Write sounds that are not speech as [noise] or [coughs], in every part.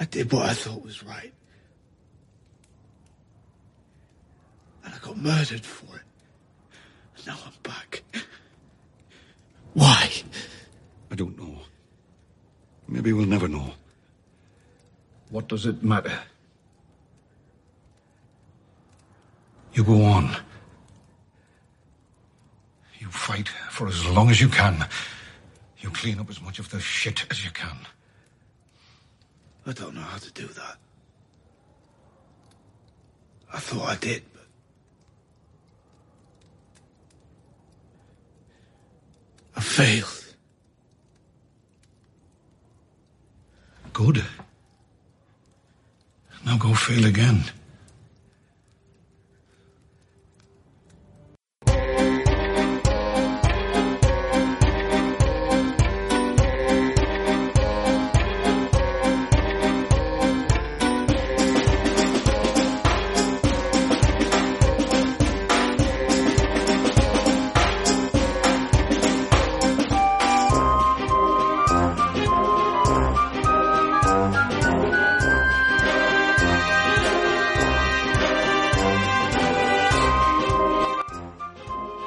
I did what I thought was right. And I got murdered for it. And now I'm back. Why? I don't know. Maybe we'll never know. What does it matter? You go on. You fight for as long as you can. You clean up as much of the shit as you can. I don't know how to do that. I thought I did, but. I failed. Good. Now go fail again.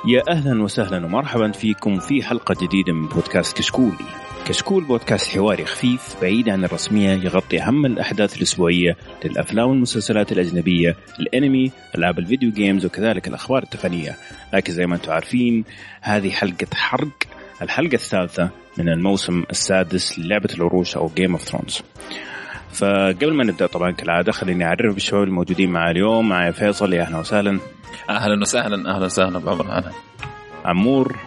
يا أهلا وسهلا ومرحبا فيكم في حلقة جديدة من بودكاست كشكول. كشكول بودكاست حواري خفيف بعيد عن الرسمية يغطي أهم الأحداث الأسبوعية للأفلام والمسلسلات الأجنبية، الأنمي، ألعاب الفيديو games وكذلك الأخبار التقنية. لكن زي ما أنتم عارفين هذه حلقة حرق الحلقة الثالثة من الموسم السادس للعبة العروش أو Game of Thrones. فقبل ما نبدأ طبعا كالعادة خليني اعرف بالشباب الموجودين معي اليوم معي فيصل يا أهلا وسهلا أهلا وسهلا أهلا وسهلا بعمر أهلا عمور.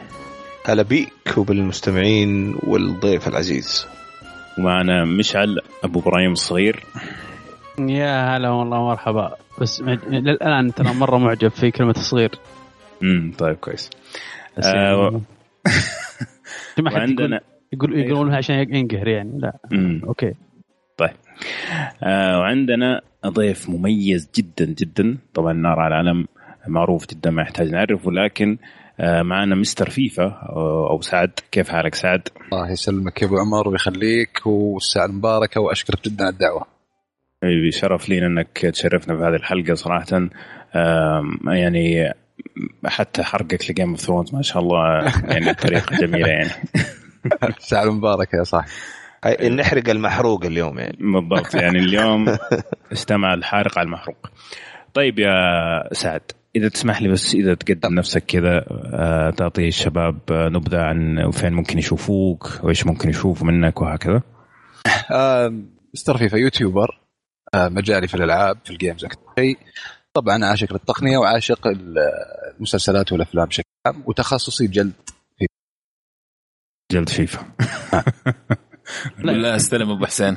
هلا بيك وبالمستمعين والضيف العزيز. ومعنا مشعل أبو إبراهيم الصغير. يا هلا والله مرحبا. بس للآن ترى مرة معجب في كلمة صغير. امم طيب كويس. بس يعني آه [laughs] ما حد وعندنا يقول يقول يقولونها عشان ينقهر يعني لا. مم. Okay. طيب. آه وعندنا ضيف مميز جدا جدا. طبعا نار على العلم. معروف جدا ما يحتاج نعرفه لكن آه معنا Mr. فيفا أو أو سعد كيف حالك سعد؟ الله يسلمك يا أبو عمر ويخليك والساعة المباركة وأشكرك جدا على الدعوة. حبيبي شرف لينا إنك تشرفنا في هذه الحلقة صراحة يعني حتى حرقك ل Game of Thrones ما شاء الله يعني بطريقة جميلة يعني [laughs] الساعة المباركة يا صاحبي. نحرق المحروق اليوم يعني بالضبط يعني اليوم [laughs] استمع الحارق على المحروق طيب يا سعد إذا تسمح لي بس إذا تقدم نفسك كذا آه، تعطي الشباب آه، نبذة عن فين ممكن يشوفوك وإيش ممكن يشوفوا منك وهكذا. آه، Mr. فيفا YouTuber آه، مجالي في الألعاب في ال games أكثر شيء. طبعا عاشق للتقنية وعاشق المسلسلات والأفلام بشكل عام وتخصصي جلد. جلد فيفا. لا أستلم أبو حسين.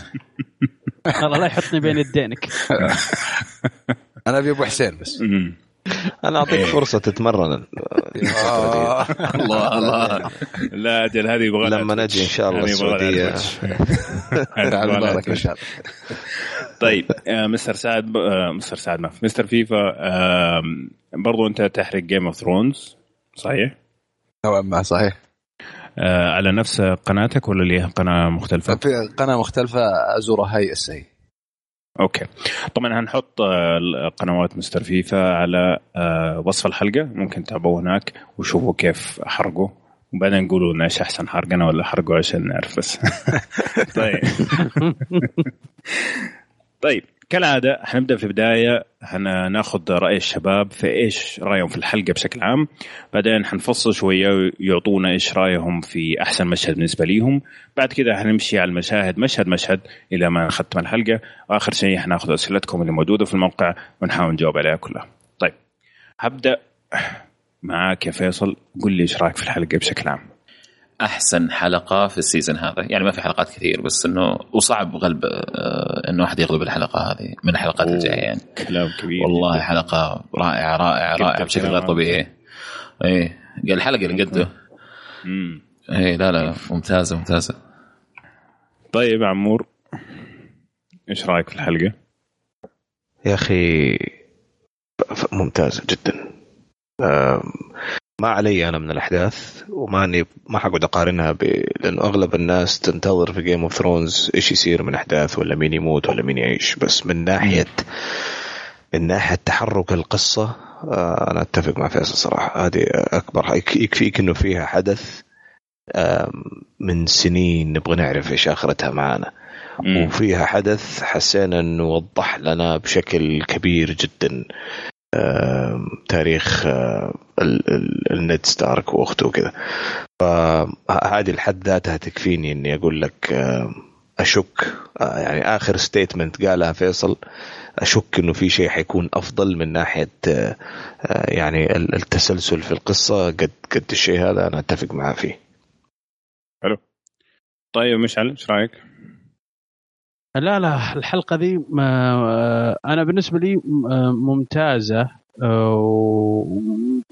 [laughs] والله لا يحطني بين يدينك. [laughs] أنا أبي أبو حسين بس. أنا أعطيك فرصة تتمرن [laughs] آه، الله الله [laughs] لا أجل هذه يبغى لما نجي إن شاء الله السعودية [laughs] لها المباركة إن. شاء الله. طيب آه، مستر سعد آه، مستر سعد ما في مستر فيفا برضو أنت تحرق Game of Thrones صحيح؟ نوعا ما صحيح. على نفس قناتك ولا ليها قناة مختلفة؟ في قناة مختلفة أزورها هاي السي. أوكي. طبعا هنحط آه، قنوات مستر فيفا على آه، وصف الحلقة. ممكن تتابعوه هناك وشوفوا كيف حرقوا وبعدين نقولوا لنا إيش أحسن حرقنا ولا حرقوا عشان نعرف بس. [laughs] طيب. [laughs] طيب. كالعادة حنبدأ في البداية حناخذ رأي الشباب في إيش رأيهم في الحلقة بشكل عام. بعدين حنفصل شوية ويعطونا إيش رأيهم في أحسن مشهد بالنسبة ليهم. بعد كده حنمشي على المشاهد مشهد مشهد إلى ما نختم الحلقة. وآخر شيء حناخذ أسئلتكم اللي موجودة في الموقع ونحاول نجاوب عليها كلها. طيب هبدأ معاك يا فيصل. قل لي إيش رأيك في الحلقة بشكل عام. أحسن حلقة في السيزون هذا يعني ما في حلقات كثير بس إنه وصعب غلب آه، إنه واحد يغلب الحلقة هذه من الحلقات. الجاية يعني كلام كبير والله جداً. حلقة رائعة رائعة رائعة بشكل غير طبيعي إيه قال الحلقة اللي قده مم. إيه لا لا ممتازة ممتازة طيب عمور إيش رأيك في الحلقة؟ يا أخي ممتازة جدا ما علي أنا من الأحداث وماني ما حقعد أقارنها ب... لأنه أغلب الناس تنتظر في Game of Thrones إيش يصير من أحداث ولا مين يموت ولا مين يعيش. بس من ناحيه من ناحية تحرك القصة آه، أنا أتفق مع فيصل صراحة. هذه اكبر يك- يكفيك إنه فيها حدث من سنين نبغى نعرف إيش آخرتها معانا. وفيها حدث حسينا إنه وضح لنا بشكل كبير جدا. تاريخ ال- ال- النيد ستارك وأخته وكذا. فهذه الحد ذاتها تكفيني إني أقول لك أشك. آه، يعني آخر statement قالها فيصل أشك إنه في شيء حيكون أفضل من ناحية آه، آه، يعني ال- التسلسل في القصة. قد قد الشيء هذا أنا أتفق معاه فيه. طيب مشعل إيش رأيك؟ لا لا الحلقة ذي ما أنا بالنسبة لي م- ممتازة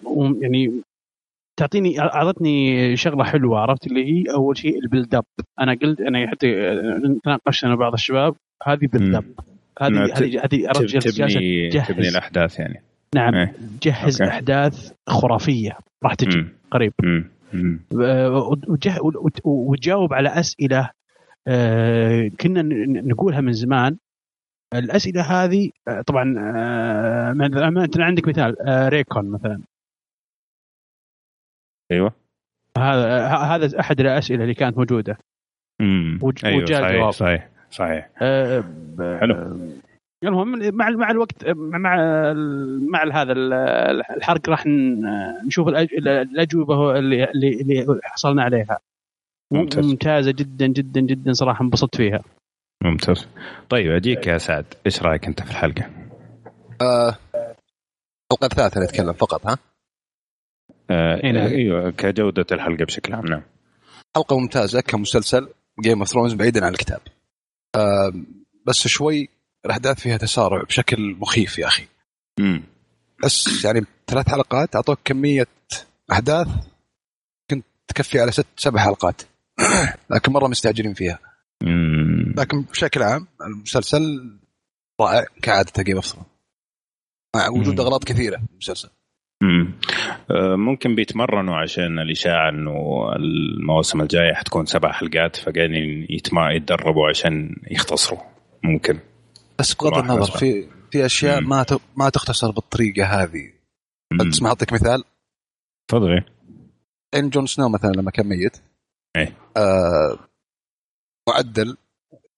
ويعني تعطيني أعطتني شغلة حلوة عرفت اللي هي أول شيء ال build up أنا قلت أنا حتى تناقشت أنا بعض الشباب هذه build up هذه هذه تبني. تبني الأحداث يعني نعم إيه. جهز أوكي. أحداث خرافية راح تجي مم. قريب مم. آه، وتجاوب على أسئلة آه، كنا ن- نقولها من زمان الأسئلة هذه آه، طبعا آه، مثلا عندك مثال آه، ريكون مثلا أيوه هذا هذا أحد الأسئلة اللي كانت موجودة مم. وج- أيوه وجاء صحيح. صحيح صحيح آه، ب- حلو. المهم مع مع الوقت مع مع هذا الحرق راح نشوف الأجوبة اللي اللي حصلنا عليها ممتاز. ممتازة جدا جدا جدا صراحة انبسطت فيها ممتاز طيب اجيك يا سعد إيش رأيك أنت في الحلقة؟ آه، الحلقة الثالثه نتكلم فقط ها آه إيه نعم. أيوه كجودة الحلقة بشكل عام نعم حلقة ممتازة كمسلسل Game of Thrones بعيدا عن الكتاب آه، بس شوي الأحداث فيها تسارع بشكل مخيف يا أخي مم. بس يعني ثلاث حلقات أعطوك كمية أحداث كنت تكفي على ست سبع حلقات [coughs] لكن مرة مستعجلين فيها مم. لكن بشكل عام المسلسل رائع كعادة Game of مع وجود. أغلاط كثيرة في المسلسل مم. آه، ممكن بيتمرنوا عشان الإشاعة إنه المواسم الجاية حتكون سبع حلقات فقاعدين يتدربوا عشان يختصروا ممكن بس بغض النظر. في في أشياء مم. ما ما تختصر بالطريقة هذه مم. تسمع أعطيك مثال تفضل إن جون سنو مثلا لما كان ميت إيه. آه معدل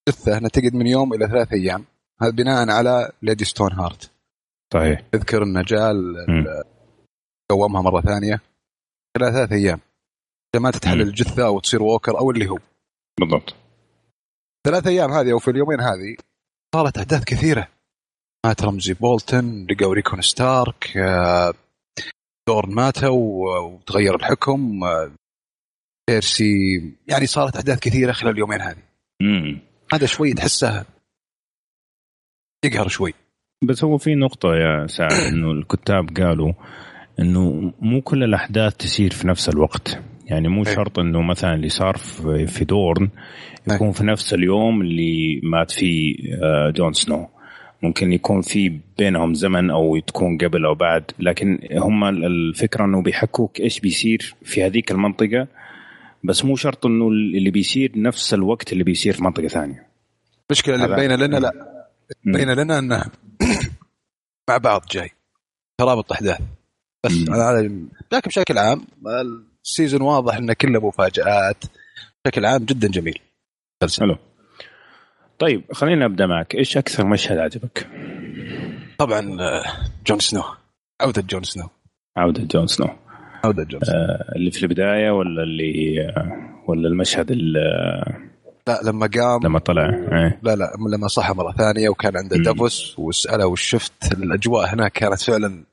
جثه تقعد من يوم إلى ثلاث أيام. هذا بناء على Lady Stoneheart صحيح تذكر انه جاء. قومها مرة ثانية. خلال ثلاث أيام. ما تتحلل. الجثة أو تصير walker أو اللي هو. بالضبط. ثلاث أيام هذه أو في اليومين هذه صارت احداث كثيرة. مات رامزي بولتن لقوا ريكون ستارك آه، دورن ماتوا وتغير الحكم آه، بيرسي يعني صارت أحداث كثيرة خلال اليومين هذه. مم. هذا شوي تحسه يقهر شوي. بس هو في نقطة يا سعد [coughs] إنه الكتاب قالوا إنه مو كل الأحداث تسير في نفس الوقت. يعني مو إيه. شرط إنه مثلا اللي صار في دورن يكون في نفس اليوم اللي مات فيه آه، جون سنو. ممكن يكون في بينهم زمن أو تكون قبل أو بعد لكن هم الفكرة إنه بيحكوك إيش بيصير في هذيك المنطقة. بس مو شرط إنه اللي بيصير نفس الوقت اللي بيصير في منطقة ثانية. المشكلة اللي مبينه لنا لا. مبينه لنا إنه [coughs] مع بعض جاي. ترابط أحداث. بس لكن بشكل عام ال season واضح انه كله مفاجآت. بشكل عام جدا جميل. حلو. طيب خلينا نبدا معك. إيش أكثر مشهد عجبك؟ طبعا آه، جون سنو. عودة جون سنو. عودة جون سنو. آه، اللي في البداية ولا اللي آه، ولا المشهد اللي لا لما قام لما طلع إيه. لا لا لما صحى مرة ثانية وكان عنده. دافوس وسأله وش شفت الأجواء هناك كانت فعلا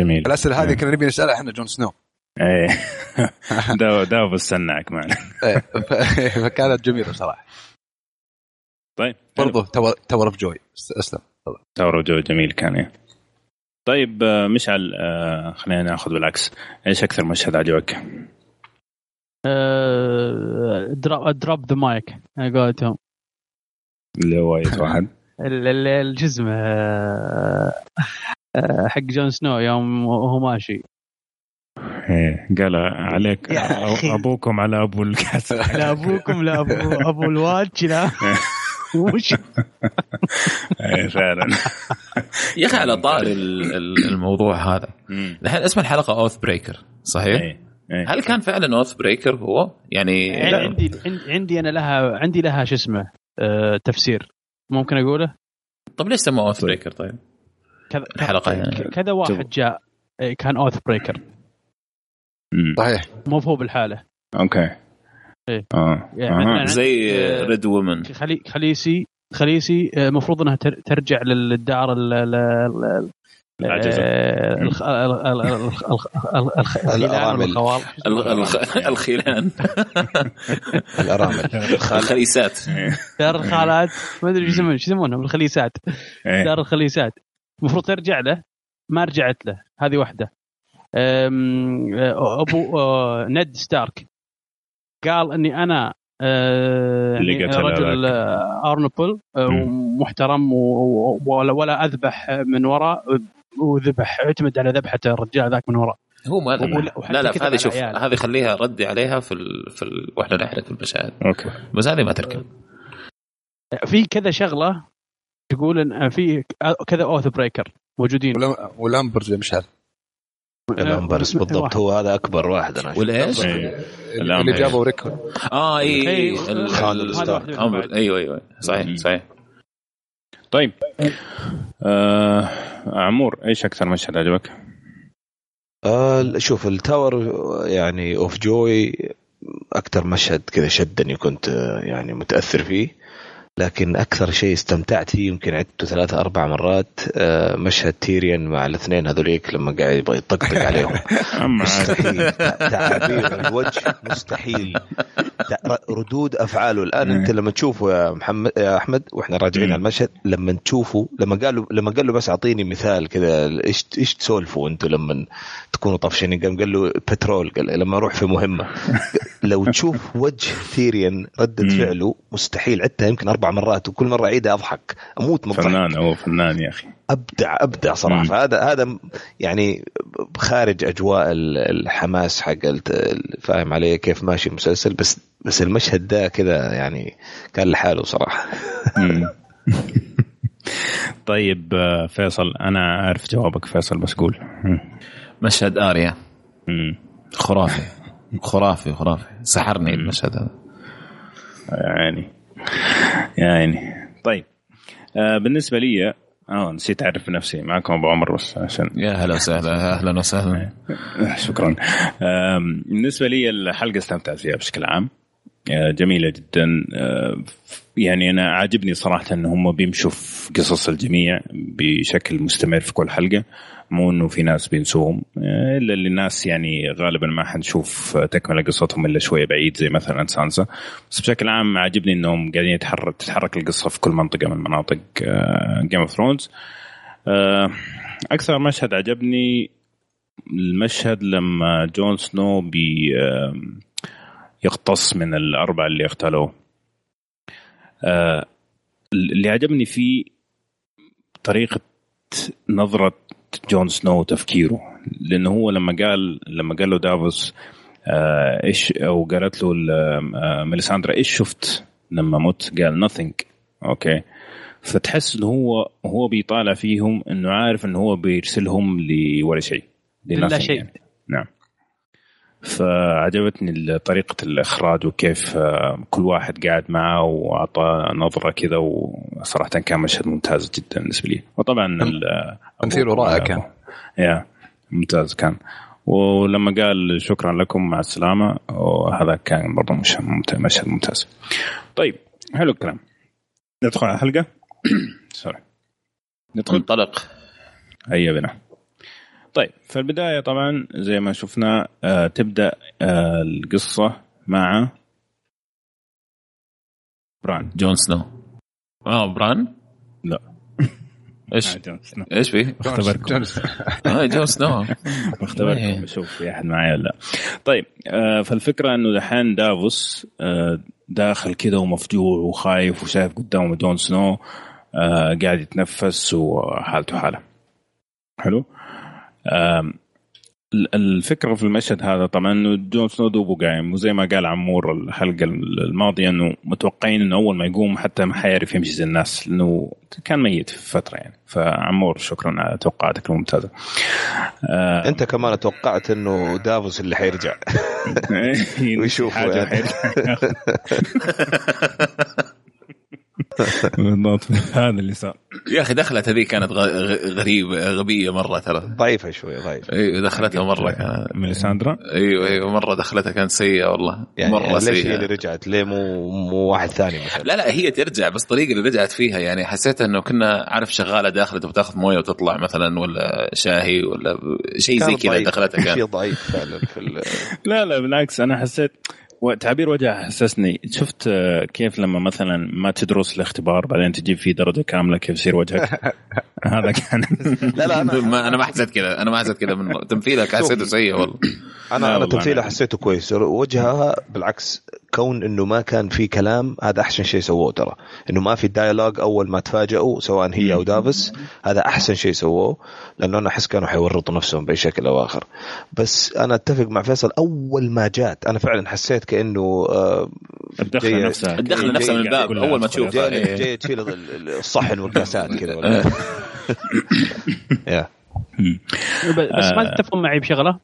جميل. الأسئلة هذه إيه. كنا نبي نسألها إحنا جون سنو. إيه. دا دا بستناك معنا. إيه، ف- فكانت جميلة صراحة طيب برضو Tower Tower of Joy. أسلم. Tower Joy جميل كان يعني. طيب آه، مشعل آه، خلينا ناخذ بالعكس إيش أكثر مشهد عجبك؟ drop the mic على قولتهم اللي هو إيش واحد؟ [laughs] ال- ال- الجزم آه، حق جون سنو يوم وهو ماشي إيه قال عليك. أبوكم على أبو الكاس لا أبوكم لا ابو أبو ال Watch لا [laughs] وش [laughs] إيه فعلا يا أخي على طاري ال- ال- الموضوع هذا. الحين اسم الحلقة Oathbreaker صحيح؟ إيه. إيه. هل كان فعلا Oathbreaker هو؟ يعني عندي عندي- عندي أنا لها عندي لها شو اسمه آه، تفسير ممكن أقوله طب ليش سموه Oathbreaker طيب؟ كذا الحلقة يعني. كذا واحد جاء آه، كان Oathbreaker. صحيح مو هو بالحالة أوكي إيه. آه يعني. مثلاً زي آه، ريد وومن خلي خليسي خليسي آه، المفروض انها تر- ترجع للدار ال- ال- ال- العجزة. آه، الخ- ال- ال- ال- الخ- الخ- الخ- الخيلان الارامل الخليسات دار الخالات ما ادري شو يسمون شو يسمونهم الخليسات إيه. دار الخليسات المفروض ترجع له ما رجعت له هذه واحدة أم، آه، ابو آه، نed ستارك قال إني أنا آه، اللي يعني قتل رجل. آه، أرنبل آه، مم. محترم و- و- ولا ولا أذبح من وراء وذبح اعتمد على ذبحة الرجال ذاك من وراء هو ما وحتى لا لا هذه شوف. هذه خليها ردي عليها في ال... في ال... وإحنا نحرق المشاهد. أوكي. بس هذه ما تركب. في كذا شغلة تقول إن في كذا oath breaker موجودين. ولا- وال Umbers مشعل ال Umbers بالضبط هو هذا أكبر واحد أنا. والايش؟ إيه. اللي. جابوا ريكون آه اي اي إيه،. أمبر- أيوه أيوه صحيح. صحيح طيب آه عمور إيش أكثر مشهد عجبك؟ آه شوف ال Tower يعني of Joy أكثر مشهد كذا شدني كنت آه، يعني متأثر فيه لكن أكثر شيء استمتعت فيه يمكن عدته ثلاثة أربع مرات آه، مشهد تيريان مع الاثنين هذوليك لما قاعد يبغى يطقطق [laughs] عليهم. مستحيل. تعابير الوجه مستحيل. ردود أفعاله. الآن أنت لما تشوفه يا محمد يا أحمد وإحنا راجعين. على المشهد لما تشوفه لما قال له لما قال له بس أعطيني مثال كذا إيش إيش تسولفوا أنتم لما تكونوا طفشانين قام قال له بترول قال لما أروح في مهمة. [laughs] لو تشوف وجه ثيريان ردة. فعله مستحيل. عدتها يمكن أربع مرات وكل مرة أعيدها أضحك أموت من فنان هو فنان يا أخي. أبدع أبدع صراحة. مم. فهذا هذا يعني خارج أجواء ال- الحماس حق فاهم علي كيف ماشي المسلسل بس بس المشهد ده كذا يعني كان لحاله صراحة. [laughs] طيب آه، فيصل أنا عارف جوابك فيصل بس قول. مشهد آريا. خرافي. خرافي خرافي. سحرني المشهد هذا. يعني. يعني طيب آه بالنسبة لي آه نسيت أعرف نفسي معكم أبو عمر بس عشان يا هلا وسهلا أهلا وسهلا. [laughs] شكرا. بالنسبة لي الحلقة استمتعت فيها بشكل عام. آه، جميلة جدا. آه، يعني أنا عاجبني صراحة إن هم بيمشوا في قصص الجميع بشكل مستمر في كل حلقة. مو إنه في ناس بينسوهم. آه، إلا اللي الناس يعني غالبا ما حنشوف تكملة قصتهم إلا شوية بعيد زي مثلا سانسا. بس بشكل عام عاجبني إنهم قاعدين يتحرك تتحرك القصة في كل منطقة من مناطق Game of Thrones أكثر مشهد عجبني المشهد لما جون سنو بي آم، يقتص من الأربعة اللي اغتالوه آه، اللي عجبني فيه طريقة نظرة جون سنو وتفكيره لأنه هو لما قال لما قال له دافوس آه، إيش أو قالت له آه، ميليساندرا إيش شفت لما مت؟ قال nothing. أوكي. فتحس إنه هو هو بيطالع فيهم إنه عارف إنه هو بيرسلهم لولا شيء. لا شيء. يعني. نعم. فعجبتني طريقة الإخراج وكيف آه، كل واحد قاعد معه وأعطى نظرة كذا وصراحة كان مشهد ممتاز جدا بالنسبة لي. وطبعا ال- تمثيله رائع كان. يا ممتاز كان. ولما قال شكرا لكم مع السلامة وهذا كان برضه مشهد ممتاز. طيب حلو الكلام. ندخل على الحلقة. [coughs] سوري ندخل. انطلق هيا بنا. طيب في البداية طبعا زي ما شفنا آه تبدأ آه القصة مع بران. جون سنو. آه بران؟ لا. [laughs] إيش؟ آه، جون سنو. إيش فيه؟ [laughs] [laughs] آه جون سنو. أختبركم إيه. بشوف في أحد معي ولا لا. طيب آه فالفكرة إنه دحين دافوس آه داخل كذا ومفجوع وخايف وشايف قدامه جون سنو آه قاعد يتنفس وحالته حالة. حلو؟ الفكرة في المشهد هذا طبعا إنه جون سنو دوبه قايم وزي ما قال عمور الحلقة الماضية إنه متوقعين إنه أول ما يقوم حتى ما حيعرف يمشي زي الناس لأنه كان ميت في فترة يعني فعمور شكرا على توقعاتك الممتازة آه أنت كمان توقعت إنه دافوس اللي حيرجع [laughs] حاجة يعني. حيرجع. [laughs] [laughs] بالضبط هذا اللي صار يا أخي دخلت هذه كانت غ- غ- غريبه غبية مرة ترى. ضعيفة شوي ضعيفة. أيوه دخلتها مرة كانت. ميليساندرا؟ أيوه أيوه مرة دخلتها كانت سيئة والله. يعني مرة ليش هي اللي سيئه رجعت؟ ليه مو مو واحد ثاني مثلا؟ لا لا هي ترجع بس الطريقة اللي رجعت فيها يعني حسيت إنه كنا عارف شغالة داخل تبغى تاخذ موية وتطلع مثلا ولا شاهي ولا شيء زي كذا. دخلتها شيء كان ضعيف فعلا في [laughs] لا لا بالعكس أنا حسيت و- تعبير وجهها حسسني شفت آه، كيف لما مثلا ما تدرس الاختبار بعدين تجيب فيه درجة كاملة كيف يصير وجهك؟ [laughs] هذا كان [laughs] لا لا أنا [laughs] ما أنا ما حسيت كذا. أنا ما حسيت كذا من تمثيلها حسيته سيء والله. أنا أنا أنا- حسيته كويس. وجهها بالعكس كون إنه ما كان في كلام هذا أحسن شيء سووه ترى إنه ما في دايلوج أول ما تفاجئوا سواء هي أو دافس هذا أحسن شيء سووه لأنه أنا أحس كانوا حيورطوا نفسهم بأي شكل أو آخر بس أنا أتفق مع فيصل أول ما جات أنا فعلا حسيت كأنه آه، الدخلة نفسها الدخلة نفسها من الباب أول ما. تشوفها جاي. جاي تشيل ال- الصحن والكاسات كذا [laughs] بس ما تتفقون معي بشغلة.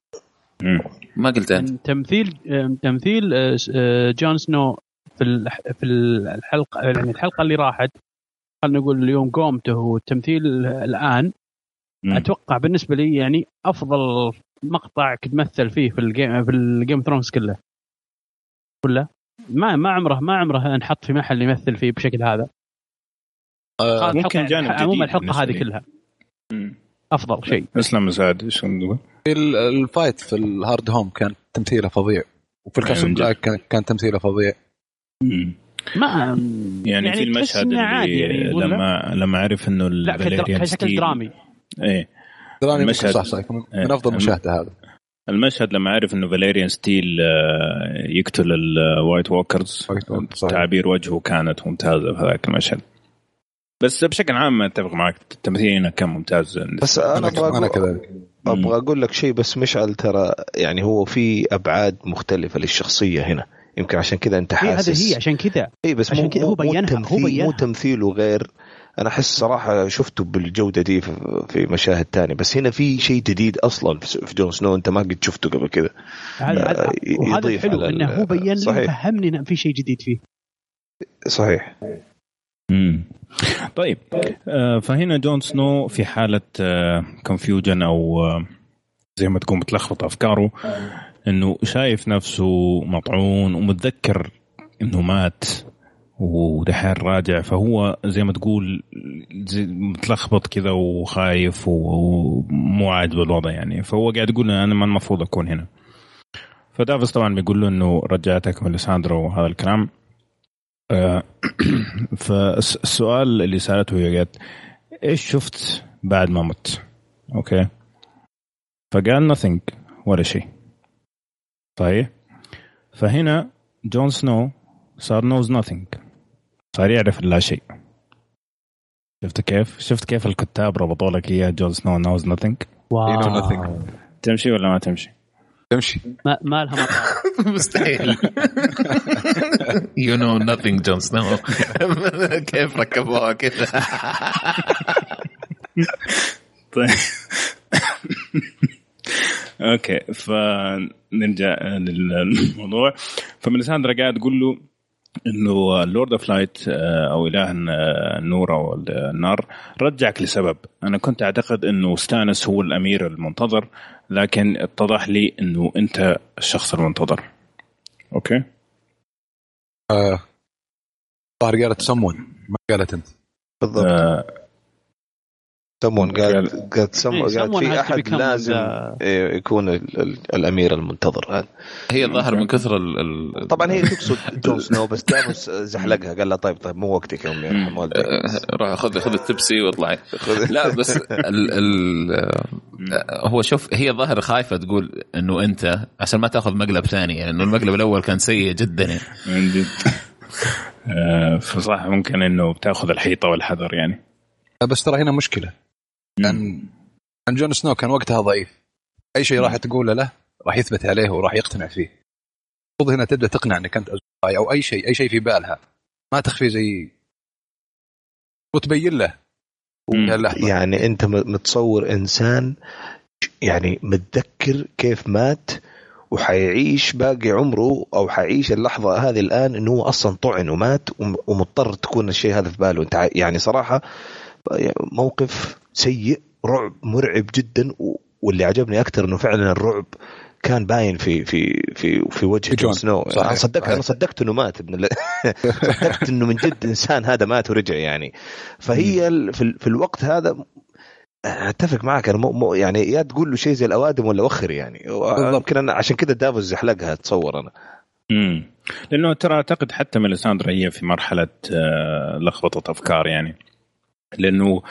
ما قلت أنت تمثيل تمثيل آه، آه، جون سنو في في الحلقة يعني الحلقة اللي راحت خلينا نقول اليوم قومته والتمثيل الآن مم. أتوقع بالنسبة لي يعني أفضل مقطع كنت مثل فيه في ال Game في ال Game Thrones كله كله ما ما عمره ما عمره انحط في محل يمثل فيه بشكل هذا الحلقة- ممكن جانب جديد عموما الحلقة هذه. كلها مم. أفضل شيء أسلم مساعد إيش الفايت في الهارد هوم كان تمثيله فظيع وفي من جد. بلاك كان- كان تمثيله فظيع. ما يعني, في تحس المشهد اللي عادي يعني؟ لما لما عرف إنه لا كشكل ستيل درامي إيه دراني المشهد- صح صح من إيه. من أفضل الم- مشاهده هذا المشهد لما عرف إنه فاليريان ستيل آه، يقتل الوايت ووكرز. تعابير وجهه كانت ممتازة في هذاك المشهد بس بشكل عام اتفق معك التمثيل هنا كان ممتاز. بس أنا أنا أبغى أنا أقول- كذلك. أبغى أقول لك شيء بس مشعل ترى يعني هو في أبعاد مختلفة للشخصية هنا. يمكن عشان كذا أنت حاسس هذه هي عشان كذا. اي بس عشان مو كذا هو بينها، هو بينها. مو تمثيله غير أنا أحس صراحة شفته بالجودة دي في- في مشاهد تانية. بس هنا في شيء جديد أصلا في في جون سنو. أنت ما قد شفته قبل كذا. هذا وهذا الحلو على إنه هو بين لي. فهمني إن في شيء جديد فيه. صحيح. طيب آه، فهنا جون سنو في حالة confusion أو آه، زي ما تكون متلخبط أفكاره إنه شايف نفسه مطعون ومتذكر إنه مات ودحين راجع فهو زي ما تقول زي متلخبط كذا وخايف ومو عاجبه الوضع يعني. فهو قاعد يقول أنا ما المفروض أكون هنا. فدافوس طبعا بيقول له إنه رجعتك ميليساندرا وهذا الكلام. آه، [clears throat] فالسؤال اللي سألته هي قالت إيش شفت بعد ما مت؟ أوكي. فقال nothing ولا شيء. صحيح فهنا جون سنو صار knows nothing. صار يعرف لا شيء. شفت كيف؟ شفت كيف الكتاب ربطوا لك إياه جون سنو knows nothing واو. تمشي ولا ما تمشي؟ تمشي. ما, ما لها [laughs] مستحيل. you know nothing جون سنو [laughs] كيف ركبوها كذا؟ [laughs] طيب. أوكي فنرجع للموضوع. فميليساندرا قاعد تقول له إنه Lord of Light أو إله النور أو النار رجعك لسبب. أنا كنت أعتقد إنه ستانس هو الأمير المنتظر. لكن اتضح لي إنه أنت الشخص المنتظر. أوكي. آه، الظاهر قالت سمون ما قالت أنت. بالضبط. آه سمون قالت قالت سم- إيه، قالت someone has في أحد لازم إيه، يكون ال- ال- الأمير المنتظر. هذا. هي الظاهر من كثر ال ال طبعا هي تقصد [laughs] جون سنو بس دافوس زحلقها قال لها طيب طيب مو وقتك يا أمي آه، [laughs] روح خذ خذ التبسي واطلعي لا بس ال ال هو شوف هي ظاهر خايفة تقول إنه أنت عشان ما تأخذ مقلب ثاني يعني إنه المقلب الأول كان سيء جدا. يعني فصح ممكن إنه بتأخذ الحيطة والحذر يعني. بس ترى هنا مشكلة. لأن لأن جون سنو كان وقتها ضعيف. أي شيء راح تقوله له راح يثبت عليه وراح يقتنع فيه. المفروض هنا تبدأ تقنع إنك أنت أو أي شيء أي شيء في بالها. ما تخفي زي وتبين له. يعني أنت متصور إنسان يعني متذكر كيف مات وحيعيش باقي عمره أو حيعيش اللحظة هذه الآن إنه هو أصلا طعن ومات وم- ومضطر تكون الشيء هذا في باله. أنت يعني صراحة موقف سيء رعب مرعب جدا واللي عجبني أكثر إنه فعلا الرعب كان باين في في في في وجه جون. سنو صحيح. أنا صدقت صحيح. أنا صدقت إنه مات ابن ال- [laughs] [laughs] صدقت إنه من جد إنسان هذا مات ورجع يعني فهي ال- في, ال- في الوقت هذا أتفق معك أنا مو يعني يا تقول له شيء زي الأوادم ولا وخر يعني. يمكن أنا عشان كذا دافوس زحلقها أتصور أنا امم لأنه ترى أعتقد حتى ميليساندرا هي في مرحلة آه، لخبطة أفكار يعني لأنه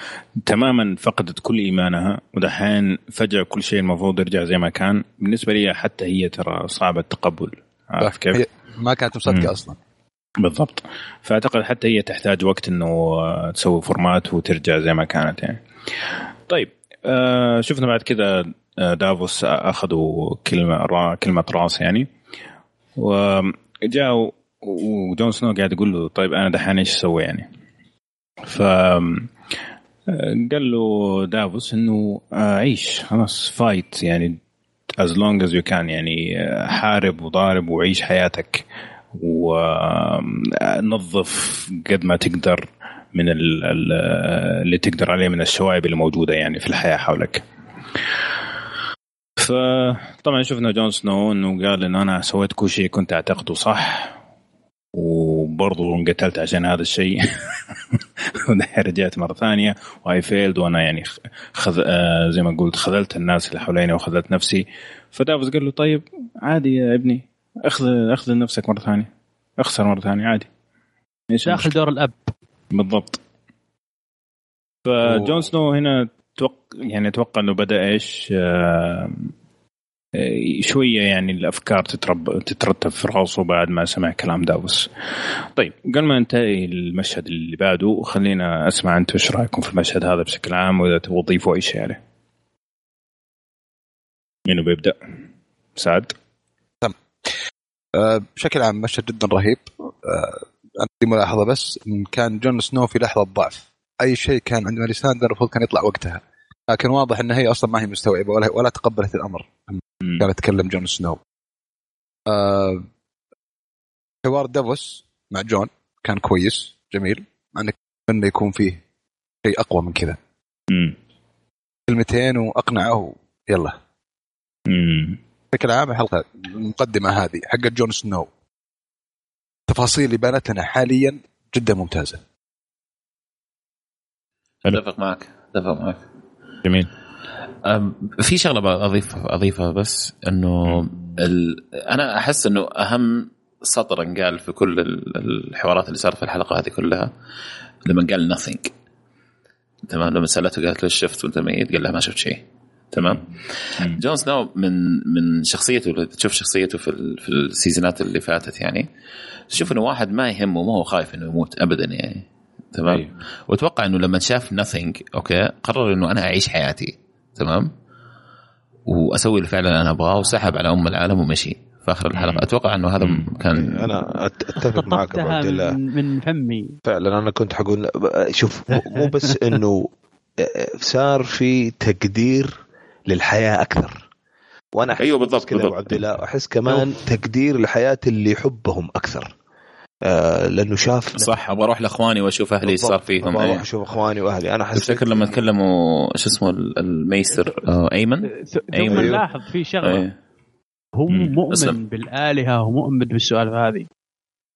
تماما فقدت كل إيمانها ودحين فجأة كل شيء المفروض يرجع زي ما كان. بالنسبة لي حتى هي ترى صعبة التقبل. عارف كيف؟ ما كانت مصدقة. أصلا. بالضبط. فأعتقد حتى هي تحتاج وقت إنه آه، تسوي format وترجع زي ما كانت يعني. طيب آه شفنا بعد كذا آه، دافوس أخذوا كلمة را كلمة راس يعني. وجاء وجون سنو قاعد يقول له طيب أنا دحين إيش أسوي يعني؟ ف آه، قال له دافوس إنه آه، عيش خلاص fight يعني as long as you can يعني آه، حارب وضارب وعيش حياتك ونظف قد ما تقدر من ال- ال- اللي تقدر عليه من الشوائب اللي موجودة يعني في الحياة حولك. فطبعا شفنا جون سنو إنه قال انه أنا سويت كل شيء كنت أعتقده صح وبرضه انقتلت عشان هذا الشيء. [laughs] ودحين رجعت مرة ثانية و I failed وأنا يعني خذ آه زي ما قلت خذلت الناس اللي حواليني وخذلت نفسي. فدافوس قال له طيب عادي يا ابني اخذ اخذ نفسك مرة ثانية اخسر مرة ثانية عادي. إيش داخل دور الأب. بالضبط. فجون سنو هنا توق... يعني أتوقع إنه بدأ إيش آه... شوية يعني الأفكار تترب... تترتب في راسه بعد ما سمع كلام دافوس. طيب قبل ما ننتهي المشهد اللي بعده خلينا أسمع أنتم إيش رأيكم في المشهد هذا بشكل عام وإذا تبغوا تضيفوا أي شيء عليه. منو بيبدأ؟ سعد؟ آه، بشكل عام مشهد جدا رهيب آه، عندي ملاحظة بس إن كان جون سنو في لحظة ضعف أي شيء كان عند ماريساندر المفروض كان يطلع وقتها لكن واضح إن هي أصلا ما هي مستوعبة ولا ولا تقبلت الأمر. كان يتكلم جون سنو آه، حوار دافوس مع جون كان كويس جميل مع إنك انه يكون فيه شيء أقوى من كذا. كلمتين وأقنعه يلا. بشكل عام الحلقة المقدمة هذه حقت جون سنو التفاصيل اللي بانت لنا حاليا جدا ممتازة. أتفق معك أتفق معك جميل. في شغلة بقى اضيف أضيفها بس إنه ال... أنا أحس إنه أهم سطر انقال في كل ال- الحوارات اللي صارت في الحلقة هذه كلها لما قال nothing. تمام؟ لما سألته قالت له شفت وأنت ميت؟ قال لها ما شفت شيء. تمام. جون سنو من من شخصيته اللي تشوف شخصيته في في السيزونات اللي فاتت يعني تشوف إنه واحد ما يهمه ما هو خايف إنه يموت ابدا يعني. تمام؟ أيوه. وأتوقع إنه لما شاف nothing أوكي قرر إنه أنا أعيش حياتي تمام؟ وأسوي اللي فعلا أنا أبغاه وسحب على أم العالم ومشي في آخر الحلقة. أتوقع إنه هذا. كان أنا أتفق معك أبو عبد الله. من, فمي. فعلا أنا كنت حقول شوف مو- بس [laughs] إنه صار في تقدير للحياة أكثر. وأنا أحس أيوة بالضبط، كذا أبو. عبد الله أحس كمان تقدير لحياة اللي يحبهم أكثر. آه لأنه شاف صح أبغى أروح لأخواني وأشوف أهلي إيش صار فيهم أبغى أروح أيوة. أشوف أخواني وأهلي أنا حسيت تفتكر لما تكلموا شو اسمه ال- الميسر آه، أيمن. ثم نلاحظ في شغلة أيه. هو. مؤمن أسلم. بالآلهة ومؤمن بالسؤال هذه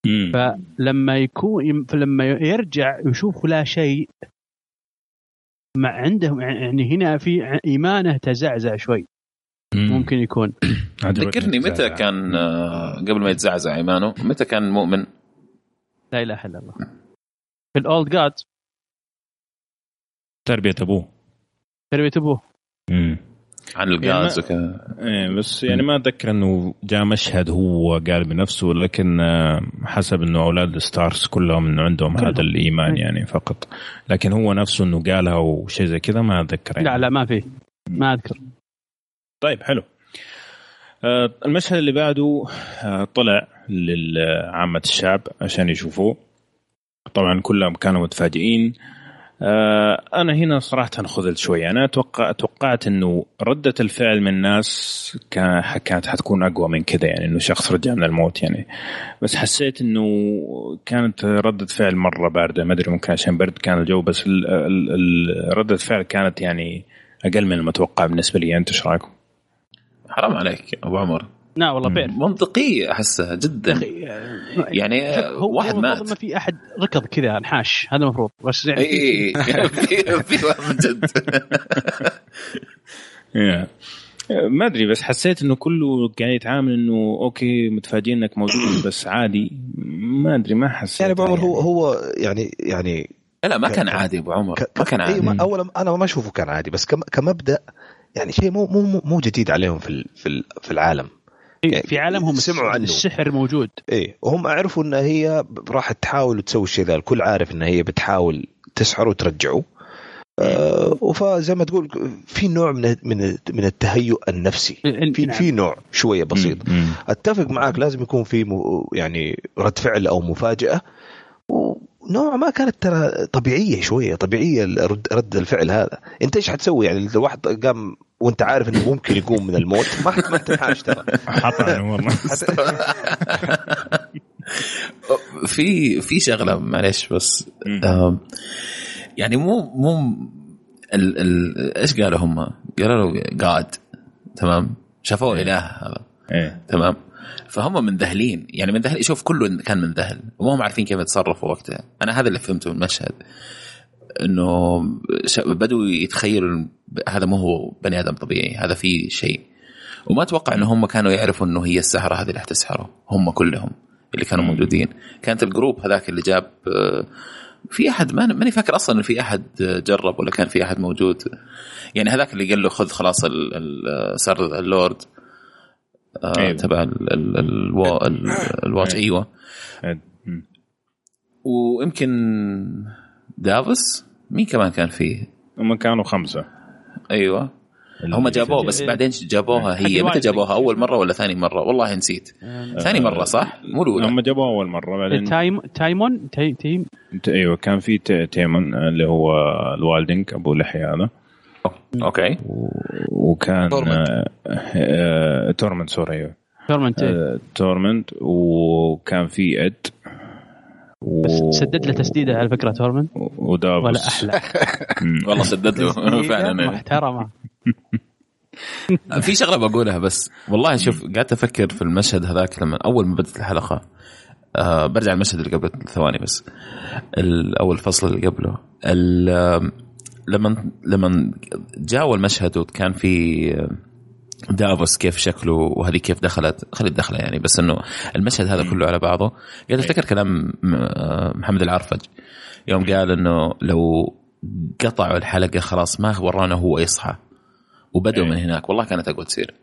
مم. فلما يكون فلما يرجع يشوف لا شيء مع عندهم يعني هنا في إيمانه تزعزع شوي مم. ممكن يكون [coughs] ذكرني متى. كان آه، قبل ما يتزعزع إيمانه متى كان مؤمن لا إله إلا الله. في الأولد جاد تربية أبوه. تربية أبوه. مم. عن الغاز يعني وكذا. إيه بس يعني ما أتذكر إنه جاء مشهد هو قال بنفسه لكن آه، حسب إنه أولاد الستارز كلهم إنه عندهم كلهم. هذا الإيمان إيه. يعني فقط. لكن هو نفسه إنه قالها وشيء زي كذا ما أتذكر يعني. لا لا ما في. ما أذكر. طيب حلو. المشهد اللي بعده آه، طلع لعامة الشعب عشان يشوفوه. طبعا كلهم كانوا متفاجئين. آه، أنا هنا صراحة خذلت شوي. أنا أتوقع توقعت إنه ردة الفعل من الناس كانت حتكون أقوى من كذا يعني إنه شخص رجع من الموت يعني. بس حسيت إنه كانت ردة فعل مرة باردة. ما أدري ممكن عشان برد كان الجو بس ردة الفعل كانت يعني أقل من المتوقع بالنسبة لي. أنت إيش رايكم؟ حرام عليك أبو عمر. لا والله fair. منطقية احسها جدا. يعني هو واحد هو مات. ما في أحد ركض كذا انحاش هذا المفروض بس يعني اي [laughs] في في واحد جد. [laughs] ما أدري بس حسيت إنه كله قاعد يتعامل إنه okay متفاجئين إنك موجود [coughs] بس عادي. ما أدري ما حسيت يعني أبو عمر هو هو يعني يعني لا ما كان عادي أبو عمر. ما كان عادي. أيوة اولا أنا ما أشوفه كان عادي بس كمبدأ يعني شيء مو مو مو جديد عليهم في في العالم. يعني في عالمهم سمعوا عنه. السحر موجود. إيه وهم عرفوا إن هي راح تحاول تسوي الشيء ذا. الكل عارف إن هي بتحاول تسحره وترجعه. آه فزي ما تقول في نوع من من من التهيؤ النفسي. في نعم. في نوع شوية بسيط. أتفق معك لازم يكون في يعني رد فعل أو مفاجأة. ونوع ما كانت ترى طبيعية شوية طبيعية رد, رد الفعل هذا. انت إيش حتسوي؟ يعني إذا واحد قام وأنت عارف إنه ممكن يقوم من الموت ما ما تنحاش ترى. والله [laughs] في في شغلة معلش بس يعني مو مو ال ال إيش قالوا هم؟ قالوا له جاد تمام؟ شافوه إيه. إله هذا. إيه. تمام؟ فهم منذهلين يعني منذهل شوف كله كان منذهل وما هم عارفين كيف يتصرفوا وقتها. أنا هذا اللي فهمته من المشهد إنه بدوا يتخيلوا هذا مو هو بني آدم طبيعي هذا في شيء. وما أتوقع إنه هم كانوا يعرفوا إنه هي السحرة هذه اللي حتسحره هم كلهم اللي كانوا موجودين. كانت الجروب هذاك اللي جاب في أحد ماني فاكر أصلا ان في أحد جرب ولا كان في أحد موجود. يعني هذاك اللي قال له خذ خلاص صار اللورد. أيوة. تبع ال Watch. أيوه. ويمكن دافوس مين كمان كان فيه؟ هم كانوا خمسة. أيوه. هم جابوه بس بعدين جابوها هي. متى جابوها؟ أول مرة ولا ثاني مرة؟ والله نسيت. آه ثاني مرة صح؟ مو الأولى. هم جابوها أول مرة بعدين تايم تايمون تايم تايم أيوه كان في تايمون اللي هو ال wildling أبو لحية هذا. okay. وكان تورموند. آه تورموند sorry أيوه. تورموند آه تورموند وكان في إد و... بس سدد له تسديدة على فكرة تورموند. ودافوس ولا أحلى. [laughs] والله سدد له. فعلا محترمة. [laughs] في شغلة بقولها بس والله شوف قاعد أفكر في المشهد هذاك لما أول ما بدأت الحلقة آه برجع المشهد اللي قبل ثواني بس أول فصل اللي قبله لما لما جاء المشهد وكان في دافوس كيف شكله وهذه كيف دخلت خلت دخله يعني بس إنه المشهد هذا كله على بعضه. قاعد أفتكر كلام محمد العرفج. يوم قال إنه لو قطعوا الحلقة خلاص ما ورانا هو يصحى. وبدأوا من هناك. والله كانت أقوى تصير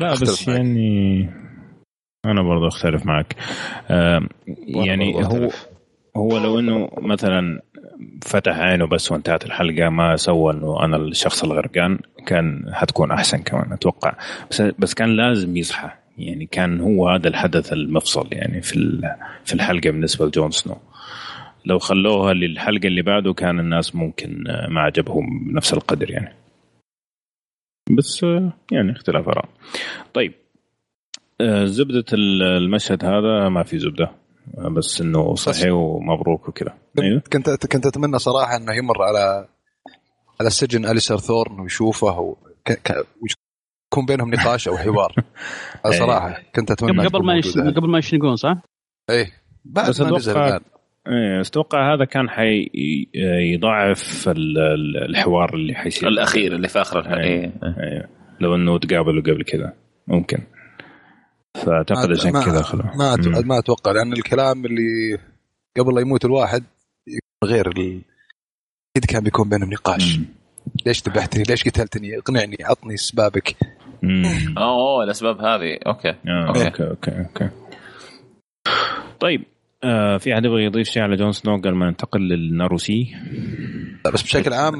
لا بس يعني أنا برضو أختلف معك. آه يعني هو هو لو إنه مثلا فتح عينه بس وانتهت الحلقة ما سوى إنه أنا الشخص الغرقان كان حتكون أحسن كمان أتوقع. بس بس كان لازم يصحى. يعني كان هو هذا الحدث المفصل يعني في في الحلقة بالنسبة لجون سنو. لو خلوها للحلقة اللي بعده كان الناس ممكن ما عجبهم بنفس القدر يعني. بس يعني اختلاف آراء. طيب زبدة المشهد هذا ما في زبدة. بس إنه صحي ومبروك وكذا أيوه؟ كنت كنت أتمنى صراحة إنه يمر على على سجن أليسر ثورن ويشوفه ويكون بينهم نقاش أو حوار [laughs] أيوه. صراحة كنت أتمنى قبل ما يش... قبل ما يشنقون صح؟ إيه بعد بس ما نزل إيه أتوقع هذا كان حي يضاعف الحوار اللي حيصير الأخير اللي في آخر الحلقة إيه. إيه. لو إنه تقابلوا قبل كذا ممكن فأعتقد عشان كذا خلوه ما ما أتوقع لأن الكلام اللي قبل لا يموت الواحد غير. أكيد كان بيكون بينهم نقاش مم. ليش ذبحتني؟ ليش قتلتني؟ اقنعني عطني اسبابك [laughs] أوه الأسباب هذه okay آه okay okay okay, okay. طيب آه في أحد يبغى يضيف شيء على جون سنو قبل ما ننتقل لل Narrow Sea؟ بس بشكل عام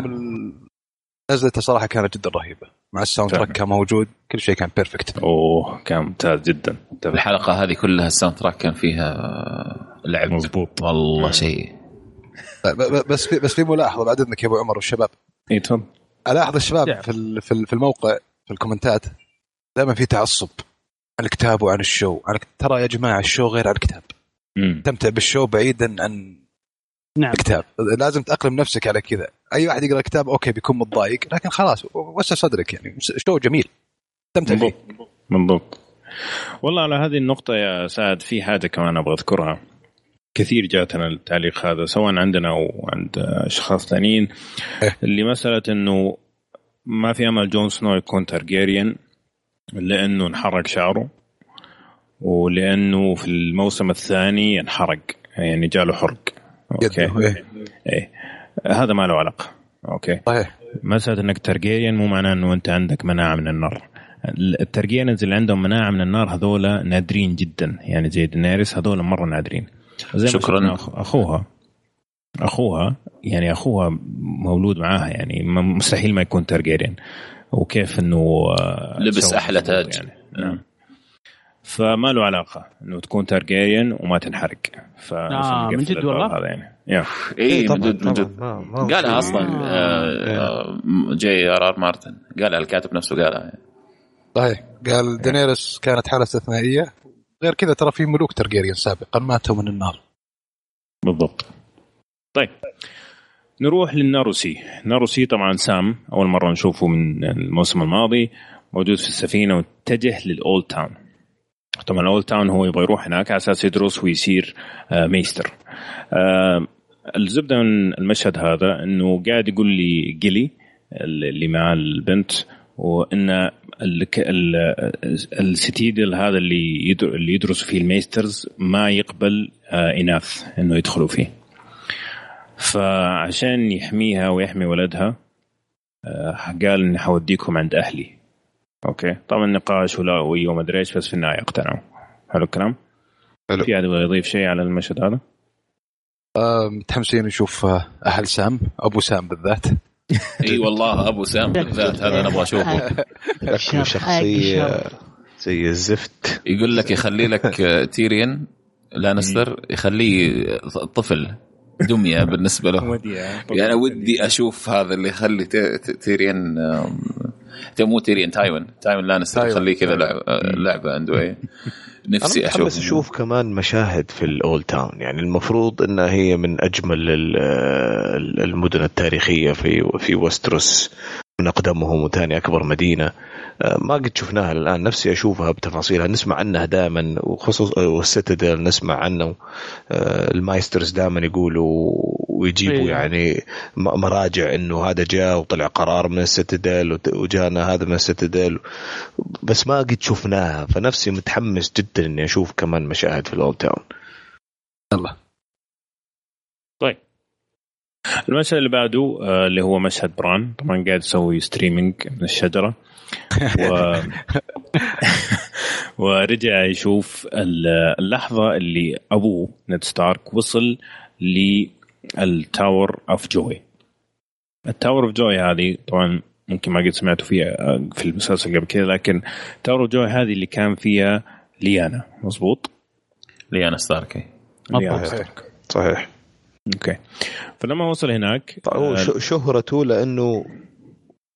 نزلته صراحة كانت جدا رهيبة. مع ال soundtrack كان موجود كل شيء كان perfect أوه كان ممتاز جدا. الحلقة هذه كلها ال soundtrack كان فيها لعب. مضبوط والله شيء. بس في بس في ملاحظة بعد إذنك يا أبو عمر والشباب. اي تفضل. ألاحظ الشباب في في في الموقع في الكومنتات دائما في تعصب عن الكتاب وعن ال show. عن ترى يا جماعة ال show غير عن الكتاب. تمتع بال show بعيدا عن نعم. الكتاب لازم تأقلم نفسك على كذا. أي واحد يقرأ كتاب okay بيكون متضايق لكن خلاص وسع صدرك يعني. show جميل. تمتع فيه. بالضبط. والله على هذه النقطة يا سعد في حاجة كمان أبغى أذكرها. كثير جاتنا التعليق هذا سواء عندنا أو عند أشخاص ثانيين إيه؟ اللي مسألة إنه ما في أمل جون سنو يكون تارجيريان لأنه انحرق شعره ولأنه في الموسم الثاني انحرق يعني جاله حرق. okay. إيه. إيه. هذا ما له علاقة. okay. صحيح. مسألة إنك تارجيريان مو معناه إنه أنت عندك مناعة من النار. الترجيريانز اللي عندهم مناعة من النار هذول نادرين جدا. يعني زي دينيريس هذول مرة نادرين. زي شكرا. أخوها. أخوها يعني أخوها مولود معاها يعني مستحيل ما يكون تارجيريان وكيف إنه آه، لبس أحلى تاج. يعني. نعم. فما له علاقة. إنه تكون تارجيريان وما تنحرق. ف آه من جد والله؟ هذا يعني. اي من جد من جد. قالها أصلا جي ار ار مارتن. قالها الكاتب نفسه قالها. يعني. صحيح. قال دينيريس كانت حالة استثنائية. غير كذا ترى في ملوك تارجيريان سابقا ماتوا من النار. بالضبط. طيب. نروح لل Narrow Sea. Narrow Sea طبعا سام أول مرة نشوفه من الموسم الماضي موجود في السفينة واتجه للأولد تاون. طبعا الاولد تاون هو يبغى يروح هناك على أساس يدرس ويصير آه، maester. آه، الزبدة من المشهد هذا إنه قاعد يقول لي جيلي اللي مع البنت وإن ال Citadel هذا اللي اللي يدرسوا فيه ال maesters ما يقبل آه، اناث إنه يدخلوا فيه. فعشان يحميها ويحمي ولدها قال إني حوديكم عند أهلي. okay. طبعا النقاش ولا وما ادري إيش بس في النهاية اقتنعوا. حلو الكلام. حلو. في أحد يبغى يضيف شيء على المشهد هذا؟ متحمسين نشوف آه، أهل سام. أبو سام بالذات. [laughs] إي والله أبو سام بالذات. هذا نبغى أشوفه. [laughs] شخصية زي الزفت. يقول لك يخلي لك آه، تيريان لانستر يخليه طفل دمية بالنسبة له. يعني ودي أشوف هذا اللي يخلي تيريان مو تيريان تايوين تايوين لانستر يخليه كذا لعبة عنده إيه. نفسي أشوف بس أشوف كمان مشاهد في الاولد تاون. يعني المفروض انها هي من أجمل المدن التاريخية في في وستروس. من اقدمهم وثاني أكبر مدينة. آه، ما قد شفناها الآن. نفسي أشوفها بتفاصيلها. نسمع عنها دائما وخصوص وال Citadel نسمع عنه. آه، ال Maesters دائما يقولوا ويجيبوا إيه. يعني مراجع إنه هذا جاء وطلع قرار من ال Citadel وجانا هذا من ال Citadel بس ما قد شفناها. فنفسي متحمس جدا إني أشوف كمان مشاهد في ال Oldtown الله المشهد اللي بعده آه، اللي هو مشهد بران. طبعا قاعد يسوي streaming من الشجرة. و... [laughs] ورجع يشوف اللحظة اللي ابوه نيد ستارك وصل لل Tower of Joy ال Tower of Joy هذه طبعا ممكن ما قد سمعتوا فيها في المسلسل قبل كذا لكن Tower of Joy هذه اللي كان فيها ليانا. مظبوط؟ ليانا ستارك ليانا ستارك. صحيح. okay. فلما وصل هناك هو آه شهرته لأنه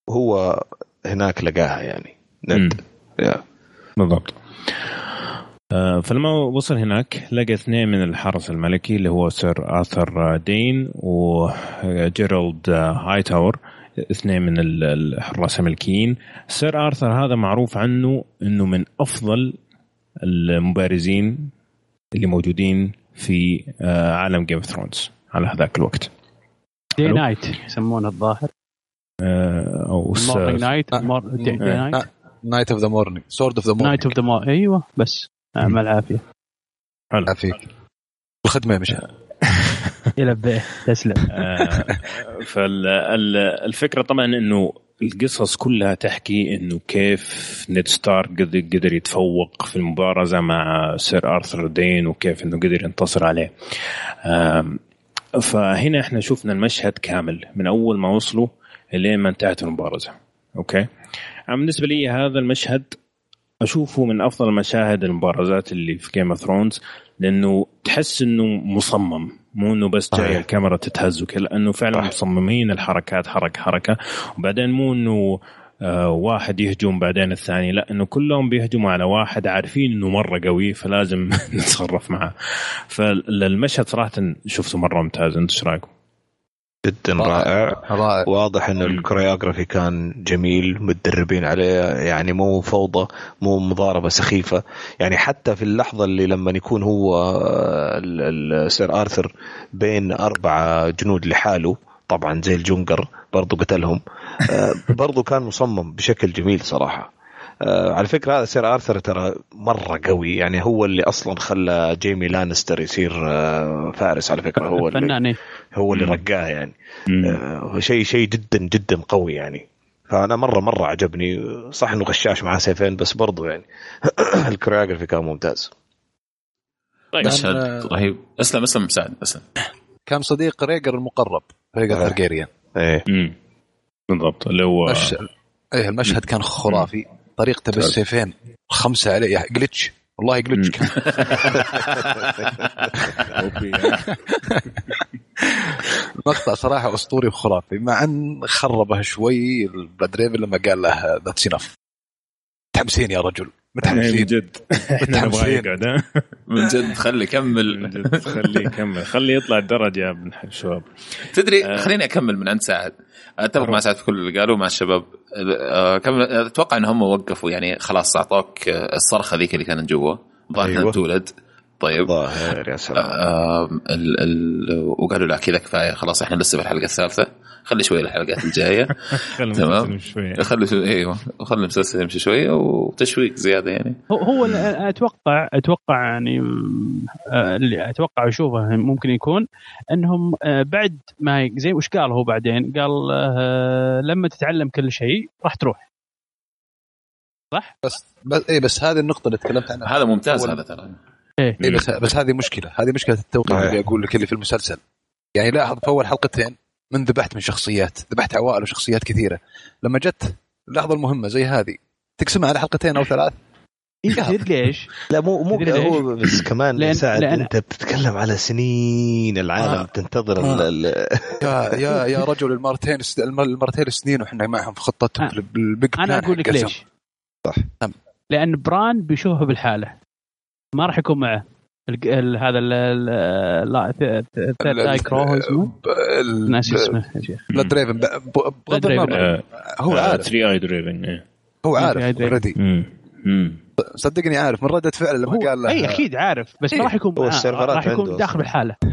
هو هناك لقاها يعني ند yeah. بالضبط. آه فلما وصل هناك لقى اثنين من الحرس الملكي اللي هو Ser آرثر دين وجيرالد هاي تاور اثنين من الحراس الملكيين. Ser آرثر هذا معروف عنه إنه من أفضل المبارزين اللي موجودين في آه، عالم Game of Thrones على هذاك الوقت. The Knight يسمونه الظاهر. آه، أو Morning Knight, Knight of the Morning, Sword of the Morning, Knight of the Morning أيوه بس مع العافية. حلو. فيك الخدمه يا مشعل. [laughs] يلبيه تسلم. آه، فالفكرة طبعا إنه القصص كلها تحكي إنه كيف نيد ستارك قدر يتفوق في المبارزة مع Ser أرثر دين وكيف إنه قدر ينتصر عليه. فهنا إحنا شفنا المشهد كامل من أول ما وصلوا لين ما انتهت المبارزة okay أنا بالنسبة لي هذا المشهد أشوفه من أفضل مشاهد المبارزات اللي في Game of Thrones لأنه تحس إنه مصمم مو إنه بس جاي صحيح. الكاميرا تتهز وكذا لأنه فعلا صح. مصممين الحركات حركة حركة وبعدين مو إنه آه واحد يهجم بعدين الثاني. لا إنه كلهم بيهجموا على واحد عارفين إنه مرة قوي فلازم [laughs] نتصرف معه. فالمشهد صراحة شفته مرة ممتاز. أنت إيش رأيكم؟ جدا رائع. رائع. واضح ان مم. الكوريوغرافي كان جميل متدربين عليه يعني مو فوضى مو مضاربة سخيفة. يعني حتى في اللحظة اللي لما يكون هو آه، ال- ال- Ser آرثر بين أربعة جنود لحاله طبعا زي ال younger برضو قتلهم. آه، برضو كان مصمم بشكل جميل صراحة. آه، على فكرة هذا Ser آرثر ترى مرة قوي. يعني هو اللي أصلا خلى جيمي لانستر يصير آه، فارس على فكرة. هو اللي إيه. هو اللي. رقاه يعني. شيء شيء جدا جدا قوي يعني. فأنا مرة مرة عجبني. صح إنه غشاش معاه سيفين بس برضو يعني [clears throat] الكوريوغرافي كان ممتاز. طيب. مشهد رهيب. أسلم أسلم مساعد أسلم. كان صديق ريجر المقرب. ريجر آه. ثرجيريان إيه. مم. بالضبط اللي هو مش... إيه المشهد كان خرافي. طريقته بالسيفين خمسة عليه جلتش والله جلتش كان. [laughs] مقطع صراحة أسطوري وخرافي مع أن خربه شوي البلاد لما قال له ذاتس انف متحمسين يا رجل. إيه، من [laughs] متحمسين جد. إحنا نبغاه متحمسين. يقعد ها؟ [laughs] من جد خلي من كمل جد خليه يكمل. خليه يطلع الدرجه يا ابن الشباب. تدري آه. خليني أكمل من عند سعد. أتفق مع سعد في كل اللي قالوه مع الشباب. آه، كمل أتوقع إن هم وقفوا يعني خلاص أعطوك الصرخة ذيك اللي كانت جوا. ظاهر أيوة. تولد. طيب. ظاهر يا سلام. آه ال ال وقالوا لا كذا كفاية خلاص إحنا لسه في الحلقة الثالثة. خلي شوي الحلقات الجاية. [laughs] تمام. شوية. خلي شو- إيوه. خلي المسلسل يمشي شوية وتشويق زيادة يعني. هو هو أتوقع أتوقع يعني آه، اللي أتوقع أشوفه ممكن يكون أنهم آه، بعد ما زي وش قال هو بعدين؟ قال آه، لما تتعلم كل شيء راح تروح. بس بس إيه بس هذه النقطة اللي تكلمت عنها. هذا ممتاز هذا ترى. إيه. إيه بس بس هذه مشكلة. هذه مشكلة التوقيت صحيح. اللي أقول لك اللي في المسلسل. يعني لاحظ في أول حلقتين من ذبحت من شخصيات ذبحت عوائل وشخصيات كثيرة لما جت اللحظة المهمة زي هذه تقسمها على حلقتين أو ثلاث إيه، تدري ليش؟ لا مو مو؟ هو بس [clears throat] كمان لأن- سعد لأن- أنت بتتكلم على سنين العالم آه. تنتظر آه. ال- ال- يا [laughs] يا يا رجل المرتين المرتين السنين وإحنا معهم في خطتهم آه. في البيج أنا أقول لك. ليش صح. نعم. لأن بران بيشوفه بالحالة ما راح يكون معه هذا لا ثيرد اي كرو هو اسمه ناسي اسمه يا شيخ بلاد دريفن بغض. النظر هو عارف 3 اي دريفن هو عارف. إيه. صدقني عارف من ردة فعل لما قال له أي أكيد عارف بس إيه. ما راح يكون هو السيرفرات راح يكون داخل. بالحاله [laughs]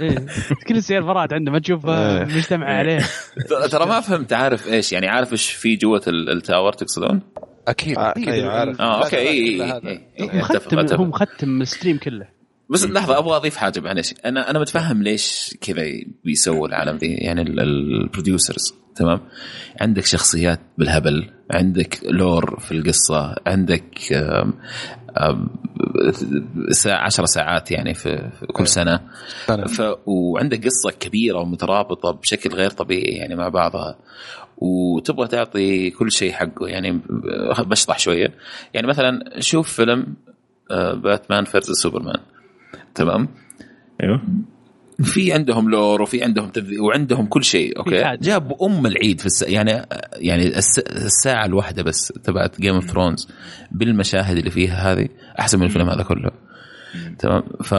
إيه. كل السيرفرات عنده ما تشوف آه، إيه. مجتمع عليه ترى ما فهمت عارف إيش يعني عارف إيش في جوة ال- التاور تقصدون؟ أكيد آه، أكيد. أيوة، عارف. آه أوكي إي إي. إي هو مختم هو اتفق مختم الستريم كله بس لحظة أبغى أضيف حاجة معلش أنا أنا متفهم ليش كذا بيسووا العالم ذي يعني البروديوسرز تمام عندك شخصيات بالهبل عندك لور في القصة عندك آم، آم، ساعة عشر ساعات يعني في, كل سنة سنة. ف... وعندك قصة كبيرة ومترابطة بشكل غير طبيعي يعني مع بعضها وتبغى تعطي كل شيء حقه. يعني بشطح شوية. يعني مثلا شوف فيلم آه، Batman vs Superman. تمام؟ أيوه. في عندهم lore وفي عندهم تذ... وعندهم كل شيء okay. جابوا أم العيد في الس... يعني يعني الس... الساعة الواحدة بس تبعت Game of Thrones بالمشاهد اللي فيها هذه أحسن من الفيلم هذا كله. تمام؟ ف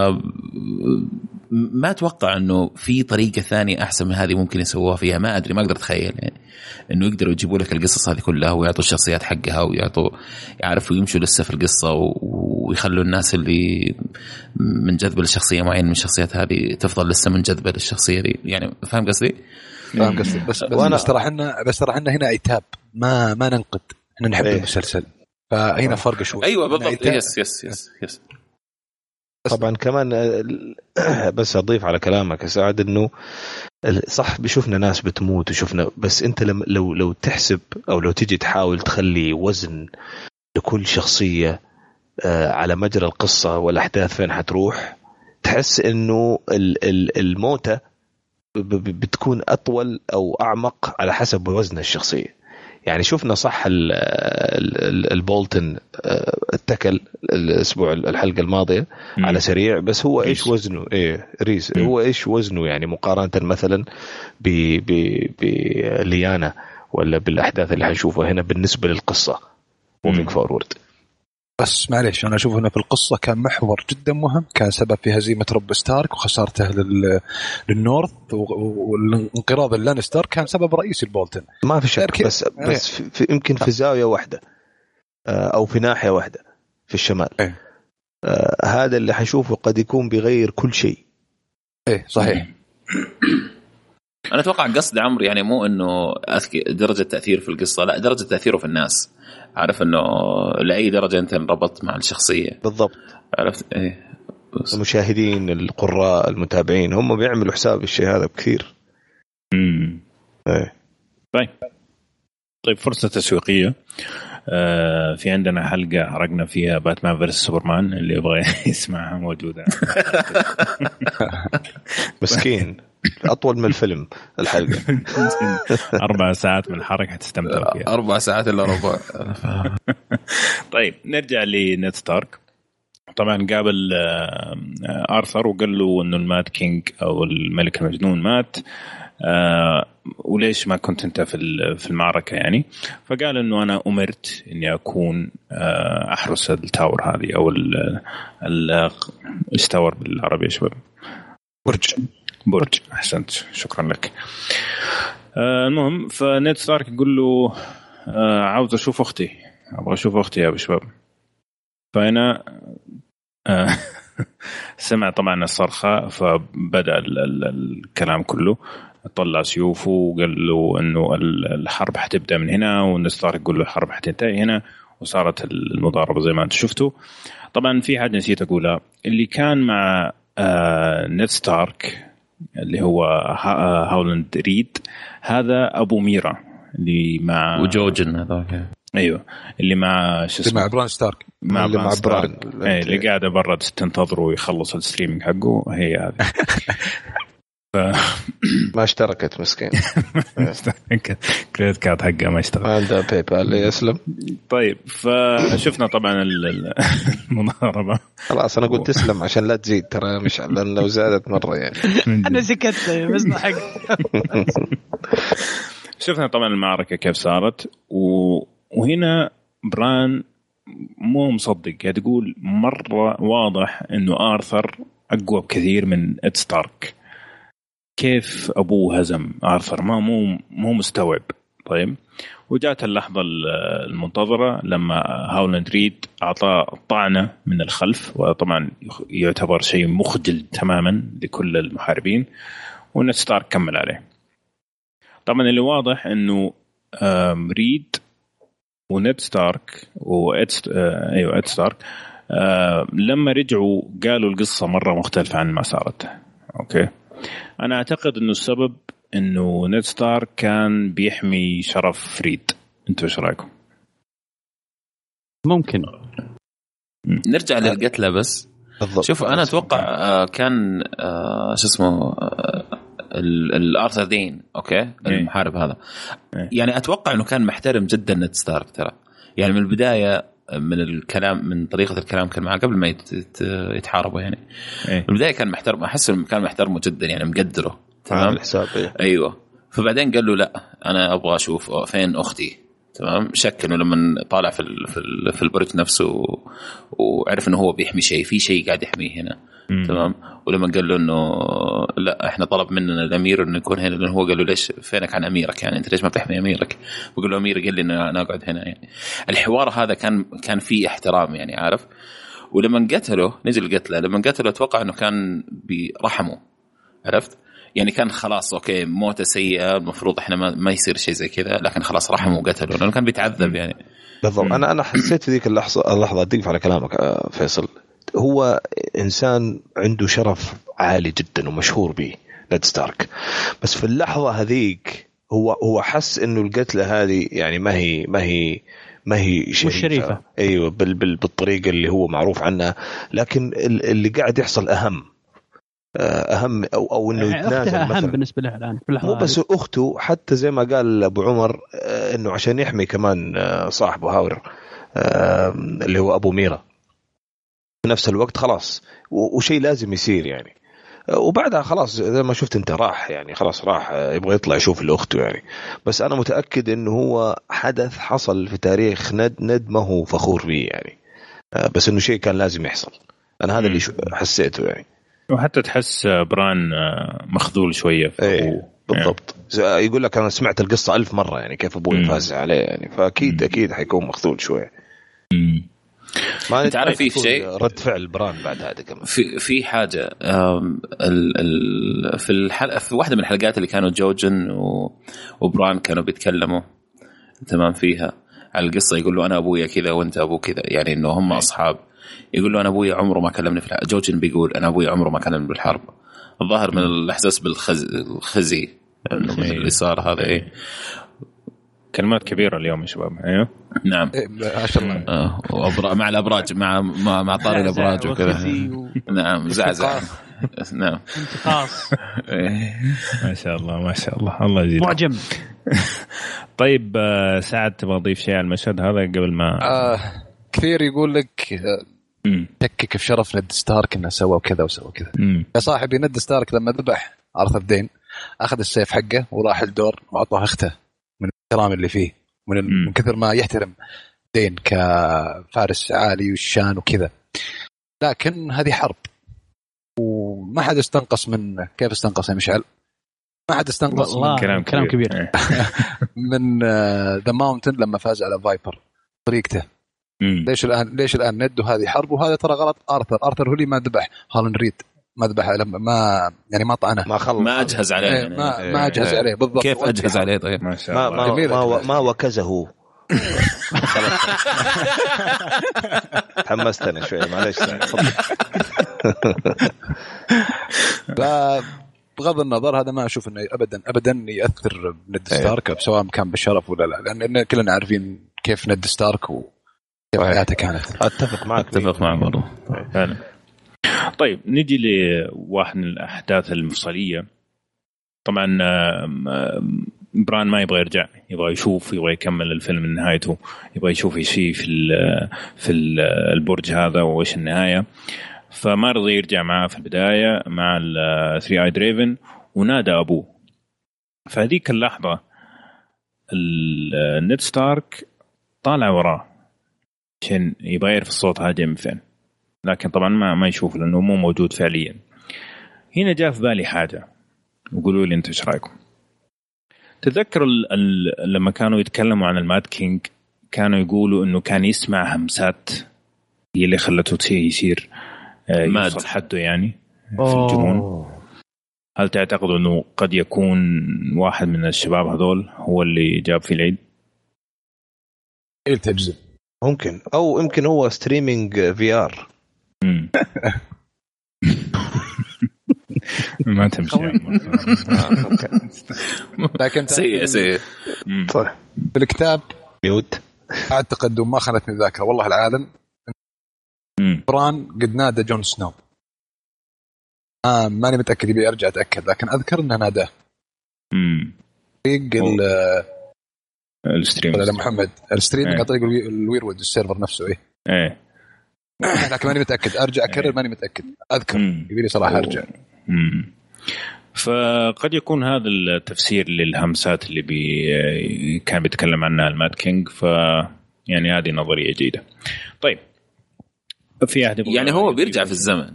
ما أتوقع إنه في طريقة ثانية أحسن من هذه ممكن يسووها فيها. ما أدري ما أقدر أتخيل يعني. إنه يقدروا يجيبوا لك القصص هذه كلها ويعطوا الشخصيات حقها ويعطوا يعرفوا يمشوا لسه في القصة و... ويخلوا الناس اللي منجذبه لشخصية معينة من الشخصيات هذه تفضل لسه منجذبه للشخصية دي يعني فاهم قصدي؟ فاهم قصدي. بس بس, وأنا- بس ترى إحنا بس ترى إحنا هنا عتاب ما ما ننقد. إحنا نحب إيه. المسلسل. فهنا فرق شوي. أيوه بالضبط. يس يس يس يس طبعا كمان آه، [clears throat] بس أضيف على كلامك يا سعد إنه صح بشوفنا ناس بتموت وشفنا بس أنت لو لو تحسب أو لو تجي تحاول تخلي وزن لكل شخصية آه، على مجرى القصة والأحداث فين حتروح تحس إنه ال- ال- الموتى بتكون أطول أو أعمق على حسب وزن الشخصية. يعني شفنا صح ال- ال- ال- البولتن آه، اتكل الأسبوع الحلقة الماضية مم. على سريع بس هو إيش. وزنه إيه ريس مم. هو إيش وزنه يعني مقارنة مثلا ب- ب- بليانا ولا بالأحداث اللي حنشوفها هنا بالنسبة للقصة moving. forward بس معليش أنا أشوف إنه في القصة كان محور جدا مهم كان سبب في هزيمة روب ستارك وخسارته لل... لل North و- والانقراض اللانستر كان سبب رئيسي البولتن ما في شك. بس بس في في يمكن في زاوية واحدة آه، أو في ناحية واحدة في الشمال. إيه. آه، هذا اللي حنشوفه قد يكون بيغير كل شيء. إيه صحيح. أنا أتوقع قصد عمرو يعني مو إنه درجة تأثير في القصة لا درجة تأثيره في الناس. عارف إنه لأي درجة أنت انربطت مع الشخصية. بالضبط. عرفت؟ إيه. بس. المشاهدين القراء المتابعين هم بيعملوا حساب الشيء هذا بكثير. مم. إيه. طيب. طيب فرصة تسويقية. آه في عندنا حلقة حرقنا فيها باتمان فيرس سوبرمان اللي يبغى [laughs] يسمعها موجودة. [laughs] مسكين. أطول من الفيلم الحلقة. [laughs] أربع ساعات من الحرق حتستمتع فيها. أربع ساعات إلا ربع. [laughs] طيب نرجع لنيد ستارك. طبعا قابل آه، آرثر وقال له إنه ال Mad King أو الملك المجنون مات. آه وليش ما كنت أنت في ال- في المعركة يعني؟ فقال إنه أنا أمرت إني أكون آه أحرس ال tower هذه أو ال ال- إيش tower بالعربي يا شباب؟ برج برج أحسنت. شكرا لك. آه المهم فنيد ستارك يقول له آه عاوز أشوف أختي. أبغى أشوف أختي يا شباب. فهنا آه [laughs] سمع طبعا الصرخه فبدأ ال ال الكلام كله. طلع سيوفه وقال له إنه ال- الحرب حتبدأ من هنا ونستار يقول له الحرب حتنتهي هنا وصارت المضاربة زي ما أنتم شفتوا. طبعا في حاجة نسيت أقولها. اللي كان مع آه نيد ستارك اللي هو ها- هاولاند ريد. هذا أبو ميرا اللي مع وجوجن هذاك. أيوه. اللي مع شو اللي مع اسمه؟ بران ستارك. مع اللي مع ستارك. بران. إيه اللي قاعدة برا تنتظره ويخلص ال streaming حقه هي هذه. [laughs] ف ما اشتركت مسكين. [laughs] credit card حقه ما اشتغل ما عندها PayPal يسلم. طيب فشفنا طبعا ال- ال- المضاربة. خلاص أنا قلت تسلم عشان لا تزيد ترى مش لأن لو زادت مرة يعني. [laughs] أنا. سكت بس ضحك [laughs] شفنا طبعا المعركة كيف صارت و... وهنا بران مو مصدق قاعد يقول مرة واضح إنه آرثر أقوى بكثير من نيد ستارك. كيف ابوه هزم آرثر؟ ما مو مو مستوعب. طيب. وجات اللحظة ال- المنتظرة لما هاولاند ريد أعطاه طعنة من الخلف وطبعا يعتبر شيء مخجل تماما لكل المحاربين ونيد ستارك كمل عليه. طبعا اللي واضح إنه ريد ونيد ستارك وإد آه، أيوه إد ستارك لما رجعوا قالوا القصة مرة مختلفة عن ما صارت. okay. أنا أعتقد إنه السبب إنه نيد ستارك كان بيحمي شرف ريد أنتوا إيش رأيكم؟ ممكن. نرجع للقتلة بس. بالضبط. شوف أنا أتوقع آه، كان آه، شو اسمه ال- الارثر دين okay؟ المحارب هذا. إيه. يعني أتوقع إنه كان محترم جدا نيد ستارك ترى. يعني من البداية من الكلام من طريقة الكلام كان معاه قبل ما يت- يت- يتحاربوا يعني. من البداية كان محترم أحس كان محترمه جدا يعني مقدره تمام تمام؟ الحساب إيه. أيوه. فبعدين قال له لا أنا أبغى أشوف فين أختي. تمام شك إنه لما طالع في ال- في, ال- في البرج نفسه وعرف إنه هو بيحمي شيء في شيء قاعد يحميه هنا مم. تمام ولما قال له إنه لا إحنا طلب مننا الأمير إنه يكون هنا لأنه هو قال له ليش فينك عن أميرك يعني أنت ليش ما بتحمي أميرك؟ بقول له أمير قال لي ان أنا أقعد هنا يعني الحوار هذا كان كان فيه احترام يعني عارف ولما قتله نجي القتله لما قتله أتوقع إنه كان برحمه عرفت؟ يعني كان خلاص أوكي موته سيئة المفروض إحنا ما, ما يصير شيء زي كذا لكن خلاص رحمه وقتله لأنه كان بيتعذب يعني. بالضبط. أنا أنا حسيت في ذيك اللحظه اللحظة أدق على كلامك آه، فيصل. هو إنسان عنده شرف عالي جدا ومشهور به نيد ستارك. بس في اللحظة هذيك هو هو حس إنه القتلة هذه يعني ما هي ما هي ما هي شريفة, شريفة. أيوه بال بال بالطريقة اللي هو معروف عنها. لكن ال- اللي قاعد يحصل أهم أهم أو أو إنه يعني يتنازل اختها أهم مثلا. بالنسبة له الآن في مو بس. أخته حتى زي ما قال أبو عمر آه، إنه عشان يحمي كمان آه، صاحبه هاور آه، اللي هو أبو ميرا. في نفس الوقت خلاص وشيء لازم يصير يعني. آه، وبعدها خلاص زي ما شفت أنت راح يعني خلاص راح آه، يبغى يطلع يشوف لأخته يعني. بس أنا متأكد إنه هو حدث حصل في تاريخ ند ند ما هو فخور به يعني. آه، بس إنه شيء كان لازم يحصل. أنا هذا اللي حسيته يعني. وحتى تحس بران آه، مخذول شوية في إيه أبوه. بالضبط ز- يقول لك أنا سمعت القصة ألف مرة يعني كيف أبوي. فاز عليه يعني فأكيد أكيد حيكون مخذول شوية. ما أنت عارف في شيء؟ رد فعل بران بعد هذا كمان في في حاجة ال ال في الحلقة في واحدة من الحلقات اللي كانوا جوجن و- وبران كانوا بيتكلموا تمام فيها على القصة يقول له أنا أبويا كذا وأنت أبو كذا يعني إنه هم أصحاب يقول له أنا ابويا عمره ما كلمني في الحرب جوجن بيقول أنا ابويا عمره ما كلمني بالحرب. الظاهر من الإحساس بالخزي الخزي إنه من إيه. اللي صار هذا إيه. كلمات كبيرة اليوم يا شباب أيوه نعم. إيه، ما شاء الله. آه، وأبرا- مع الأبراج مع مع, مع طاري الأبراج وكذا. نعم زعزع. نعم. انتقاص. إيه. ما شاء الله ما شاء الله. الله يزيد معجم. [laughs] طيب آه، سعد تبغى تضيف شيء على المشهد هذا قبل ما آه كثير يقول لك آه،. شكك في شرف ند ستارك إنه سوى كذا وسوى كذا. يا صاحبي ند ستارك لما ذبح ارثر دين أخذ السيف حقه وراح الدور واعطاه أخته من الكرام اللي فيه من, ال-. من كثر ما يحترم دين كفارس عالي والشان وكذا لكن هذه حرب وما حد استنقص من كيف استنقص يا مشعل؟ ما حد استنقص والله من, كلام كلام كبير, كبير. [laughs] إيه. من ذا ماونتن لما فاز على فايبر طريقته مم. ليش الان ليش الآن ند وهذه حرب؟ وهذا ترى غلط. آرثر. آرثر هو اللي ما ذبح. هالن ريد ما ذبح. لما ما يعني ما طعنه. ما خلص. ما أجهز عليه. إيه، يعني. ما ما أجهز عليه. بالضبط. كيف أجهز عليه؟ طيب؟ ما شاء ما الله. ما ما. ما وكزه. حمستني شوي. معلش تفضل. بغض النظر هذا ما أشوف إنه ابدا ابدا يأثر ند ستارك سواء كان بالشرف ولا لا. لأن كلنا عارفين كيف ند ستارك. حياته كانت أتفق معك. أتفق معك برضه فعلا. طيب نجي لواحد من الأحداث المفصلية. طبعا بران ما يبغى يرجع يبغى يشوف يبغى يكمل الفيلم من نهايته يبغى يشوف إيش في ال- في ال- البرج هذا وإيش النهاية. فما رضي يرجع معاه في البداية مع ال Three Eyed Raven ونادى أبوه. فهذيك اللحظة ال- نيد ستارك طالع وراه. عشان يبغى يعرف الصوت هذا جاي من فين. لكن طبعا ما ما يشوف لأنه مو موجود فعليا. هنا جاء في بالي حاجة. وقولوا لي أنتم إيش رأيكم. تذكر ال ال لما كانوا يتكلموا عن ال Mad King كانوا يقولوا إنه كان يسمع همسات هي اللي خلته تصير يصير آه، mad. يوصل حده يعني في الجنون. هل تعتقدوا إنه قد يكون واحد من الشباب هذول هو اللي جاب فيه العيد؟ إيه تجزم ممكن. أو يمكن هو streaming VR. ما تمشي يا عمر. لكن [laughs] سيء سيء. طيب. في الكتاب ميوت أعتقد وما خانتني الذاكره والله العالم. بران قد نادى جون سنو. آه ماني متأكد يبي أرجع أتأكد لكن أذكر إنه ناداه. طريق ال stream لا محمد ال streaming إيه. عن طريق الوي- ال Weirwood ال server نفسه إيه إيه [clears throat] لكن ماني متأكد أرجع أكرر إيه. ماني متأكد أذكر. يبي لي صراحة أرجع مم. فقد يكون هذا التفسير للهمسات اللي بي كان بيتكلم عنها ال Mad King ف يعني هذه نظرية جيدة. طيب في أحد يعني هو بيرجع في الزمن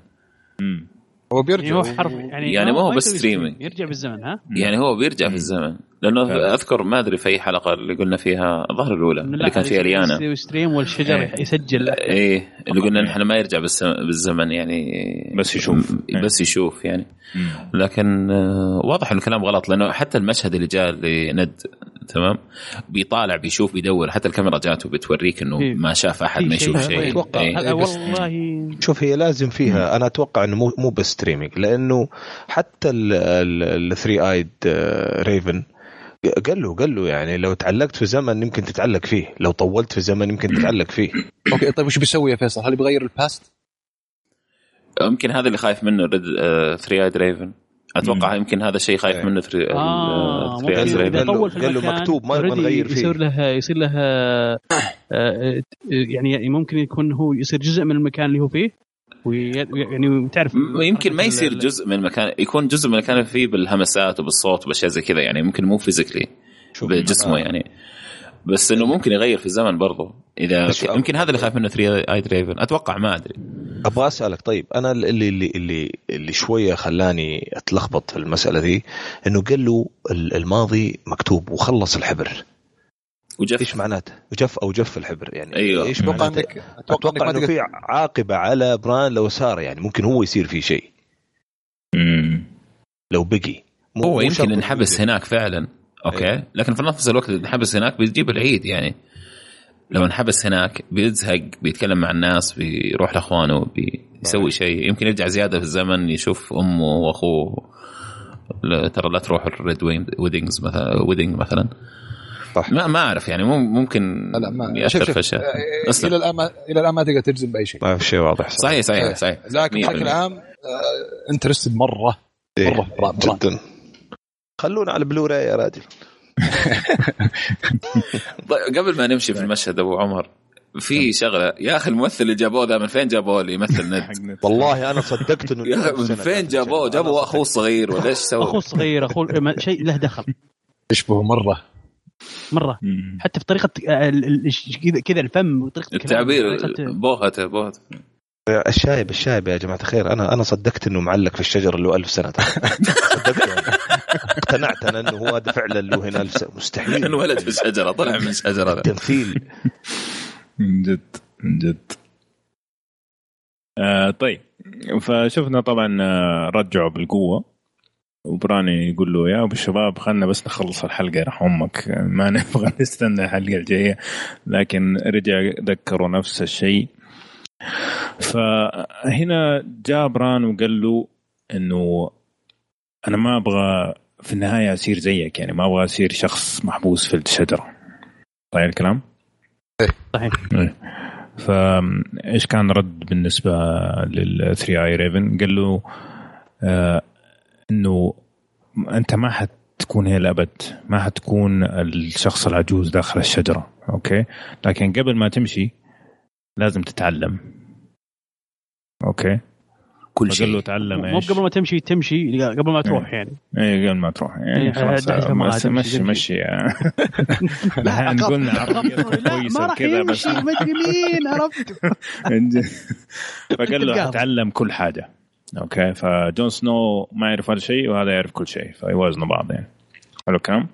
مم. هو يعني بيرجع هو حرف يعني يعني ما هو بس streaming. يرجع بالزمن ها يعني هو بيرجع في الزمن لأنه فعلا. أذكر ما أدري في أي حلقة اللي قلنا فيها الظهر الأولى اللي كان فيها ليانا stream والشجر إيه. يسجل إيه اللي قلنا نحن ما يرجع بالزمن يعني بس يشوف. بس يشوف يعني. لكن آه، واضح انه الكلام غلط لأنه حتى المشهد اللي جاء لنيد تمام بيطالع بيشوف بيدور حتى الكاميرا جاته بتوريك إنه إيه. ما شاف أحد في ما شيء. يشوف شيء أتوقع. إيه. هذا بس- والله شوف هي لازم فيها أنا أتوقع إنه مو مو بس streaming لأنه حتى ال Three Eyed Raven قال له قال له يعني لو تعلقت في زمن يمكن تتعلق فيه لو طولت في زمن يمكن تتعلق فيه [coughs] okay طيب وش بيسوي يا فيصل؟ هل بيغير ال past؟ يمكن هذا اللي خايف منه ريد 3 eyed raven أتوقع مم. يمكن هذا الشيء خايف إيه. منه 3 آه 3 eyed ممكن raven إذا قال له- قال له مكتوب ما نبغى نغير فيه. يصير له يصير له آه، آه، يعني ممكن يكون هو يصير جزء من المكان اللي هو فيه وي- يعني تعرف يمكن ما يصير جزء من المكان يكون جزء من المكان فيه بالهمسات وبالصوت وبأشياء زي كذا يعني ممكن مو physically شوف بجسمه آه. يعني بس إنه ممكن يغير في الزمن برضه إذا يمكن هذا اللي خايف منه 3 ايد ريفن أتوقع ما أدري أبغى أسألك طيب أنا اللي اللي اللي اللي شوية خلاني أتلخبط في المسألة دي إنه قال له ال- الماضي مكتوب وخلص الحبر وجف إيش معناته؟ جف أو جف الحبر يعني أيوه. إيش أتوقع معناته؟ إنك أتوقع إنه في عاقبة على بران لو صار يعني ممكن هو يصير فيه شيء مم. لو بقي هو يمكن يبقى. هناك فعلا okay أيوه. لكن في نفس الوقت اللي ينحبس هناك بيجيب العيد يعني لو انحبس هناك بيزهق بيتكلم مع الناس بيروح لأخوانه بيسوي شيء يمكن يرجع زيادة في الزمن يشوف أمه وأخوه لا ترى لا تروح ال red weddings مثلا wedding مثلا صح. ما ما أعرف يعني مو- ممكن لا ما يأثر شوف في شوف أشياء آه، أسلم. إلى الآن ما إلى الآن ما تقدر تجزم بأي شيء ما في شيء واضح صح. صحيح صحيح إيه. صحيح لكن 100%. بشكل عام interested مرة إيه، مرة بران بران. جدا خلونا على بلوراي يا راجل طيب [laughs] قبل ما نمشي في المشهد أبو عمر في شغلة. يا أخي الممثل اللي جابوه ذا من فين جابوه اللي يمثل [laughs] ند. والله أنا صدقت إنه [laughs] من فين جابوه؟ جابوا أخوه الصغير ولا إيش أخوه سوى الصغير أخوه ما- شيء له دخل. يشبه مرة. مرة. حتى في طريقة آه، ال- ال- كذا كذا الفم وطريقة التعبير بوهته بوهته. الشايب الشايب يا جماعة الخير. أنا أنا صدقت إنه معلق في الشجر اللي له ألف سنة. صدقت. اقتنعت أنا إنه هو هذا فعلا له هنا مستحيل. انولد في الشجره طلع من الشجره تمثيل من جد من جد. آه طيب. فشفنا طبعا آه، رجعوا بالقوة. وبراني يقول له يا أبو الشباب خلنا بس نخلص الحلقة يرحم أمك. ما نبغى [laughs] نستنى الحلقة الجاية. لكن رجع ذكروا نفس الشيء. فهنا جاء بران وقال له إنه أنا ما أبغى في النهاية اصير زيك يعني ما أبغى اصير شخص محبوس في الشجرة طيب الكلام؟ صحيح إيه. فايش كان رد بالنسبة لل 3 اي ريفن؟ قال له آه إنه أنت ما حتكون هي الأبد ما حتكون الشخص العجوز داخل الشجرة okay لكن قبل ما تمشي لازم تتعلم okay كل فقال له شيء. تعلم مو إيش؟ قبل ما تمشي تمشي قبل ما تروح يعني. اي قبل ما تروح. يعني إيه، خلاص تمشي، مشي تمشي. مشي [laughs] [laughs] الحين قلنا عربية لا كويسة ما راح وكذا بس يمشي ما أدري [laughs] مين عرفت؟ فقال له. أتعلم كل حاجة. أوكي فجون سنو ما يعرف هذا الشيء وهذا يعرف كل شيء. فيوازنوا بعض يعني. حلو الكلام؟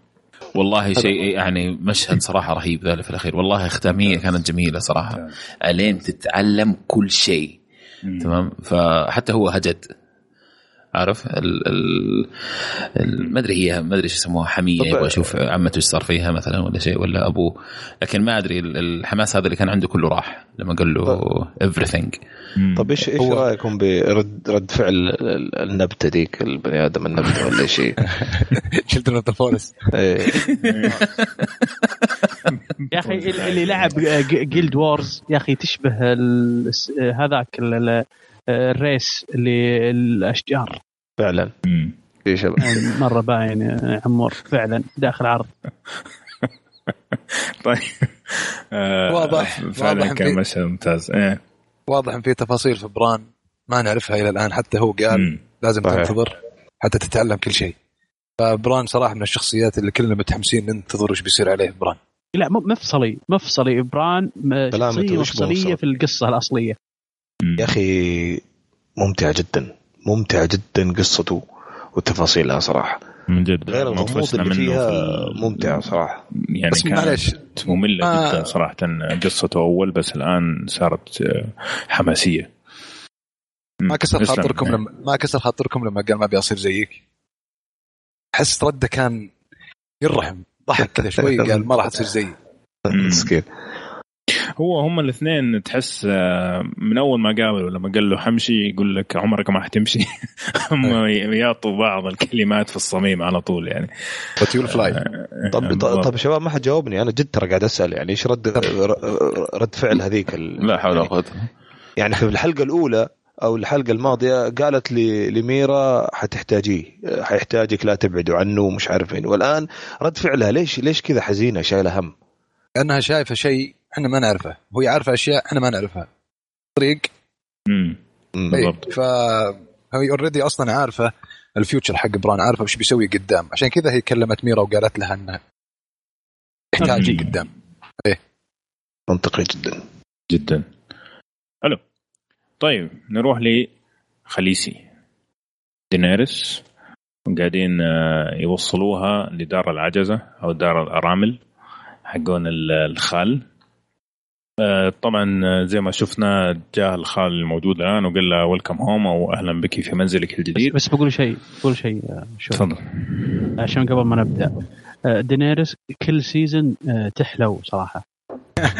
والله شيء يعني مشهد صراحة رهيب ذا اللي في الأخير. والله ختاميه كانت جميلة صراحة. الين تتعلم كل شيء. تمام؟ فحتى هو هجد. عارف؟ ال ال ما أدري هي ما أدري إيش يسموها حمية يبغى أشوف عمته إيش صار فيها مثلا ولا شيء ولا ابوه لكن ما أدري ال- الحماس هذا اللي كان عنده كله راح لما قال له everything. طب إيش إيش رأيكم برد رد فعل ال- النبتة ذيك البني آدم النبتة ولا شيء؟ [laughs] شلت من ال force إيه. يا أخي ال- اللي لعب Guild Wars يا أخي تشبه ال- هذاك ال race اللي الاشجار فعلا. في شباب. يعني مرة باين يا عمور فعلا داخل عرض. [laughs] طيب. آه، واضح- فعلا واضح كان مشهد ممتاز. إيه. واضح إن في تفاصيل في بران ما نعرفها إلى الآن حتى هو قال مم. لازم صحيح. تنتظر حتى تتعلم كل شيء. فبران صراحة من الشخصيات اللي كلنا متحمسين ننتظر وش بيصير عليه بران. لا مفصلي مفصلي. بران شخصية مفصلية؟ في القصة الأصلية. يا أخي ممتع جدا ممتع جدا قصته وتفاصيلها صراحة. من جد. غير الغموض اللي فيها في ممتع صراحة. يعني بس كانت معلش مملة ما- جدا صراحة قصته أول بس الآن صارت آه، حماسية. ما كسر. خاطركم. لما ما كسر خاطركم لما قال ما ابي اصير زيك؟ أحس رده كان يرحم ضحك كذا شوي قال ما راح تصير زيي. مسكين. هو هم الاثنين تحس آه، من أول ما قابلوا لما قال له حمشي يقول لك عمرك ما حتمشي. [laughs] هم يعطوا بعض الكلمات في الصميم على طول يعني. بس you fly طب. طب شباب ما حد جاوبني. أنا جد ترى قاعد أسأل يعني إيش رد [laughs] رد فعل هذيك ال... لا حول ولا قوة. يعني في الحلقة الأولى أو الحلقة الماضية قالت لي لميرا حتحتاجيه حيحتاجك لا تبعدوا عنه مش عارف وين والآن رد فعلها ليش ليش كذا حزينة شايلة هم؟ لأنها شايفة شيء إحنا ما نعرفه. وهي عارفه أشياء إحنا ما نعرفها. طريق. امم مم. إيه، بالضبط. فهي already أصلا عارفة ال future حق بران عارفة وش بيسوي قدام. عشان كذا هي كلمت ميرا وقالت لها انها تحتاجي مم. قدام. منطقي جدا. جدا. حلو. طيب نروح لخليسي دينيرس قاعدين آه، يوصلوها لدار العجزة أو دار الأرامل حقون ال- الخال. طبعا آه، زي ما شفنا جاء الخال الموجود الآن وقال له welcome home أو أهلا بك في منزلك بس, الجديد. بس بقول شيء بقول شيء آه، شوف تفضل. عشان قبل ما نبدأ آه، دينيرس كل season آه، تحلو صراحة. [laughs]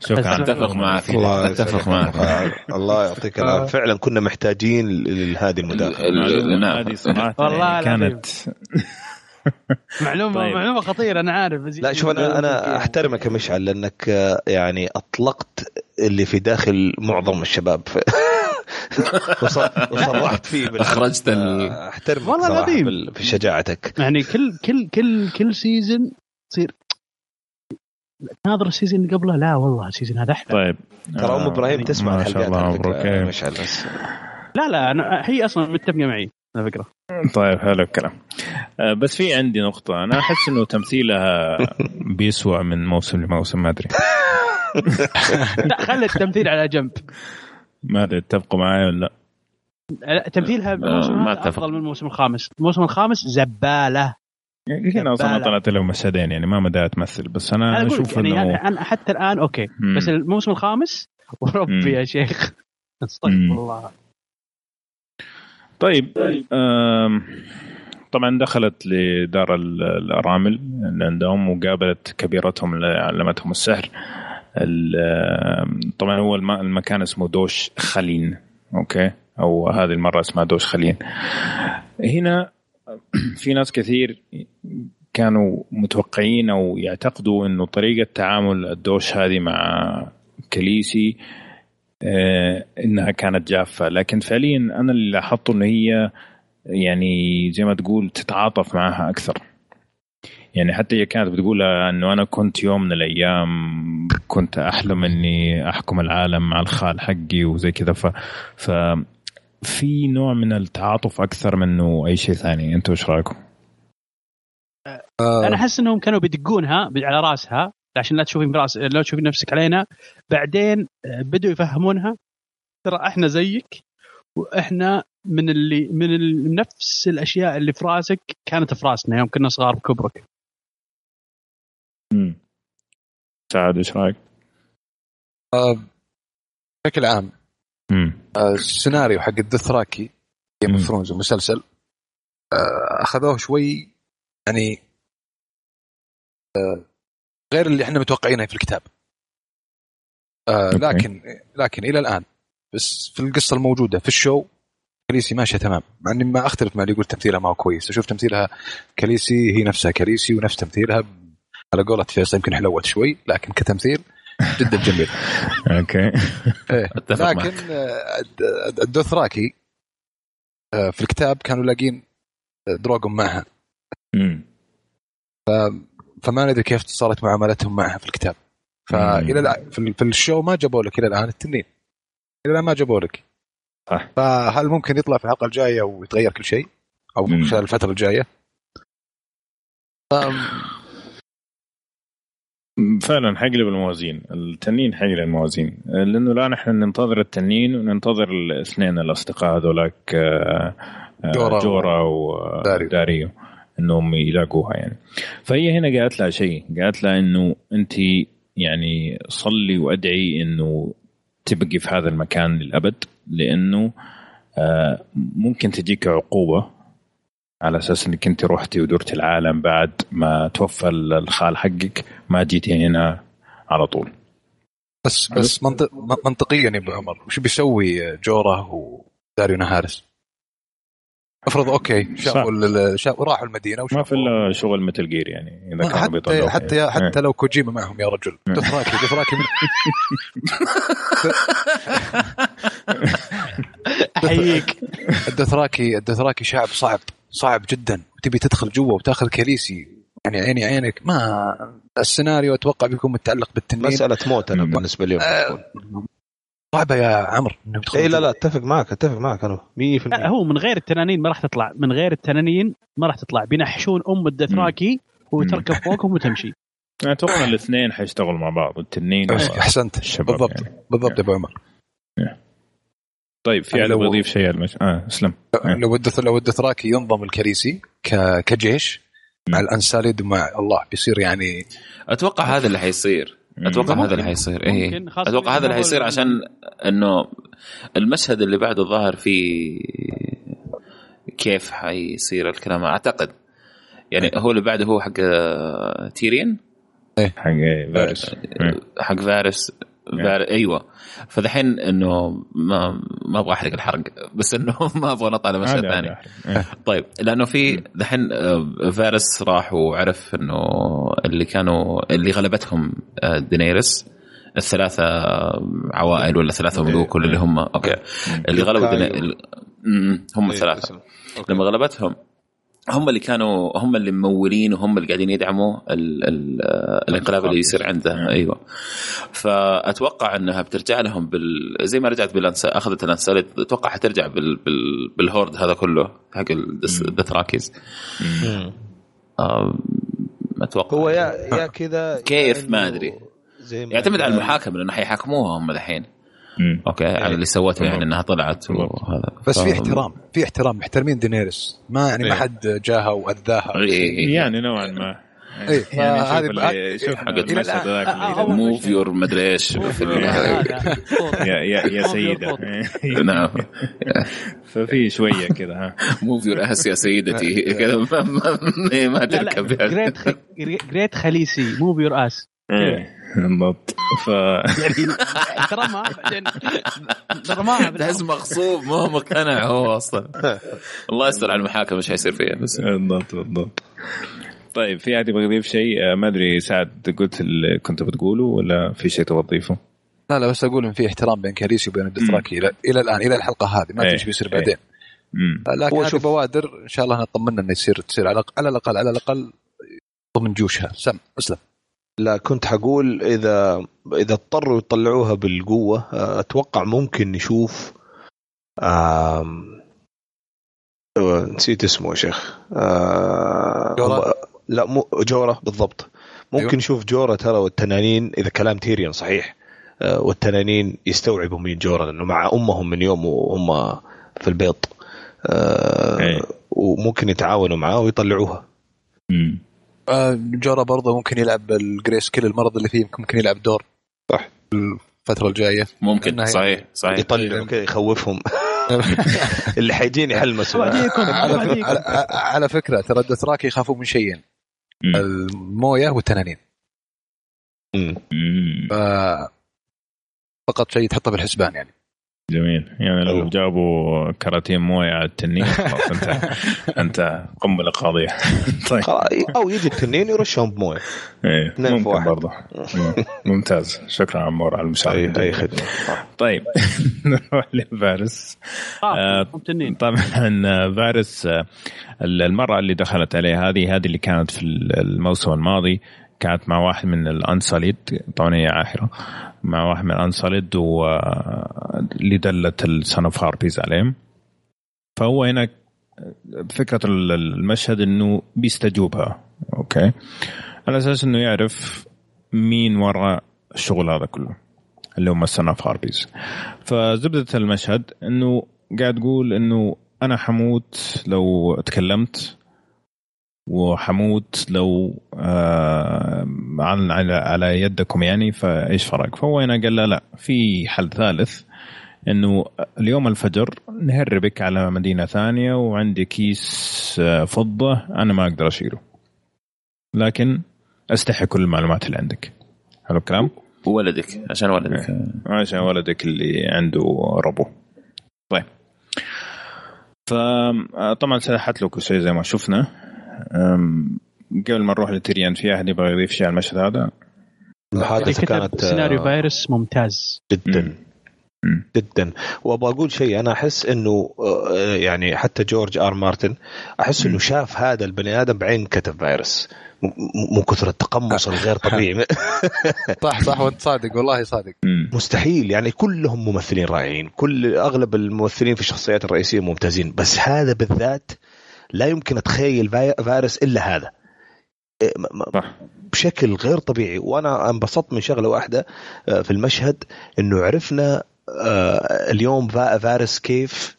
شكرا. أتفق معك. [laughs] أتفق معك. [laughs] الله يعطيك العافية. فعلا كنا محتاجين لهذه المداخلة. ال- ال- نعم. هذه يعني العظيم. كانت [laughs] معلومه طيب. معلومة خطيرة أنا عارف بس لا شوف أنا أنا أحترمك يا مشعل لأنك آه، يعني أطلقت اللي في داخل معظم الشباب. [laughs] وصرحت فيه آه، أحترمك والله صراحة العظيم. في شجاعتك. يعني كل كل كل كل season تصير ناظر ال season اللي قبله؟ لا والله ال season هذا أحلى. طيب. ترى أم آه، إبراهيم تسمع ما شاء الحلقات الله مبروك. مشعل بس. لا لا أنا هي أصلا متفقة معي على فكرة. طيب حلو الكلام. آه، بس في عندي نقطة. أنا أحس إنه تمثيلها بيسوى من موسم لموسم ما أدري. [laughs] لا خلي التمثيل على جنب. ما أدري تتفقوا معي ولا لا؟ تمثيلها بالموسم ما. أفضل من الموسم الخامس. الموسم الخامس زبالة. يعني هنا أصلا لا، لا. طلعت لهم مشهدين يعني ما مدى تمثل بس أنا أنا لك أشوف يعني إنه أنا حتى الآن أوكي. مم. بس الموسم الخامس [laughs] وربي مم. يا شيخ. استغفر. الله. طيب آم، طبعا دخلت لدار ال- الأرامل اللي عندهم وقابلت كبيرتهم اللي علمتهم السحر. طبعا هو الم- المكان اسمه دوش خلين okay؟ أو هذه المرة اسمها دوش خلين. هنا في ناس كثير كانوا متوقعين أو يعتقدوا إنه طريقة تعامل الدوش هذه مع كليسي آه، إنها كانت جافة. لكن فعليا أنا اللي لاحظته انه هي يعني زي ما تقول تتعاطف معها أكثر. يعني حتى هي كانت بتقول إنه أنا كنت يوم من الأيام كنت أحلم إني أحكم العالم مع الخال حقي وزي كذا. ف ف في نوع من التعاطف أكثر منه أي شيء ثاني. أنتم إيش رأيكم؟ آه، أنا أحس إنهم كانوا بيدقونها على رأسها. عشان لا تشوفين براس لا تشوفين نفسك علينا بعدين آه، بدوا يفهمونها ترى إحنا زيك وإحنا من اللي من ال- نفس الأشياء اللي في رأسك كانت في رأسنا يوم كنا صغار بكبرك مم. سعد إيش رأيك؟ آه، بشكل عام. آه، السيناريو حق الدثراكي Game. of Thrones المسلسل آه، أخذوه شوي يعني آه، غير اللي إحنا متوقعينه في الكتاب. آه،. لكن لكن إلى الآن بس في القصة الموجودة في ال show كاليسي ماشية تمام. مع إني ما أختلف مع اللي يقول تمثيلها ما هو كويس. أشوف تمثيلها كاليسي هي نفسها كاليسي ونفس تمثيلها. على قولة فيصل يمكن حلوت شوي لكن كتمثيل جدا جميل. [laughs] okay. [laughs] إيه. لكن آه، الد- الدوثراكي آه، في الكتاب كانوا لاقين دروغون معها. مم. فما ندري كيف صارت معاملتهم معها في الكتاب. فإلى الآن- في ال- في الشو ما جابوا لك إلى الآن التنين. إلى الآن ما جابوا لك. صح. فهل ممكن يطلع في الحلقة الجاية ويتغير كل شيء؟ أو مم. خلال الفترة الجاية؟ فعلا حيقلب الموازين. التنين حيقلب الموازين. لأنه الآن إحنا ننتظر التنين وننتظر الاثنين الأصدقاء هذولاك آه، آه، جورا جورا داريو. إنهم يلاقوها يعني. فهي هنا قالت لها شيء. قالت لها إنه أنت يعني صلي وأدعي إنه تبقي في هذا المكان للأبد لأنه آه، ممكن تجيك عقوبة على أساس إنك أنت رحتي ودرتي العالم بعد ما توفى الخال حقك ما جيتي هنا على طول. بس بس منطق منطقيا يا أبو عمر وش بيسوي جورا وداريو نهارس؟ افرض okay شافوا شافوا راحوا المدينة ما وشافوا. في إلا شغل Metal Gear يعني إذا كانوا حتى بيطلعوا. حتى يعني. حتى لو كوجيما معهم يا رجل. إيه. دثراكي دثراكي من أحييك. الدثراكي الدثراكي شعب صعب صعب جدا. وتبي تدخل جوا وتاخذ كاليسي يعني عيني عينك. ما السيناريو أتوقع بيكون متعلق بالتنين. مسألة موت أنا. بالنسبة لي. آه، صعبة يا عمرو انه اي لا. لا أتفق معك أتفق معك أنا 100% لا هو من غير التنانين ما راح تطلع من غير التنانين ما راح تطلع. بينحشون أم الدثراكي وتركب فوقهم وتمشي. [laughs] أتوقع الاثنين حيشتغلوا مع بعض التنين احسنت الشباب بالضبط يعني. بالضبط يا أبو عمر. طيب في علي لو- يضيف شيء على المش... آه اسلم. إيه. لو الدث لو الدثراكي ينضم الكريسي ك... كجيش مع الأنساليد ومع الله بيصير يعني أتوقع هذا اللي حيصير. أتوقع ممكن. هذا اللي حيصير. إيه خاصة أتوقع هذا اللي حيصير عشان إنه المشهد اللي بعده ظاهر فيه كيف حيصير الكلام. أعتقد يعني هو اللي بعده هو حق آه، تيرين. حق إيه، فارس. إيه. حق فارس. فار... أيوه. فدحين إنه ما ما أبغى أحرق الحرق بس إنه [laughs] ما أبغى نطلع لمشهد عادي، ثاني. طيب لأنه في دحين آه، فارس راح وعرف إنه اللي كانوا اللي غلبتهم آه، دينيرس الثلاثة عوائل ولا ثلاثة ملوك ولا اللي هم okay. اللي غلبوا كايو. ديني... ال- م- هم الثلاثة. لما غلبتهم هم اللي كانوا هم اللي ممولين وهم اللي قاعدين يدعموا ال ال الانقلاب اللي يصير عنده. أيوه. فأتوقع أنها بترجع لهم بال زي ما رجعت بال Unsullied أخذت ال Unsullied أتوقع حترجع بال... بال... بال horde هذا كله حق الدس- الدثراكيز أتوقع. هو يا يا كذا كيف؟ ما ما يعتمد على المحاكمه لأنه حيحاكموها هم الحين. مم. okay على اللي سوته يعني. إنها طلعت. وهذا. بس في احترام في احترام محترمين دينيرس ما يعني ما إيه. حد جاها وأذاها. إيه، إيه، إيه. يعني نوعا ما. إيه، يعني شوف حق المشهد ذاك move your مدري إيش. [laughs] يا يا يا سيدة. [laughs] نعم. [laughs] ففي شوية كذا ها. move your ass يا سيدتي. كذا ما, تركب. جريت خليسي. move your ass إيه، بالضبط. ف يعني احترمها بعدين رماها تحس مغصوب ما هو مقتنع هو أصلا. الله يستر على المحاكمه إيش حيصير فيها. بس بالضبط بالضبط. طيب في أحد يبغى يضيف شيء؟ آه، ما أدري سعد قلت اللي كنت بتقوله ولا في شيء تبغى تضيفه؟ لا لا بس أقول إن في احترام بين كاليسي وبين الدثراكي إلى إلى الآن إلى الحلقة هذه ما إيه، ادري إيش بيصير إيه. بعدين. لكن هذه شوف- بوادر إن شاء الله نطمنا إنه يصير تصير على على الأقل على الأقل ضمن جوشها سم أسلم. لا كنت حقول إذا إذا اضطروا يطلعوها بالقوة آه، أتوقع ممكن نشوف آم، آه، نسيت اسمه يا شيخ آه، جورا؟ لا مو جورا بالضبط ممكن أيوه. نشوف جورا ترى والتنانين إذا كلام تيريون صحيح آه، والتنانين يستوعبوا مين جورا لأنه مع أمهم من يوم وهم في البيض آه، أي. وممكن يتعاونوا معاه ويطلعوها جورا برضه ممكن يلعب الجريس كيل المرض اللي فيه ممكن يلعب دور. صح. الفترة الجاية. ممكن صحيح صحيح. يطلعوا كذا يخوفهم. [laughs] اللي حيجيني حلمسوا بعديكم على, على, فكرة ترى الدثراكي يخافون من شيئين. الموية والتنانين. ف- فقط شيء تحطه بالحسبان يعني. جميل. يعني لو. جابوا كراتين موية على التنين [laughs] خلاص أنت أنت قنبله قاضيه [laughs] طيب. أو يجي التنين يرشهم بموية. إيه ممكن واحد. برضه. مم. ممتاز. شكرا عمور على المساعده اي خدمة. طيب. [laughs] نروح لفارس. آه، آه. طبعا فارس آه، المرأة اللي دخلت عليه هذه هذه اللي كانت في الموسم الماضي. كانت مع واحد من ال Unsullied طبعا هي عاهرة مع واحد من ال Unsullied واللي دلت ال Son of Harpies عليهم. فهو هنا فكرة المشهد إنه بيستجوبها okay؟ على أساس إنه يعرف مين وراء الشغل هذا كله اللي هم ال Son of Harpies. فزبدة المشهد إنه قاعد تقول إنه أنا حموت لو تكلمت. وحموت لو آه عن على, على يدكم يعني فإيش فرق؟ فهو هنا قال لا لا في حل ثالث إنه اليوم الفجر نهربك على مدينة ثانية وعندي كيس آه، فضة أنا ما أقدر أشيله. لكن أستحي كل المعلومات اللي عندك. حلو الكلام؟ ولدك عشان ولدك. عشان ولدك اللي عنده ربو. طيب. فطبعا سلحت له كل شيء زي ما شفنا. قبل ما نروح لتيريان في أحد يبغى يضيف شيء على المشهد هذا؟ الحادثه كتب كانت سيناريو آه، فايروس ممتاز. جدا. جدا. وأبغى أقول شيء أنا أحس إنه آه، يعني حتى جورج آر مارتن أحس إنه شاف هذا البني آدم بعين كتب فيروس. من كثر التقمص الغير [laughs] طبيعي. [laughs] صح صح وأنت صادق والله صادق. مم. مستحيل يعني كلهم ممثلين رائعين. كل أغلب الممثلين في الشخصيات الرئيسية ممتازين. بس هذا بالذات لا يمكن أتخيل فارس إلا هذا. إيه، بشكل غير طبيعي. وأنا انبسطت من شغلة واحدة آه، في المشهد إنه عرفنا آه، اليوم فا- فارس كيف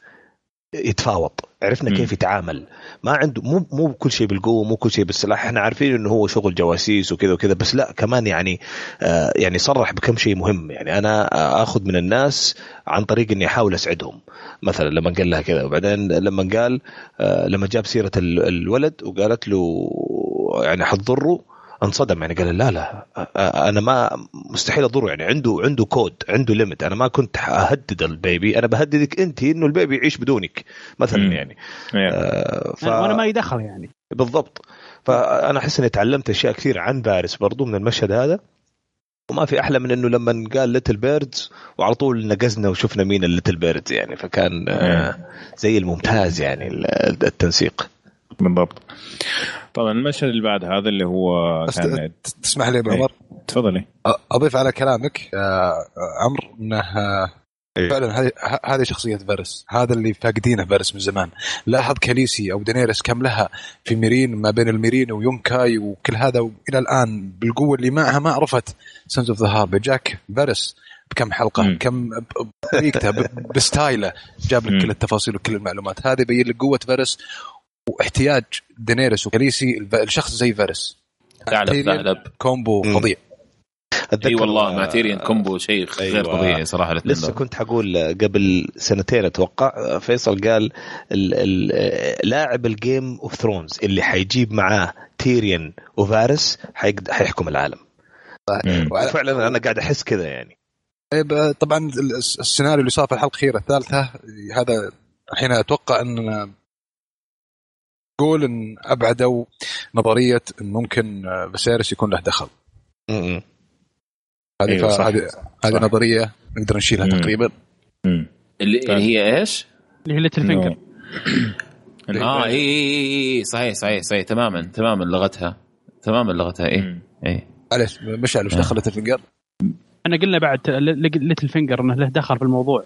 يتفاوض. عرفنا. كيف يتعامل. ما عنده مو مو كل شيء بالقوة مو كل شيء بالسلاح. إحنا عارفين إنه هو شغل جواسيس وكذا وكذا بس لا كمان يعني آه يعني صرح بكم شيء مهم. يعني أنا آخذ من الناس عن طريق إني أحاول أسعدهم. مثلا لما قال لها كذا وبعدين لما قال آه لما جاب سيرة ال- الولد وقالت له يعني حتضره انصدم يعني قال لا لا أنا ما مستحيل أضره يعني عنده عنده كود عنده limit أنا ما كنت أهدد ال baby أنا بهددك أنت إنه ال baby يعيش بدونك مثلا. يعني. آه، ف... وأنا ما يدخل يعني. بالضبط. فأنا أحس إني تعلمت أشياء كثير عن فارس برضو من المشهد هذا. وما في أحلى من إنه لما قال little birds وعلى طول نقزنا وشفنا مين ال little birds يعني فكان آه، زي الممتاز يعني ال- التنسيق. بالضبط طبعا المشهد اللي بعد هذا اللي هو كان تسمح لي يا ابو عمر تفضلي أ- أضيف على كلامك آه، آه، عمرو إنه آه، إيه. فعلا هذه ه- هذه شخصية فيرس. هذا اللي فاقدينه فيرس من زمان. لاحظ كاليسي أو دينيرس كم لها في ميرين ما بين الميرين ويونكاي وكل هذا وإلى الآن بالقوة اللي معها ما عرفت Sons of the Harpy جاك فيرس بكم حلقة؟ مم. بكم بطريقته ب style ه جاب مم. لك كل التفاصيل وكل المعلومات. هذا يبين لك قوة فيرس واحتياج دينيرس وكاليسي الشخص زي فيرس ثعلب ثعلب combo. فظيع إي والله آه، مع تيريان combo شيء غير أيوة. طبيعي صراحة الاثنين لسه. كنت حقول قبل سنتين أتوقع فيصل قال ال- ال- لاعب ال Game of Thrones اللي حيجيب معاه تيريان وفارس حيقد- حيحكم العالم. فعلا أنا قاعد أحس كذا يعني طيب طبعا الس- السيناريو اللي صار في الحلقة الأخيرة الثالثة هذا الحين أتوقع ان قول إن أبعدوا نظرية إن ممكن فيسيرس يكون له دخل م-م. هذه أيوة،. هذه هذه. نظرية نقدر نشيلها مم. تقريبا مم. اللي, اللي هي إيش؟ اللي هي [coughs] Little Finger آه إي إي إي صحيح صحيح صحيح تماما تماما لغتها تماما لغتها إي. إي معليش مشعل وش دخل Little Finger؟ إحنا قلنا بعد Little Finger إنه له دخل في الموضوع آه،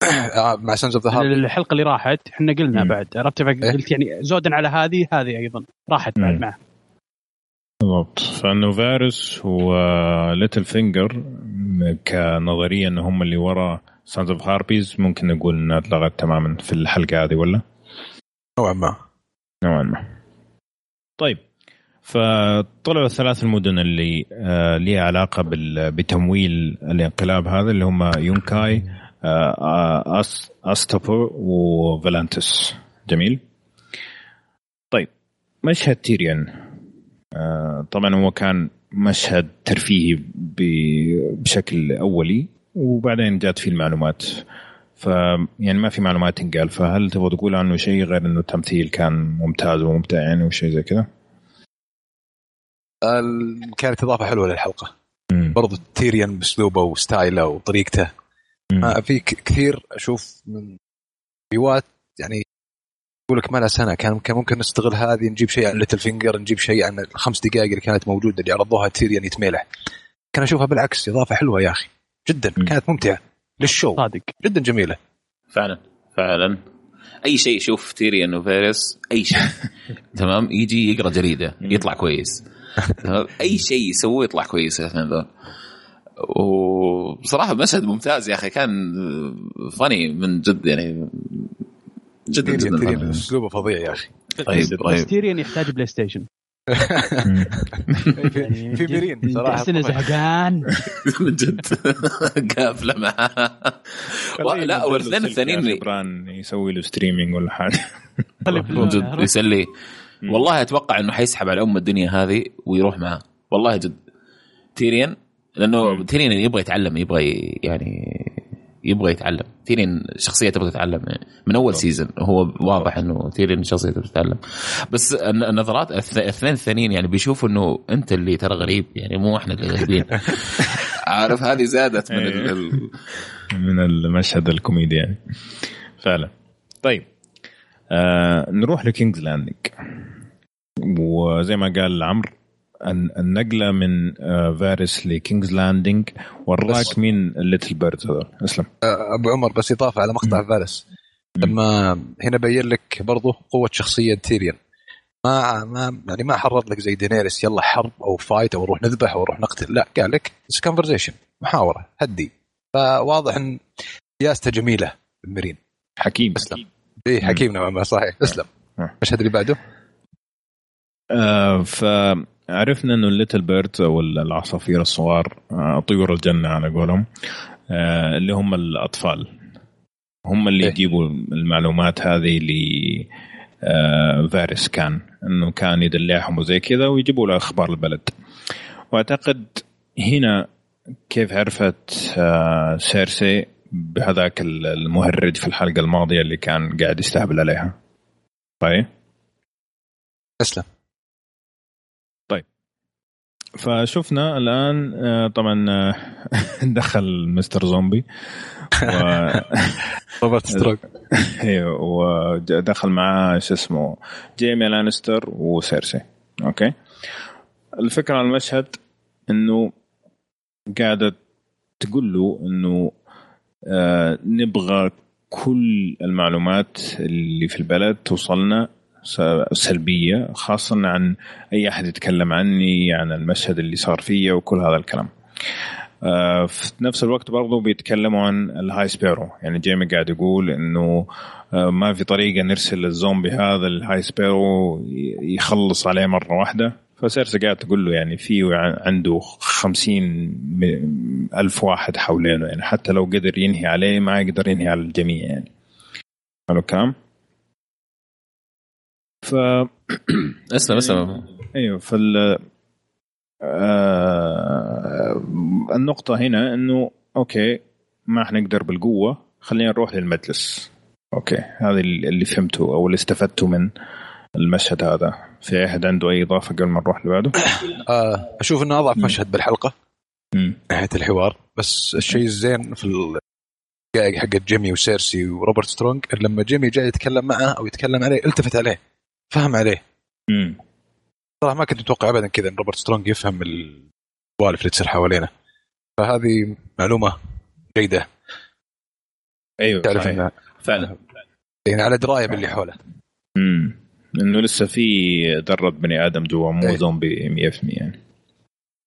[coughs] مع Sons of the الحلقة اللي راحت إحنا قلنا مم. بعد عرفت قلت يعني زودا على هذه هذه أيضا راحت بعد مم. معه بالضبط فإنه فارس و Little Finger كنظرية إن هم اللي ورا Sons of Harpies ممكن نقول إنها اتلغت تماما في الحلقة هذه ولا؟ نوعا ما نوعا ما. طيب فطلعوا الثلاث المدن اللي آه ليها علاقة بتمويل الانقلاب هذا اللي هم يونكاي آه آه، أس أستوبر وفالانتس جميل. طيب مشهد تيريان. آه طبعا هو كان مشهد ترفيهي بشكل أولي وبعدين جات فيه المعلومات. ف يعني ما في معلومات تنقال فهل تبغى تقول عنه شيء غير إنه التمثيل كان ممتاز وممتع يعني وشيء زي كذا؟ كانت إضافة حلوة للحلقة. برضو تيريان بأسلوبه وستايله وطريقته. في ك- كثير أشوف من ريوات يعني يقول لك ما لها معنى كان كان ممكن نستغل هذه نجيب شيء عن ليتل فينجر نجيب شيء عن الخمس دقائق اللي كانت موجودة اللي عرضوها تيريان يتميلح. كان أشوفها بالعكس إضافة حلوة يا أخي جدا مم. كانت ممتعة لل show صادق. جدا جميلة. فعلا فعلا. أي شيء يشوف تيريان وفاريس أي شيء. [laughs] تمام؟ يجي يقرأ جريدة يطلع كويس. [laughs] تمام؟ أي شيء يسويه يطلع كويس الاثنين ذول وبصراحه مشهد ممتاز يا أخي كان funny من جد يعني جدا تيريان جدا. أسلوبه فظيع يا أخي. طيب بس طيب. تيريان يحتاج بلاي ستيشن. [laughs] في, في ميرين صراحة. تحس إنه زهقان. [laughs] من جد. [laughs] قافلة معاه. لا والاثنين الثانيين اللي جبران يسوي له streaming ولا حاجة. من جد عرفت؟ يسلي. والله أتوقع إنه حيسحب على أم الدنيا هذه ويروح معاه. والله جد. تيريان لأنه مم. تيريان يبغى يتعلم يبغى يعني يبغى يتعلم. تيرين شخصية تبغى تتعلم. يعني من أول season هو واضح إنه تيرين شخصيته تتعلم. بس النظرات الاثنين الثانيين يعني بيشوفوا إنه أنت اللي ترى غريب يعني مو إحنا اللي غريبين. [laughs] عارف هذه زادت من إيه. ال... من المشهد الكوميدي يعني. فعلا. طيب. آه نروح لكينجز لاندنج وزي ما قال عمرو النقلة من آه، فارس لكينجز لاندنج وراك مين ال little bird هذول؟ اسلم. آه، أبو عمر بس إضافة على مقطع فارس. لما هنا بين لك برضه قوة شخصية تيريان. ما ما يعني ما حرر لك زي دينيريس يلا حرب أو fight أو نروح نذبح أو نروح نقتل. لا قال لك conversation محاورة هدي. فواضح إن سياسته جميلة المرين حكيم. أسلم. اي حكيم نوعا ما صحيح. أسلم. المشهد اللي بعده. آه فعرفنا إنه ال little bird أو العصافير الصغار آه طيور الجنة على قولهم آه اللي هم الأطفال. هم اللي إيه؟ يجيبوا المعلومات هذه ل آه فارس كان إنه كان يدلعهم وزي كذا ويجيبوا له أخبار البلد. وأعتقد هنا كيف عرفت آه سيرسي بهذاك المهرج في الحلقة الماضية اللي كان قاعد يستهبل عليها. طيب. اسلم فشفنا الآن آه، طبعا آه، [laughs] دخل mister zombie و روبرت سترونج أيوه ودخل معاه شو اسمه جيمي لانستر وسيرسي. أوكي؟ الفكرة على المشهد إنه قاعدة تقول له إنه آه نبغى كل المعلومات اللي في البلد توصلنا سلبية خاصه عن أي أحد يتكلم عني عن المشهد اللي صار فيا وكل هذا الكلام. آه في نفس الوقت برضو بيتكلموا عن ال High Sparrow يعني جيمي قاعد يقول إنه آه ما في طريقة نرسل الزومبي هذا ال High Sparrow يخلص عليه مرة واحدة. فسيرسي قاعد تقول له يعني في عنده خمسين ألف واحد حوالينه. يعني حتى لو قدر ينهي عليه ما يقدر ينهي على الجميع يعني. حلو كام ف [clears throat] اسلم اسلم. أيوه فال آه النقطة هنا إنه أوكي ما حنقدر بالقوة خلينا نروح للمجلس. أوكي هذا اللي فهمته أو اللي استفدته من المشهد هذا. في احد عنده أي إضافة قبل ما نروح اللي بعده؟ [coughs] آه أشوف إنه أضعف مشهد بالحلقة. من ناحيه الحوار. بس الشيء الزين في الدقائق حقت جيمي وسيرسي وروبرت سترونج لما جيمي جاي يتكلم معه أو يتكلم عليه التفت عليه. فهم عليه. امم صراحة ما كنت متوقع ابدا كذا إن روبرت سترونج يفهم السوالف اللي تصير حوالينا. فهذه معلومة جيدة. أيوه تعرف انه فعلا. يعني على دراية باللي حوله. امم إنه لسه في ذرة بني آدم جوا مو أيه. زومبي 100% يعني.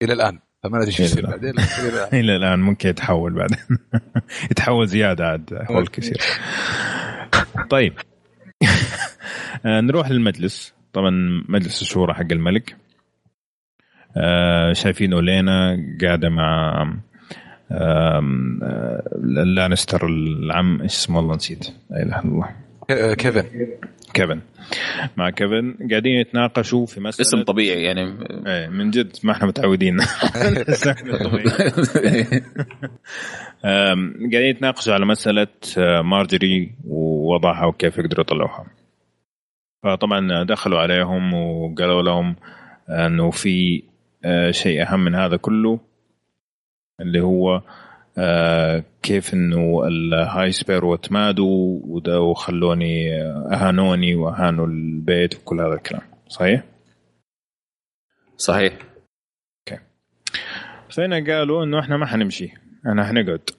إلى الآن. فما أدري إيش يصير بعدين. [laughs] إلى الآن. ممكن يتحول بعدين. [laughs] يتحول زيادة عاد حول كثير. طيب. نروح للمجلس. طبعا مجلس الشورى حق الملك. آه، شايفين أولينا قاعدة مع لانستر العم إيش اسمه والله نسيت. لا إله إلا الله. كيفن. كيفن. مع كيفن قاعدين يتناقشوا في مساله اسم طبيعي يعني. إيه من جد ما إحنا متعودين. [laughs] قاعدين يتناقشوا على مسألة آه، مارجري ووضعها وكيف يقدروا يطلعوها. فطبعا دخلوا عليهم وقالوا لهم إنه في آه، شيء أهم من هذا كله اللي هو آه كيف إنه ال High Sparrow تمادوا وده وخلوني أهانوني وأهانوا البيت وكل هذا الكلام. صحيح؟ صحيح. أوكي. فهنا قالوا إنه إحنا ما حنمشي. إحنا حنقعد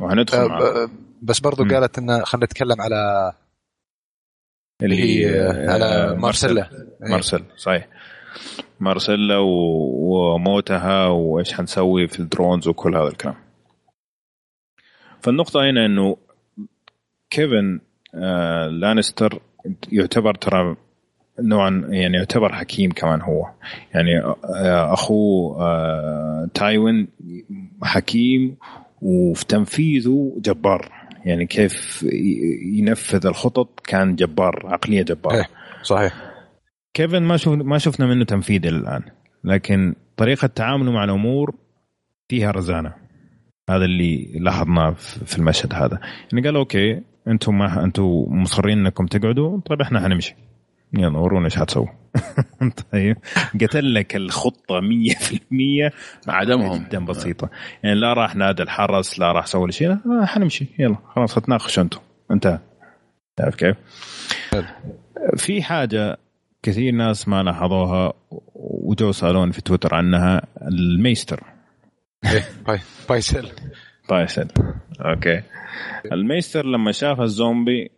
وحندخل أه معه. بس برضو م. قالت إنه خلينا نتكلم على اللي هي على مارسيلا. مارسيل صحيح. مارسيلا وموتها وإيش حنسوي في الدرونز وكل هذا الكلام. فالنقطة هنا إنه كيفن آه لانستر يعتبر ترى نوعا يعني يعتبر حكيم كمان هو. يعني آه أخوه آه تايوين حكيم وفي تنفيذه جبار. يعني كيف ينفذ الخطط كان جبار عقلية جبار. إيه، صحيح. كيفن ما شوف ما شفنا منه تنفيذ إلى الآن لكن طريقة تعامله مع الأمور فيها رزانة. هذا اللي لاحظناه في المشهد هذا. يعني قال أوكي أنتم ما أنتم مصرين إنكم تقعدوا طيب إحنا حنمشي. يلا ورونا إيش حتسووا [laughs] طيب. قتل لك الخطة 100% عدمهم جدا بسيطة. يعني لا راح نادى الحرس لا راح سوى شيء لا حنمشي. يلا خلاص تناقشوا أنتم. انتهى. تعرف كيف؟ في حاجة كثير ناس ما لاحظوها وجو سالوني في تويتر عنها الميستر. إيه، بايسل بايسل أوكي. الميستر لما شاف الزومبي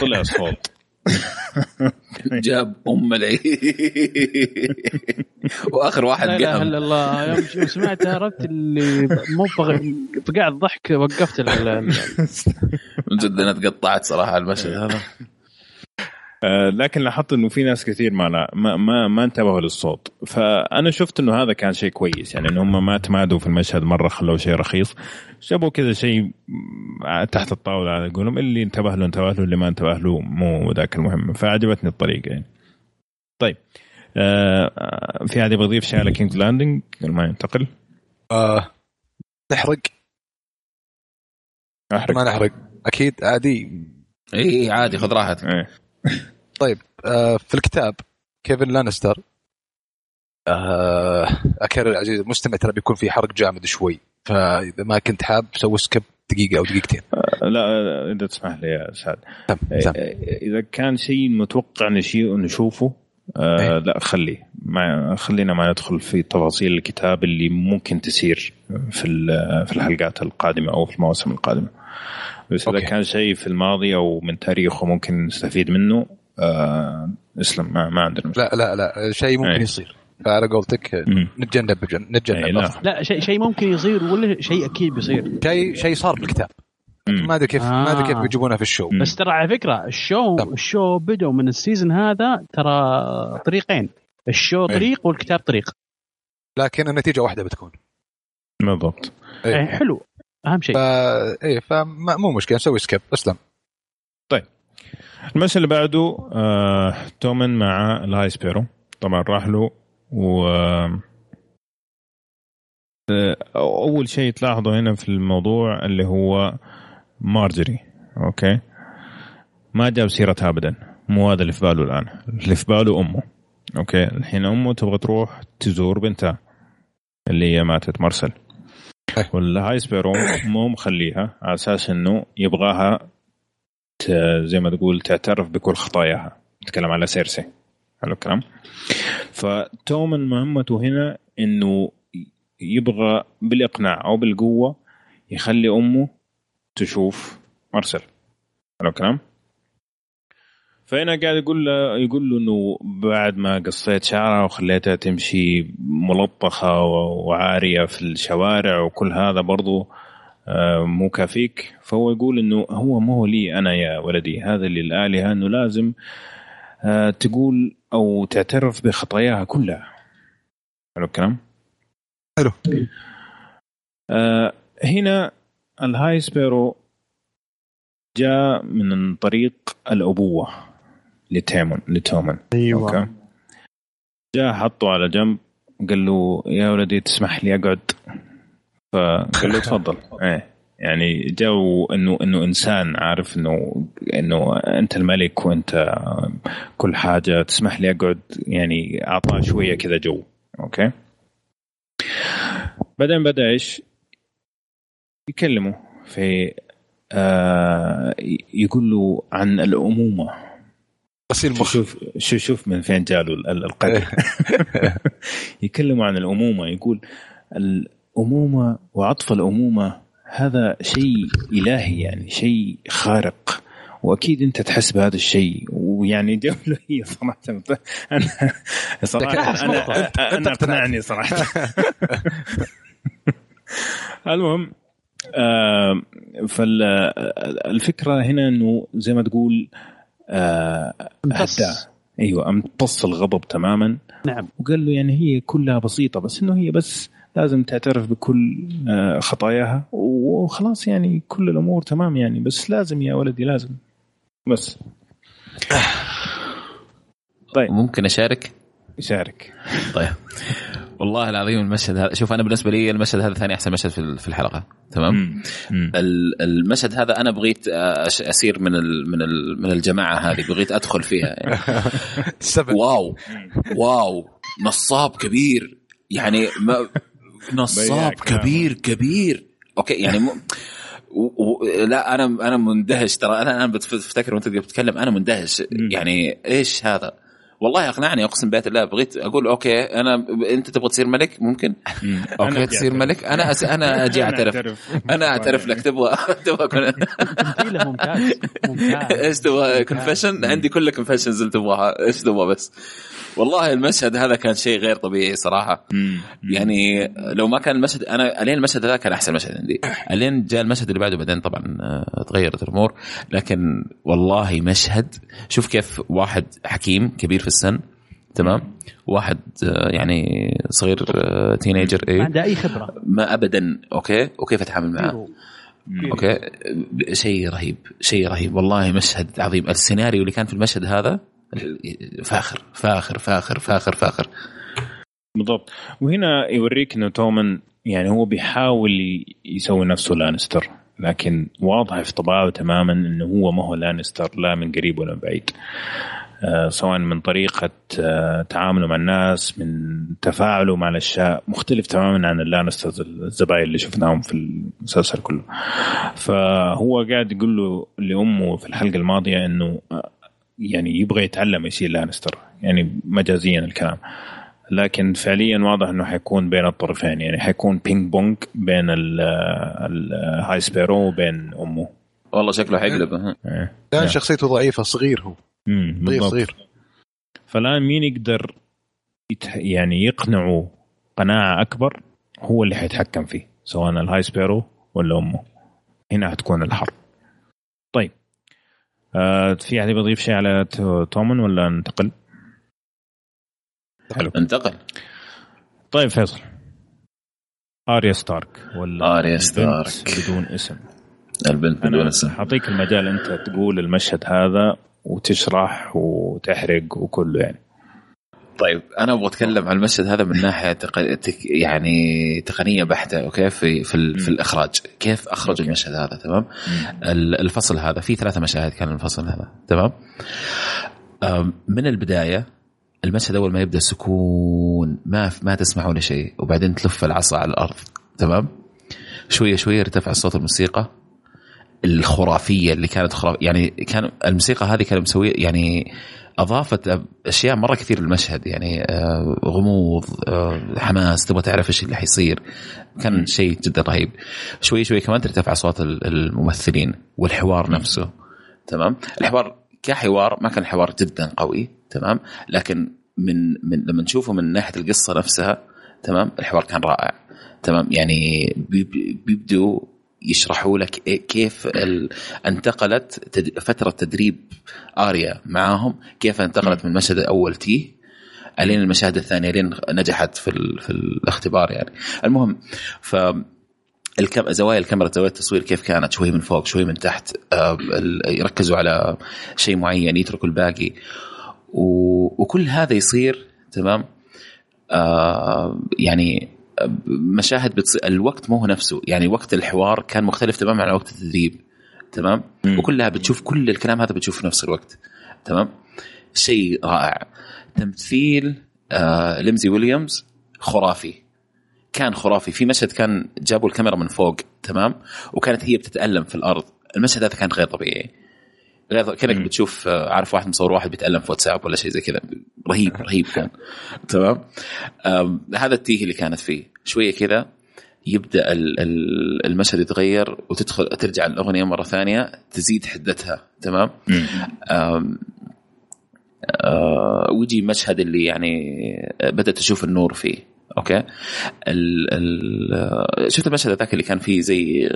طلع صوت. [laughs] جاب أم العيد. وآخر واحد لا إله إلا الله. يوم سمعت عرفت اللي مو قاعد ضحك وقفت من جد أنا تقطعت صراحة المشهد هذا. [laughs] لكن لاحظت إنه في ناس كثير ما ما ما, ما انتبهوا للصوت. فأنا شفت إنه هذا كان شيء كويس. يعني ان هم ما تمادوا في المشهد مرة خلوه شيء رخيص. جابوا كذا شيء تحت الطاولة على قولهم اللي انتبه له انتبه له اللي ما انتبه له مو ذاك المهم. فعجبتني الطريقة يعني. طيب. آه في هذه بضيف شيء على كينجز لاندنج قبل ما ينتقل. آه نحرق؟ احرق ما نحرق. أكيد عادي. اي عادي خذ راحتك. إيه. طيب آه في الكتاب كيفن لانستر آه أكرر عزيزي المستمع ترى بيكون في حرق جامد شوي فإذا ما كنت حاب سوي سكيب دقيقة أو دقيقتين آه لا إذا تسمح لي يا سعد. تم. إذا كان شيء متوقع نشوفه آه إيه. لا خليه ما خلينا ما ندخل في تفاصيل الكتاب اللي ممكن تسير في في الحلقات القادمة أو في المواسم القادمة بس إذا كان شيء في الماضي أو من تاريخه ممكن نستفيد منه آه اسلم ما, ما عندنا لا لا لا شيء ممكن أي. يصير. فعلى قولتك نتجنب نتجنب لا, لا شيء شيء ممكن يصير ولا شيء أكيد بيصير؟ شيء شيء صار بالكتاب. ما أدري كيف آه. ما أدري كيف بيجيبونها في الشو. بس ترى على فكرة ال show طب. ال show بدوا من ال season هذا ترى طريقين. ال show إيه. طريق والكتاب طريق. لكن النتيجة واحدة بتكون. بالضبط. إيه. حلو. أهم شيء. فا إيه فمو مشكلة نسوي skip أسلم. المشهد اللي بعده آه تومن مع ال High Sparrow طبعا راح له و آه، أول شيء تلاحظوا هنا في الموضوع اللي هو مارجري. أوكي؟ ما جاب سيرتها ابدا. مو هذا اللي في باله الآن. اللي في باله أمه. أوكي؟ الحين أمه تبغى تروح تزور بنتها اللي هي ماتت مرسل وال High Sparrow مو مخليها على أساس إنه يبغاها زي ما تقول تعترف بكل خطاياها. نتكلم على سيرسي. حلو الكلام. فتومن مهمته هنا إنه يبغى بالإقناع أو بالقوة يخلي أمه تشوف مرسل حلو الكلام. فهنا قاعد يقول له يقول له إنه بعد ما قصيت شعرها وخليتها تمشي ملطخة وعارية في الشوارع وكل هذا برضو آه، مو كافيك. فهو يقول إنه هو مو لي أنا يا ولدي. هذا للالهه إنه لازم آه، تقول أو تعترف بخطاياها كلها. حلو الكلام؟ حلو. آه هنا ال High Sparrow جاء من طريق الأبوة لتومن لتومن. أيوه. أوكي. جاء حطه على جنب قال له يا ولدي تسمح لي أقعد. فقال [laughs] تفضل. إيه. يعني جو إنه إنه إنسان عارف إنه إنه أنت الملك وأنت كل حاجة تسمح لي أقعد يعني اعطاه شوية كذا جو. أوكي؟ بعدين بدأ إيش؟ يكلمه في آه يقول له عن الأمومة. غسيل مخ. شوف شوف شوف من فين جاله القدر. [laughs] [laughs] يكلموا عن الأمومة يقول الأمومة وعطف الأمومة هذا شيء إلهي يعني شيء خارق. وأكيد أنت تحس بهذا الشيء. ويعني [laughs] جوله هي صراحة أنا صراحة أنا أنا اقنعني صراحة. [laughs] المهم آه فالفكرة هنا إنه زي ما تقول آه هداه أيوه أمتص الغضب تماما. نعم. وقال له يعني هي كلها بسيطة بس إنه هي بس لازم تعترف بكل آه خطاياها. وخلاص يعني كل الأمور تمام يعني. بس لازم يا ولدي لازم. بس. طيب. ممكن أشارك؟ يشارك. طيب. والله العظيم المشهد هذا شوف أنا بالنسبة لي المشهد هذا ثاني أحسن مشهد في في الحلقة. تمام؟ المشهد هذا أنا بغيت أش- أسير من ال من ال من الجماعة هذه. بغيت أدخل فيها. [laughs] يعني. واو. واو. نصاب كبير. يعني ما نصاب. كبير كبير. أوكي يعني م... و... و... لا أنا أنا مندهش. ترى أنا أنا بفتكر وأنت بتتكلم أنا مندهش. يعني إيش هذا؟ والله أقنعني أقسم بيت الله بغيت أقول أوكي أنا أنت تبغى تصير ملك؟ ممكن؟ مم. أوكي أنا تصير ملك؟ أنا أس... أنا أجي أعترف. أنا أعترف لك. تبغى [laughs] تبغى كن- تمثيلة ممتاز. ممتاز. إيش تبغى؟ confession عندي كل ال confessions اللي تبغاها. إيش تبغى بس؟ والله المشهد هذا كان شيء غير طبيعي صراحة. مم. يعني لو ما كان المشهد أنا ألين المشهد هذا كان أحسن مشهد عندي. ألين جاء المشهد اللي بعده بعدين طبعا آه، تغيرت الأمور. لكن والله مشهد شوف كيف واحد حكيم كبير في السن تمام؟ واحد آه، يعني صغير teenager ما إيه؟ عنده أي خبرة. ما ابدا أوكي؟ وكيف أتعامل معاه أوكي؟ شيء رهيب شيء رهيب. والله مشهد عظيم. السيناريو اللي كان في المشهد هذا فاخر فاخر فاخر فاخر فاخر. بالضبط. وهنا يوريك إنه تومن يعني هو بيحاول يسوي نفسه لانستر لكن واضح في طباعه تماما إنه هو ما هو لانستر لا من قريب ولا من بعيد. آه سواء من طريقة آه تعامله مع الناس من تفاعله مع الأشياء مختلف تماما عن اللانسترز الزباين اللي شفناهم في المسلسل كله. فهو قاعد يقول له لأمه في الحلقة الماضية أنه آه، يعني يبغى يتعلم يصير لانستر يعني مجازيا الكلام لكن فعليا واضح إنه حيكون بين الطرفين يعني حيكون ping pong بين ال- ال High Sparrow وبين أمه والله شكله حيقلب ها. إيه. كان نعم. شخصيته ضعيفة صغير هو مم، صغير بالضبط. صغير فالآن مين يقدر يتح... يعني يقنعه قناعة أكبر هو اللي حيتحكم فيه سواء ال High Sparrow ولا أمه هنا حتكون الحرب في أحد يضيف شيء على تو- تومن ولا ننتقل؟ حلو. انتقل طيب فيصل. آريا ستارك ولا آريا البنت ستارك. بدون اسم؟ البنت بدون اسم. حاعطيك المجال أنت تقول المشهد هذا وتشرح وتحرق وكله يعني. طيب أنا أبغى أتكلم عن المشهد هذا من ناحية تق... تك... يعني تقنية بحتة أوكي في في, ال... في الإخراج. كيف اخرجوا المشهد هذا؟ تمام؟ ال- الفصل هذا في ثلاثة مشاهد كان الفصل هذا تمام؟ من البداية المشهد أول ما يبدأ سكون ما ما تسمع ولا شيء وبعدين تلف العصا على الأرض تمام؟ شوية شوية ارتفع صوت الموسيقى الخرافية اللي كانت خراف يعني كان الموسيقى هذه كانت مسوية يعني أضافت أشياء مرة كثير للمشهد يعني آه، غموض آه، حماس تبغى تعرف إيش اللي حيصير. كان شيء جدا رهيب. شوي شوي كمان ترتفع أصوات ال- الممثلين والحوار نفسه. تمام؟ الحوار كحوار ما كان حوار جدا قوي تمام؟ لكن من من لما نشوفه من ناحية القصة نفسها تمام؟ الحوار كان رائع. تمام؟ يعني بي- بي- بيبدوا يشرحوا لك كيف انتقلت فترة تدريب آريا معاهم كيف انتقلت من المشهد الأول تيه الين المشاهد الثانية لين نجحت في ال... في الاختبار يعني. المهم ف الكم... زوايا الكاميرا زوايا التصوير كيف كانت؟ شوي من فوق شوي من تحت آه، ال- يركزوا على شيء معين يتركوا الباقي. و... وكل هذا يصير تمام؟ آه يعني مشاهد بتصير الوقت مو هو نفسه. يعني وقت الحوار كان مختلف تماما عن وقت التدريب. تمام؟ مم. وكلها بتشوف كل الكلام هذا بتشوف في نفس الوقت. تمام؟ شيء رائع. تمثيل آه ليمزي ويليامز خرافي. كان خرافي. في مشهد كان جابوا الكاميرا من فوق تمام؟ وكانت هي بتتألم في الأرض. المشهد هذا كان غير طبيعي. كأنك. بتشوف آه، عارف واحد مصور واحد بيتألم في واتساب ولا شيء زي كذا. رهيب [laughs] رهيب كان. تمام؟ هذا التيه اللي كانت فيه. شوية كذا يبدأ ال- ال- المشهد يتغير وتدخل ترجع الأغنية مرة ثانية تزيد حدتها. تمام؟ آه، ويجي مشهد اللي يعني بدأت أشوف النور فيه. أوكي؟ ال ال شفت المشهد ذاك اللي كان فيه زي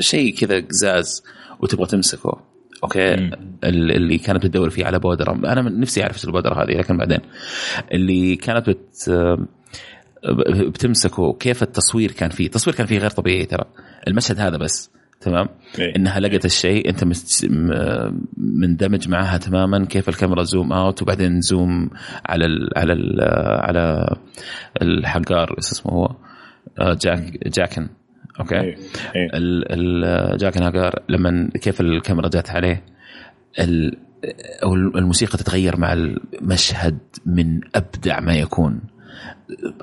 شيء كذا قزاز وتبغى تمسكه. أوكي مم. ال- اللي كانت بتدور فيه على بودرة. أنا من نفسي أعرف إيش البودرة هذه لكن بعدين. اللي كانت بت بتمسكه كيف التصوير كان فيه؟ التصوير كان فيه غير طبيعي ترى. المشهد هذا بس تمام؟ إيه. إنها لقت الشيء أنت مندمج معها تماما كيف الكاميرا zoom out وبعدين zoom على ال على ال على الحقار إيش اسمه هو؟ آه، جاك جاكن. أوكي. ال- ال- جاكن هاجار لما كيف الكاميرا جات عليه أو الموسيقى تتغير مع المشهد من أبدع ما يكون.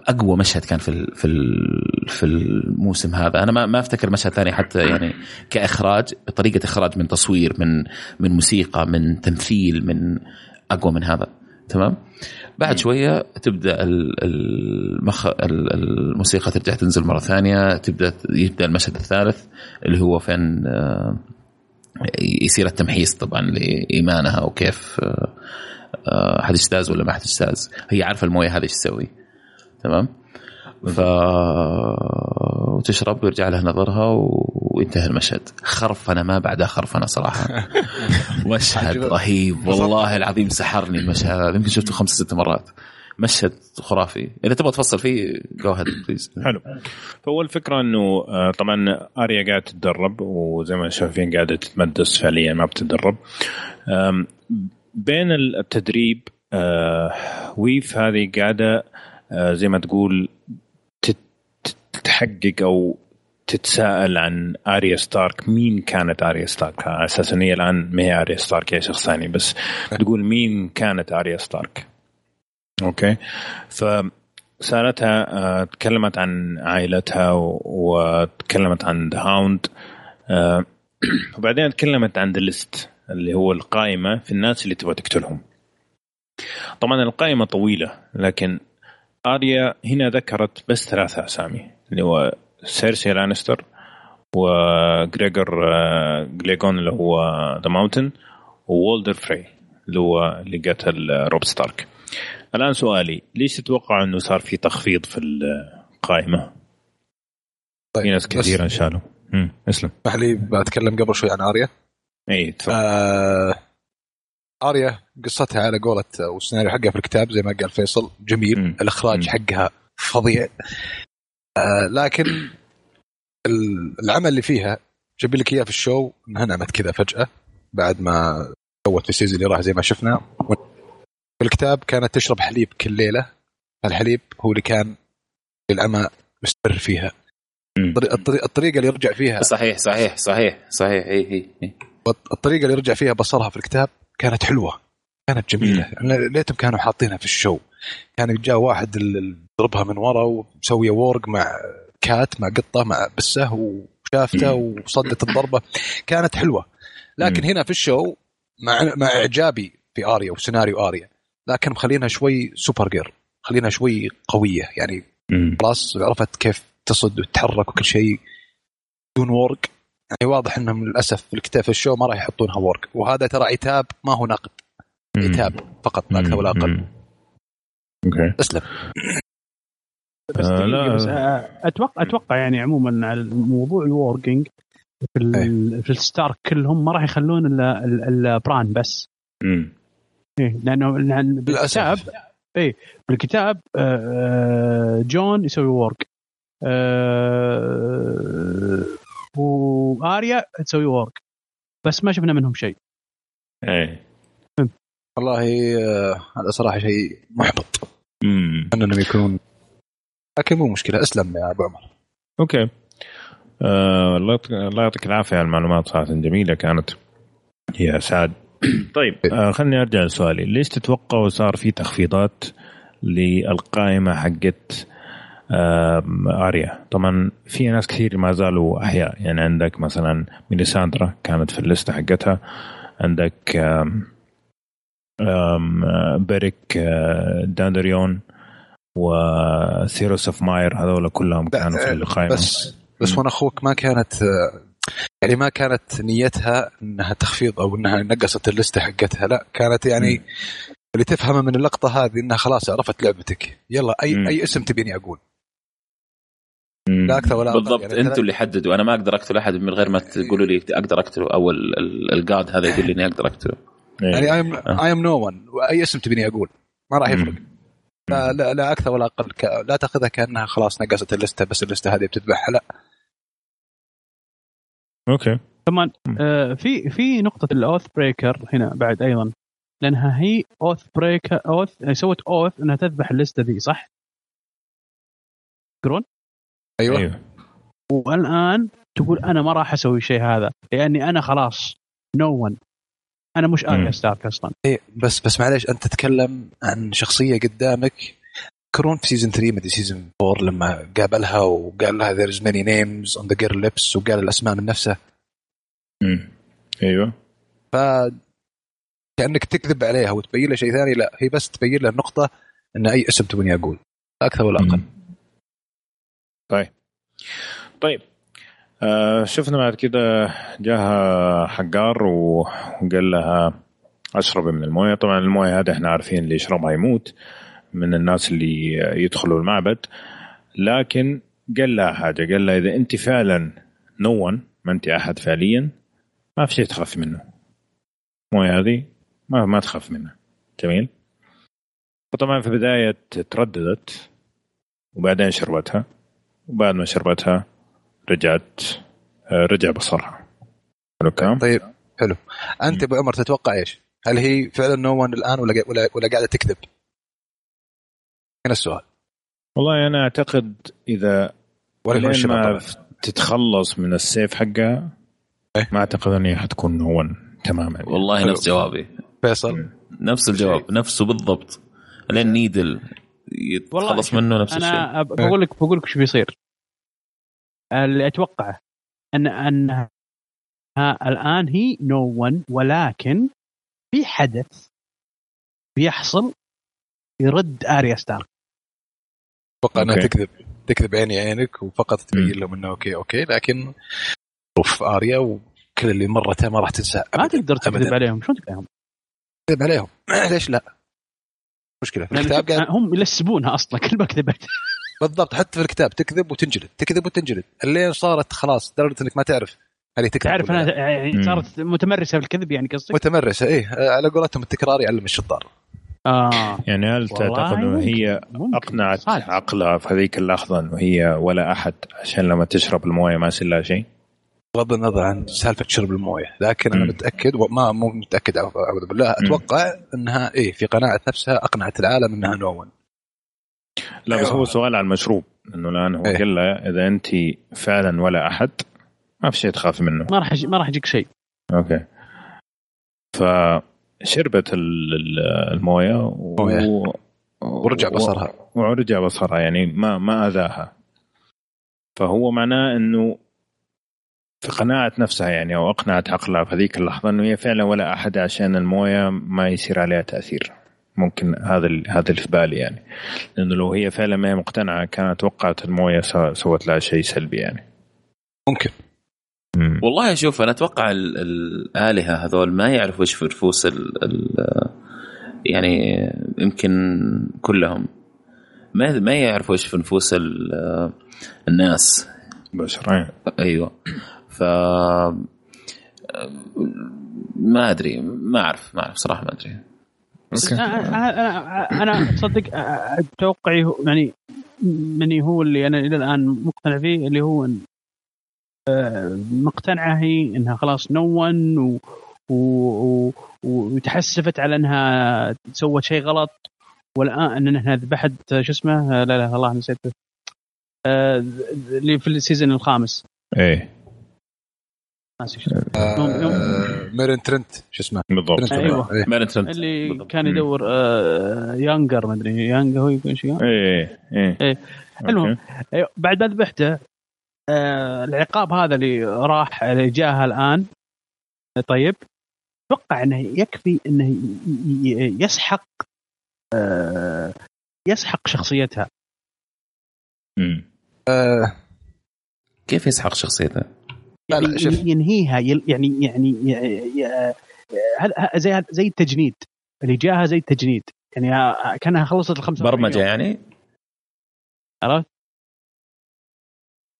أقوى مشهد كان في في في الموسم هذا. أنا ما ما أفتكر مشهد ثاني حتى يعني كإخراج طريقة إخراج من تصوير من من موسيقى من تمثيل من أقوى من هذا. تمام؟ بعد شوية تبدأ ال- المخ... ال- الموسيقى ترجع تنزل مرة ثانية تبدأ يبدأ المشهد الثالث اللي هو فين آه، يصير التمحيص طبعا لإيمانها وكيف آه، آه، حتجتاز ولا ما حتجتاز. هي عارفة الموية هذه إيش تسوي تمام؟ ف وتشرب ويرجع لها نظرها و- وينتهي المشهد. خرفنة ما بعدها خرفنة صراحة. [laughs] مشهد. رهيب. والله العظيم سحرني المشهد. هذا يمكن شفته خمس ست مرات. مشهد خرافي. إذا تبغى تفصل فيه go ahead please حلو. فهو الفكرة إنه آه، طبعا آريا قاعدة تتدرب وزي ما شايفين قاعدة تتمدس فعليا ما بتتدرب. بين التدريب آه، Waif هذه قاعدة آه، زي ما تقول تحقق أو تتساءل عن آريا ستارك مين كانت آريا ستارك؟ على أساس ان هي الآن ما هي آريا ستارك هي شخص ثاني بس تقول مين كانت آريا ستارك. okay؟ ف سالتها آه، تكلمت عن عائلتها وتكلمت عن the Hound [clears throat] وبعدين تكلمت عن the list اللي هو القائمة في الناس اللي تبغى تقتلهم. طبعا القائمة طويلة لكن آريا هنا ذكرت بس ثلاثة أسامي. اللي هو سيرسي لانستر وجريجور آه، كليجين اللي هو the Mountain وولدر فراي اللي هو اللي قتل آه، روب ستارك. الآن سؤالي ليش تتوقع إنه صار في تخفيض في القائمة؟ طيب في ناس بس كثير انشالوا امم اسلم. اسمح لي بتكلم قبل شوي عن آريا. إي تفضل. آه آريا قصتها على قولة والسيناريو حقها في الكتاب زي ما قال فيصل جميل. مم. الإخراج مم. حقها فظيع. آه لكن ال- العمل اللي فيها جاب لك إياه في ال show إنها نامت كذا فجأة بعد ما سوت في ال season اللي راح زي ما شفنا. في الكتاب كانت تشرب حليب كل ليلة. الحليب هو اللي كان العمى مستمر فيها. الطريقة اللي يرجع فيها صحيح صحيح صحيح صحيح اي اي اي الطريقة اللي رجع فيها بصرها في الكتاب كانت حلوة كانت جميلة. يعني ليتهم كانوا حاطينها في ال show. كان جاء واحد ضربها من ورا ومسوية warg مع كات مع قطة مع بسه وشافته وصدت الضربة. كانت حلوة. لكن. هنا في ال show مع مع إعجابي في آريا وسيناريو آريا. لكن مخلينها شوي super girl مخلينها شوي قوية. يعني. خلاص عرفت كيف تصد وتتحرك وكل شيء. بدون warg يعني واضح إنهم للأسف في الكتاب في ال show ما راح يحطونها warg وهذا ترى عتاب ما هو نقد. عتاب فقط لا أكثر ولا أقل. okay. أسلم. بس آه، لا. بس آه، أتوقع أتوقع يعني عموما على الموضوع الوركينج في ال- في الستارك كلهم ما راح يخلون إلا ال- البران بس. مم. إيه لأنه لأن بالكتاب إيه بالكتاب آه، آه، جون يسوي warg آه، وآريا تسوي warg بس ما شفنا منهم شيء. إيه. والله آه، هذا صراحة شيء محبط. مم. إنهم يكونون لكن مو مشكلة. أسلم يا أبو عمر. okay. آه، الله يعطيك- العافية على المعلومات صراحة جميلة كانت. يا سعد. [coughs] طيب آه خليني أرجع لسؤالي. ليش تتوقعوا صار في تخفيضات للقائمة حقت آم، أريا؟ طبعا في ناس كثير ما زالوا أحياء. يعني عندك مثلا ميليساندرا كانت في الليستة حقتها. عندك آم، آم، آه، بيريك آه، داندريون. وثوروس of Myr هذول كلهم كانوا في آه، القائمه بس بس وأنا أخوك ما كانت آه، يعني ما كانت نيتها إنها تخفيض أو إنها نقصت اللستة حقتها لا كانت يعني اللي تفهمه من اللقطة هذه إنها خلاص عرفت لعبتك يلا أي مم. أي اسم تبيني أقول. لا أكثر ولا. بالضبط يعني أنتوا اللي حددوا أنا ما أقدر أقتل أحد من غير ما تقولوا لي أقدر أقتله أو ال- ال- ال God هذا يقول لي إني أقدر أقتله. يعني I am I am no one اي اسم تبيني أقول ما راح يفرق مم. لا, لا, لا أكثر ولا أقل. ك... لا تأخذها كأنها خلاص نقصت اللستة بس اللستة هذه بتذبحها. لا. okay. كمان آه في في نقطة ال oath breaker هنا بعد أيضا. لأنها هي oath breaker oath سوت oath إنها تذبح اللستة ذي صح؟ تذكرون؟ أيوه, أيوه. والآن تقول أنا ما راح أسوي الشيء هذا لأني أنا خلاص no one أنا مش اريا. ستارك أصلا. إيه بس بس معليش أنت تتكلم عن شخصية قدامك. تذكرون في season 3 مدري season 4 لما قابلها وقال لها there's many names on the girl lips وقال الأسماء من نفسه. مم. أيوه. ف كأنك تكذب عليها وتبين لها شيء ثاني. لا هي بس تبين لها النقطة إن أي اسم تبني أقول. لا أكثر ولا أقل. مم. طيب. طيب. شفنا بعد كده جاها حجار وقال لها اشربي من الموية. طبعا الموية هذا إحنا عارفين اللي يشربها يموت من الناس اللي يدخلوا المعبد. لكن قال لها حاجة قال لها إذا أنت فعلا نون ما أنت أحد فعليا ما في شيء تخاف منه. الموية هذه ما ما تخاف منها. جميل؟ وطبعا في البداية ترددت وبعدين شربتها وبعد ما شربتها رجعت آه، رجع بصرها حلو الكلام؟ طيب حلو أنت مم. أبو عمر تتوقع إيش؟ هل هي فعلا نو ون الآن ولا ولا, ولا قاعدة تكذب؟ هنا السؤال والله أنا أعتقد إذا ولا ما طبعا تتخلص من السيف حقها إيه. ما أعتقد أني حتكون هون تماما والله حلو. نفس جوابي فيصل نفس الجواب نفسه بالضبط لين نيدل يتخلص منه نفس الشيء أنا بقول لك بقول لك شو بيصير اللي اتوقعه أن أنها الآن هي no one ولكن في حدث بيحصل يرد آريا ستارك أتوقع إنها. تكذب تكذب عيني عينك وفقط تبين. لهم إنه okay okay لكن أوف آريا وكل اللي مرته ما راح تنسى ما. تقدر تكذب أبداً. عليهم شلون تكذب عليهم؟ تكذب عليهم ليش لا؟ مشكلة في الكتاب قاعد هم يلسبونها أصلا كل ما كذبت بالضبط حتى في الكتاب تكذب وتنجلد تكذب وتنجلد اللين صارت خلاص لدرجه إنك ما تعرف هل هي تكذب تعرف أنا. يعني. صارت متمرسة في الكذب يعني قصدك؟ متمرسة إيه على قولتهم التكرار يعلم الشطار آه يعني هل تعتقد إنه هي ممكن. أقنعت صادق. عقلها في هذيك اللحظة إنه هي ولا أحد عشان لما تشرب الموية ما يصير لها شيء؟ بغض النظر عن سالفة شرب الموية لكن أنا مم. متأكد وما مو متأكد أعوذ بالله. أتوقع إنها إيه في قناعة نفسها أقنعت العالم إنها نون لا بس أيوة. هو سؤال على المشروب إنه الآن هو إيه. قال لها إذا أنت فعلا ولا أحد ما في شيء تخافي منه ما راح يجي- ما راح يجيك شيء أوكي فشربت ال- ال- الموية و... موية. ورجع بصرها. و... ورجع بصرها يعني ما ما أذاها فهو معناه إنه في قناعة نفسها يعني أو أقنعت عقلها في هذيك اللحظة إنه هي فعلا ولا أحد عشان الموية ما يصير عليها تأثير ممكن هذا ال- هذا اللي في بالي يعني. لأنه لو هي فعلا ما هي مقتنعة كانت توقعت الموية سو- سوت لها شيء سلبي يعني. ممكن. مم. والله شوف أنا أتوقع ال- الآلهة هذول ما يعرفوا إيش في نفوس ال ال يعني يمكن كلهم ما ما يعرفوا إيش في نفوس ال- الناس. بشر. أيوه. ف ما أدري ما أعرف ما أعرف صراحة ما أدري. أوكي. أنا أنا تصدق توقعي يعني مني هو اللي أنا إلى الآن مقتنع فيه اللي هو إن آه، مقتنعة هي إنها خلاص نون و و- و- وتحسفت على إنها سوت شيء غلط والآن انها ذبحت شو اسمه لا لا والله نسيته آه، اللي في السيزون الخامس إيه. آه ميرن ترنت شو اسمه بالضبط أيوة. إيه. ما ترنت اللي بالضبط. كان يدور آه، يانجر ما أدري يانجر هو يكون شيء إيه إيه إيه. المهم. أيوة، بعد ما ذبحته آه العقاب هذا اللي راح اللي جاها الآن طيب أتوقع إنه يكفي إنه يسحق آه يسحق شخصيتها مم. آه كيف يسحق شخصيته؟ لا لا يعني شوف. ينهيها يل- يعني يعني زي زي التجنيد. اللي جاها زي التجنيد. يعني ها- كأنها خلصت الخمسة برمجة يعني؟ عرفت؟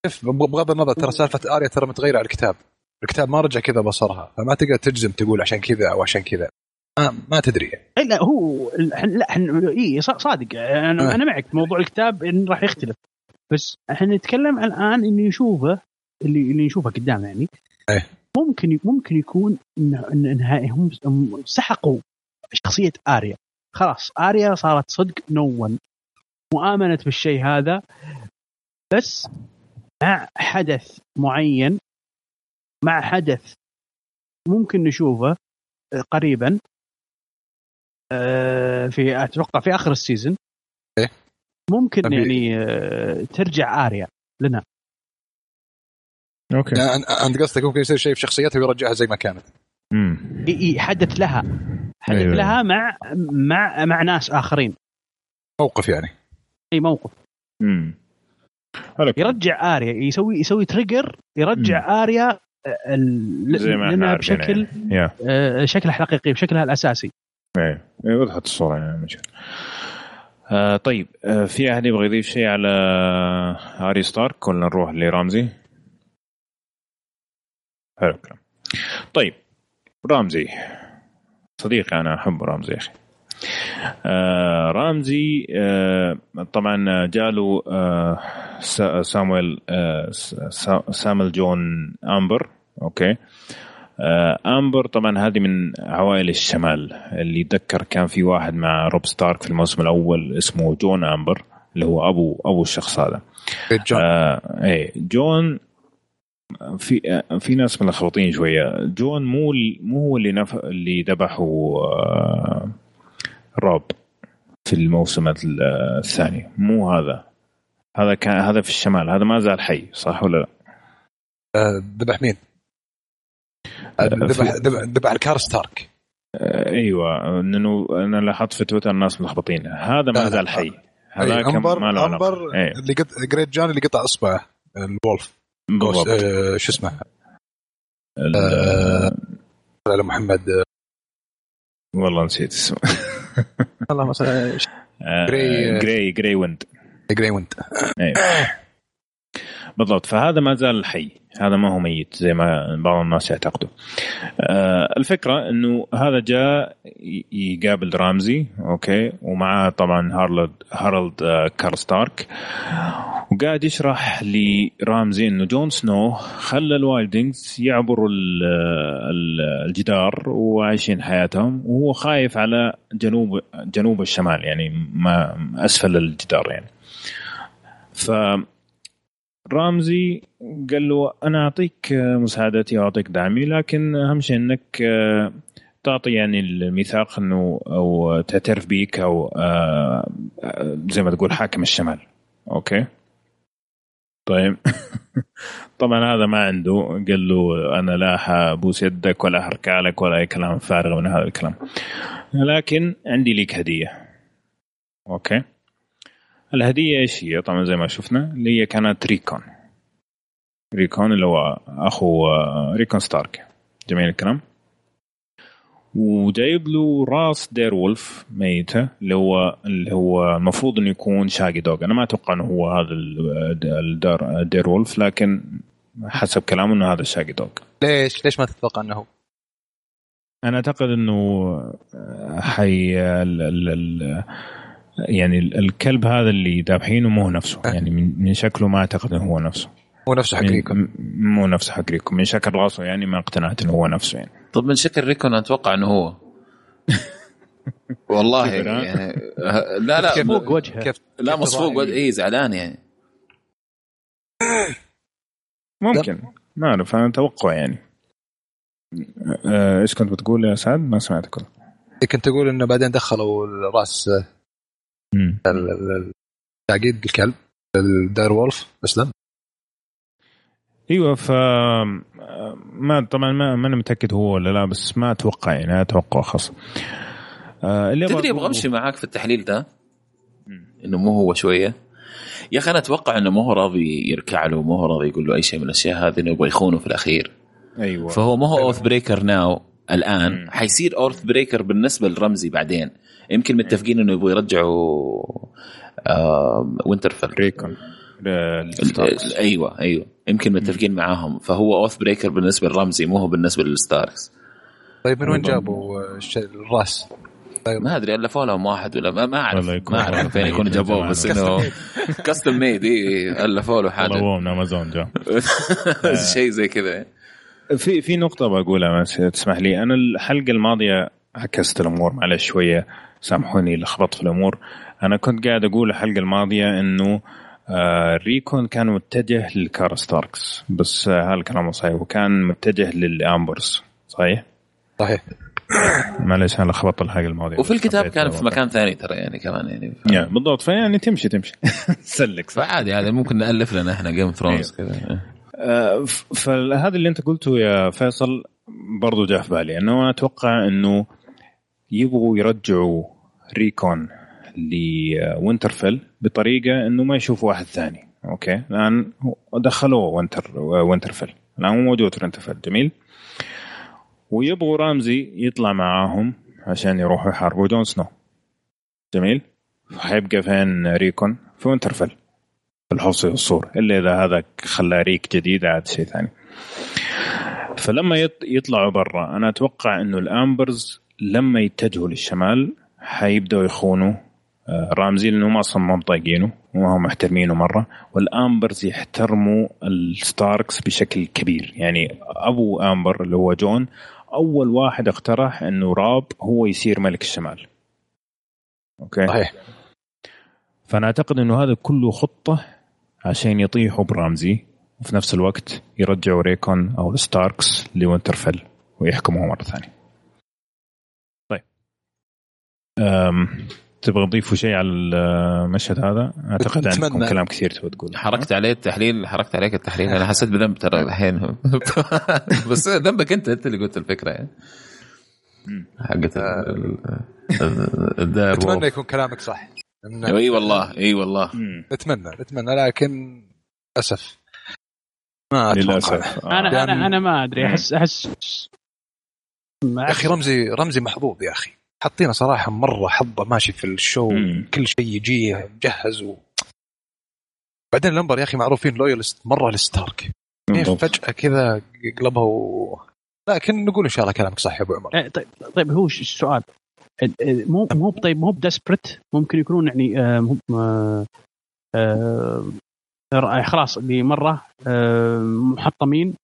شوف بغض النظر ترى سالفة آريا ترى متغيرة على الكتاب. الكتاب ما رجع كذا بصرها. فما تقدر تجزم تقول عشان كذا أو عشان كذا. ما, ما تدري إيه لا هو لا إحنا اي صادق. أنا, آه. أنا معك موضوع الكتاب إن راح يختلف. بس إحنا نتكلم الآن إنه يشوفه اللي اللي نشوفه قدام يعني. إيه. ممكن ممكن يكون إن- إنها هم سحقوا شخصية آريا. خلاص آريا صارت صدق نو ون وامنت بالشيء هذا بس مع حدث معين مع حدث ممكن نشوفه قريبا آه، في أتوقع في آخر ال season إيه. ممكن يعني آه، ترجع آريا لنا. أوكي. يعني انت قصدك ممكن يصير شيء في شخصيتها ويرجعها زي ما كانت. امم حدث لها. حدث أيوة. لها مع مع مع ناس آخرين. موقف يعني. إي موقف. امم حلو. يرجع آريا. يسوي يسوي trigger يرجع آريا آه، زي ما إحنا بشكل يعني. آه، شكلها الحقيقي بشكلها الأساسي. إيه. إيه، وضحت الصورة يعني مش آه طيب. آه في أحد يبغى يضيف شيء على آريا ستارك ولا نروح لرامزي؟ حلو الكلام طيب رامزي صديقي أنا أحب رامزي يا أخي. آه رامزي آه طبعا جاله آه سا- سمول سا- سمول جون أمبر أوكي. أمبر طبعا هذه من عوائل الشمال. اللي يتذكر كان في واحد مع روب ستارك في الموسم الأول اسمه جون أمبر اللي هو أبو أبو الشخص هذا. جون. آه إيه جون في في ناس ملخبطين شوية جون مو مو هو اللي نف... اللي ذبحوا آه روب في الموسم ال- الثاني مو هذا هذا كان هذا في الشمال هذا ما زال حي صح ولا لا؟ آه، ذبح مين؟ آه، ذبح ذبح الكارستارك أيوه انه أنا لاحظت في تويتر الناس ملخبطين هذا ما زال حي هذاك ما له. أمبر إيه. اللي قط... جريت جون اللي قطع أصبعه ال wolf شو اسمه ال- آه، على محمد آه، والله نسيت اسمه. [laughs] الله مثلا آه، جراي- جراي جراي ويند جراي ويند. بالضبط. فهذا ما زال حي. هذا ما هو ميت زي ما بعض الناس يعتقدوا. آه الفكرة إنه هذا جاء يقابل رامزي أوكي ومعاه طبعا هارلد هارلد آه كارستارك وقاعد يشرح لرامزي إنه جون سنو خلى ال Wildlings يعبروا ال- ال- الجدار وعايشين حياتهم وهو خايف على جنوب جنوب الشمال يعني ما أسفل الجدار يعني. ف رامزي قال له أنا أعطيك مساعدتي وأعطيك دعمي لكن أهم شيء إنك آه، تعطي يعني الميثاق إنه أو تعترف بيك أو آه، آه، زي ما تقول حاكم الشمال. أوكي؟ طيب. [laughs] طبعا هذا ما عنده. قال له أنا لا حأبوس يدك ولا حأركع لك ولا أي كلام فارغ من هذا الكلام. لكن عندي لك هدية. أوكي؟ الهدية إيش هي؟ طبعا زي ما شفنا اللي هي كانت ريكون. ريكون اللي هو أخو آه، ريكون ستارك. جميل الكلام. وجايب له راس direwolf ميتة اللي هو اللي هو المفروض إنه يكون شاقي دوغ. أنا ما أتوقع إنه هو هذا ال- الداير direwolf لكن حسب كلامه إنه هذا شاقي دوغ. ليش؟ ليش ما تتوقع إنه هو؟ أنا أعتقد إنه حي ال ال ال يعني ال- الكلب هذا اللي ذابحينه مو هو نفسه. يعني من من شكله ما أعتقد إنه هو نفسه. هو نفسه حق من- ريكون. مو نفس حق ريكون. من شكل راسه يعني ما اقتنعت إنه هو نفسه يعني. طب من شكل ريكون أتوقع إنه هو. [laughs] والله؟ يعني لا لا كيف- فوق وجهه كيف لا مصفوق تضاهي؟ اي زعلان يعني. ممكن. ما أعرف أنا أتوقع يعني. آه، إيش كنت بتقول يا سعد؟ ما سمعتك. كنت أقول إنه بعدين دخلوا الرأس. التعقيد الكلب الداير وولف أسلم. أيوه ف ما طبعا ما ما أنا متأكد هو ولا لا بس ما أتوقع يعني أتوقع خاص. آه اللي تدري أبغى أمشي معاك في التحليل ده. إنه مو هو شوية. يا أخي أنا أتوقع إنه مو هو راضي يركع له مو هو راضي يقول له أي شيء من الأشياء هذه إنه يبغى يخونه في الأخير. أيوه. فهو ما هو اوث بريكر ناو الآن. مم. حيصير اوث بريكر بالنسبة لرمزي بعدين. يمكن متفقين إنه يبغوا يرجعوا آه وينترفيل ريكون. أيوه أيوه. يمكن متفقين معاهم. فهو oathbreaker بالنسبة لرمزي مو هو بالنسبة للستاركس طيب من وين والله. جابوا آه، الش- الراس؟ ما أدري الفوا لهم واحد ولا ما, ما أعرف. والله ما أعرف والله فين يكونوا جابوه. بس إنه custom made اي الفوا له والله حاجة هو من امازون جاء شيء زي كذا. في في نقطة بقولها بس تسمح لي. أنا الحلقة الماضية عكست الأمور معلش شوية. سامحوني لخبط في الأمور. أنا كنت قاعد أقول الحلقة الماضية إنه آه ريكون كان متجه للكارستاركس بس آه هذا الكلام صحيح وكان متجه للأمبرز صحيح؟ صحيح. [coughs] معلش أنا لخبطت الحلقة الماضية. وفي الكتاب كان في مكان ثاني ترى يعني كمان يعني ف... بالضبط. فيعني تمشي تمشي. [laughs] سلك صح. فعادي يعني ممكن نألف لنا إحنا جيم اوف ثرونز كذا. آه، فهذا اللي أنت قلته يا فيصل برضو جاء في بالي. انه أنا أتوقع إنه يبغوا يرجعوا ريكون لوينترفيل بطريقة إنه ما يشوفوا واحد ثاني. أوكي؟ الان دخلوه وينتر وينترفيل. الان موجود في وينترفيل. جميل. ويبغوا رامزي يطلع معاهم عشان يروحوا يحاربوا جون سنو. جميل. حيبقى فين ريكون؟ في وينترفيل. في الحصن والسور. إلا إذا هذا خلاه ريك جديد عاد شيء ثاني. فلما يط- يطلعوا برا أنا أتوقع إنه الأمبرز لما يتجهوا للشمال حيبدأوا يخونوا آه، رامزي لأنه ما أصلا ما طايقينه وما هم محترمينه مرة. والأمبرز يحترموا الستاركس بشكل كبير. يعني أبو أمبر اللي هو جون أول واحد اقترح إنه راب هو يصير ملك الشمال. أوكي؟ صحيح. فأنا أعتقد إنه هذا كله خطة عشان يطيحوا برامزي وفي نفس الوقت يرجعوا ريكون أو الستاركس لوينترفيل ويحكموها مرة ثانية. تبغى تضيفوا شيء على المشهد هذا؟ أعتقد. عندكم كلام كثير تبغى تقول حركت عليه التحليل حركت عليك التحليل. أنا حسيت بذنب ترى [laughs] الحين. [laughs] بس ذنبك أنت أنت اللي قلت الفكرة يعني. حقت الدار أتمنى يكون كلامك صح. إي والله إي والله. مم. نتمنى نتمنى لكن للاسف ما أتوقع. للأسف. آه. أنا أنا أنا ما أدري. احس احس يا أخي رمزي رمزي محظوظ يا أخي. حاطينه صراحة مرة حظة ماشي في ال show مم. كل شيء يجي مجهز و... بعدين الأمبر يا أخي معروفين loyalist مرة لستارك. كيف. فجأة كذا قلبها و... لكن نقول إن شاء الله كلامك صح يا أبو عمر. إيه، طيب طيب هو السؤال. ال- ال- مو مو طيب مو بـ desperate ممكن يكونون يعني آه، مو آه، آه، آه، خلاص اللي مره آه، محطمين.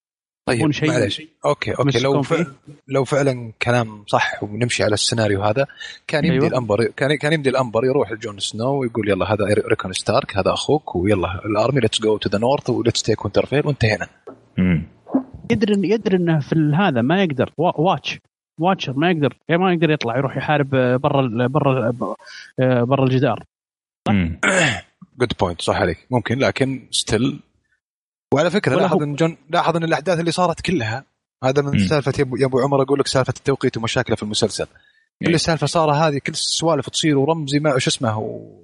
طيب يكون شيء معلش أوكي أوكي لو يمسكون ف... فيه. لو فعلا كلام صح ونمشي على السيناريو هذا كان يمدي أيوة. الأمبر كان كان يمدي الأمبر يروح لجون سنو ويقول يلا هذا ريكون ستارك هذا أخوك ويلا ال army let's go to the north و let's take Winterfell وانتهينا. يدري يدري إنه في هذا ما يقدر وا- watch watcher ما يقدر ما يقدر يطلع يروح يحارب آه، برا ال- برا آه، برا الجدار. good point [coughs] صح عليك ممكن لكن still وعلى فكرة لاحظ إن جون لاحظ إن الأحداث اللي صارت كلها هذا من مم. سالفة يا ابو عمر أقول لك سالفة التوقيت ومشاكله في المسلسل كل. السالفة صار هذه كل السوالف تصير ورمزي ما شو اسمه و...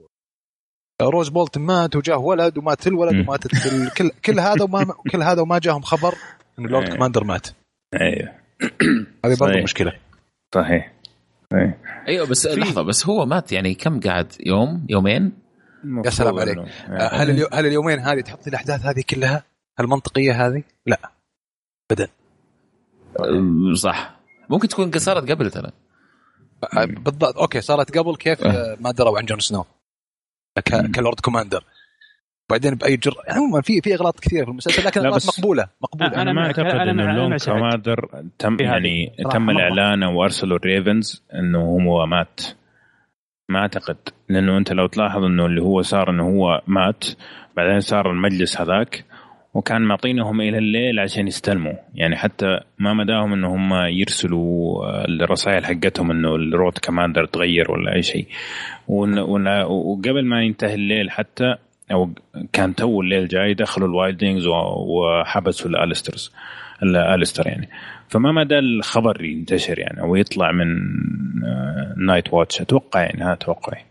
روز بولتن مات وجاه ولد ومات الولد مم. وماتت. كل كل هذا وما [laughs] كل هذا وما جاهم خبر انه لورد إيه. commander مات أيوه هذه برضه. مشكلة صحيح أيوه بس لحظة بس هو مات يعني كم قعد يوم يومين يا سلام عليك. آه، هل. هل اليومين هذه تحط الأحداث هذه كلها هل منطقيه هذه؟ لا ابدا صح ممكن تكون صارت قبل ترى بالضبط أوكي صارت قبل كيف أه. ما دروا عن جون سنو. ك lord commander بعدين بأي جر يعني عموما في في إغلاط كثيره في المسلسل لكن لا إغلاط بس- مقبولة مقبولة أنا أنا ما أعتقد إنه lord. commander تم. يعني تم. الاعلان وأرسلوا ال ravens إنه هو مات ما أعتقد لأنه أنت لو تلاحظ إنه اللي هو صار إنه هو مات بعدين صار المجلس هذاك وكان معطينهم إلى الليل عشان يستلموا. يعني حتى ما مداهم انه هم يرسلوا آه، الرسائل حقتهم إنه ال lord commander تغير ولا أي شيء. وقبل ما ينتهي الليل حتى أو كان تو الليل جاي دخلوا ال wildlings وحبسوا الأليسترز الأليستر يعني. فما مدى الخبر ينتشر يعني أو يطلع من Night Watch. أتوقع يعني هذا توقعي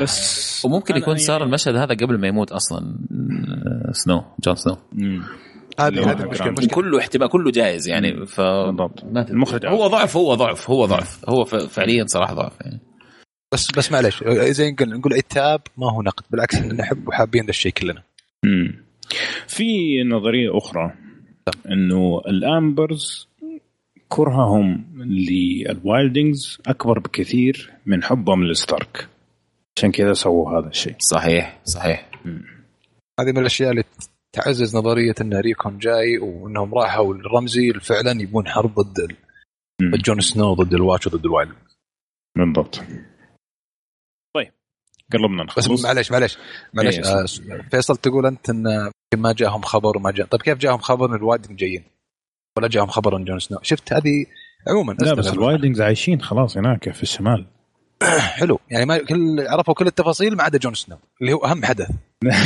بس وممكن يكون يعني- صار المشهد هذا قبل ما يموت أصلا آه، سنو جون سنو. هذه هذه المشكلة كله احتمال كله جايز يعني ف. المخرج هو ضعف هو ضعف هو ضعف. هو فعليا صراحة ضعف يعني. بس بس معلش زي نقول نقول عتاب ما هو نقد بالعكس إن نحب وحابين ذا الشيء كلنا. مم. في نظرية أخرى إنه الأمبرز كرههم لل wildlings أكبر بكثير من حبهم للستارك عشان كذا سووا هذا الشيء. صحيح صحيح. هذه من الأشياء اللي تعزز نظرية إن ريكون جاي وإنهم راحوا لرمزي فعلا يبون حرب ضد جون سنو ضد ال Watch وضد ال wild. بالضبط. طيب قربنا بس نخلص. معلش معلش معلش إيه، آه فيصل تقول أنت إن ما جاهم خبر وما جاء طيب كيف جاهم خبر إن ال wild جايين؟ ولا جاهم خبر إن جون سنو؟ شفت هذه عموما لا بس. ال wildlings عايشين خلاص هناك في الشمال. [clears throat] حلو. يعني ما كل عرفوا كل التفاصيل ما عدا جون سنو اللي هو أهم حدث.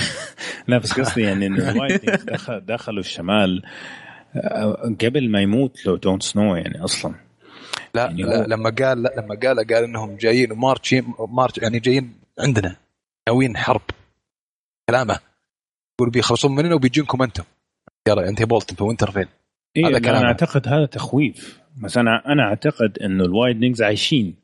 [laughs] لا بس قصدي يعني إنه [laughs] دخل دخلوا الشمال. آه، قبل ما يموت لو جون سنو يعني أصلا. لا, يعني لا هو- لما قال لا لما قال قال إنهم جايين و march march يعني جايين عندنا ناويين حرب. كلامه. يقول بيخلصون مننا وبيجونكم أنتم يلا أنت بولتن في وينترفيل إيه هذا لا، كلامه. أنا أعتقد هذا تخويف. بس أنا أنا أعتقد إنه ال wildlings عايشين.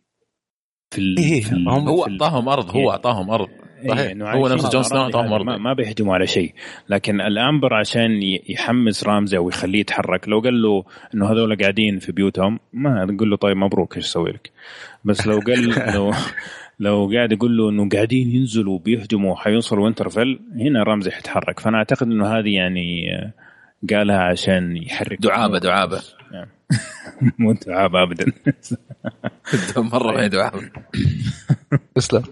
في ال... إيه، في ال... هم- هو في ال- اعطاهم أرض هو إيه. اعطاهم أرض. إيه، صحيح. إنه هو نفس جون سنو هذه، أرض. ما, ما بيهجموا على شيء. لكن الأمبر عشان ي- يحمس رامزي أو يخليه يتحرك لو قال له إنه هذول قاعدين في بيوتهم ما نقول له طيب مبروك إيش أسوي لك؟ بس لو قال [laughs] لو لو قاعد يقول له إنه قاعدين ينزلوا وبيهجموا حيوصلوا وينترفيل هنا رامزي حيتحرك. فأنا أعتقد إنه هذه يعني آه، قالها عشان يحرك. دعابة دعابة. [laughs] مو دعابه ابدا. [laughs] مرة ما هي دعابه تسلم.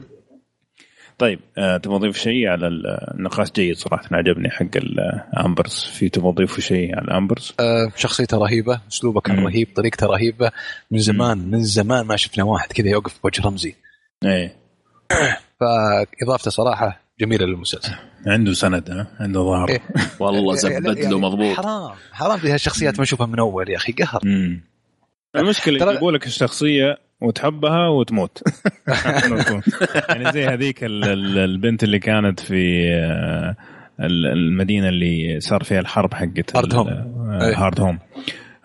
طيب آه، تبغى تضيف شيء على ال- النقاش جيد صراحة عجبني حق ال Umbers في تبغى تضيفوا شيء على ال Umbers آه شخصيته رهيبة أسلوبه كان. رهيب طريقته رهيبة. من زمان من زمان ما شفنا واحد كذا يوقف بوجه رمزي. إيه. فإضافته صراحة جميلة للمسلسل. عنده سند ها؟ عنده ظهر إيه. [laughs] والله يعني- زبد يعني له مضبوط. حرام حرام ذي هالشخصيات ما نشوفها من أول يا أخي قهر. المشكلة ترى- يجيبوا لك الشخصية وتحبها وتموت. [laughs] يعني زي هذيك ال- ال- البنت اللي كانت في آه، ال- المدينة اللي صار فيها الحرب حقت هارد هوم. هارد هوم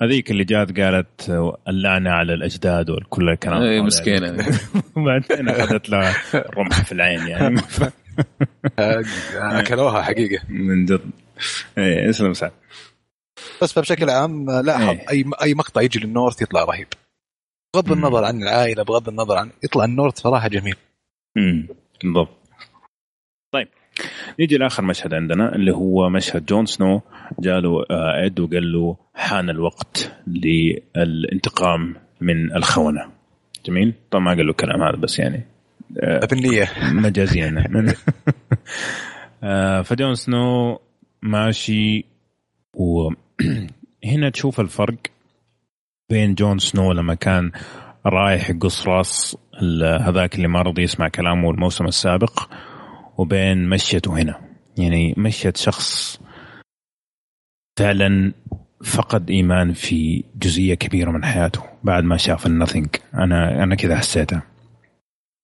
هذيك اللي جات قالت اللعنة على الأجداد وكل الكلام اي. مسكينة. [laughs] وبعدين أخذت لها رمح في العين يعني. أكلوها حقيقة. من جد. إيه اسلم سعد. بس فبشكل عام آه، لاحظ إيه. أي أي مقطع يجي للنورث يطلع رهيب. بغض. النظر عن العائلة بغض النظر عن يطلع النورث صراحة جميل. امم بالضبط. طيب نيجي لآخر مشهد عندنا اللي هو مشهد جون سنو جاله آه، اد وقال له حان الوقت للانتقام من الخونة. جميل؟ طبعا ما قال له الكلام هذا بس يعني آه، بالنيه مجازيا. [laughs] آه، فجون سنو ماشي وهنا [clears throat] تشوف الفرق بين جون سنو لما كان رايح يقص راس هذاك اللي ما رضي يسمع كلامه الموسم السابق وبين مشيته هنا. يعني مشيت شخص فعلا فقد إيمان في جزئية كبيرة من حياته بعد ما شاف النثينج أنا أنا كذا و-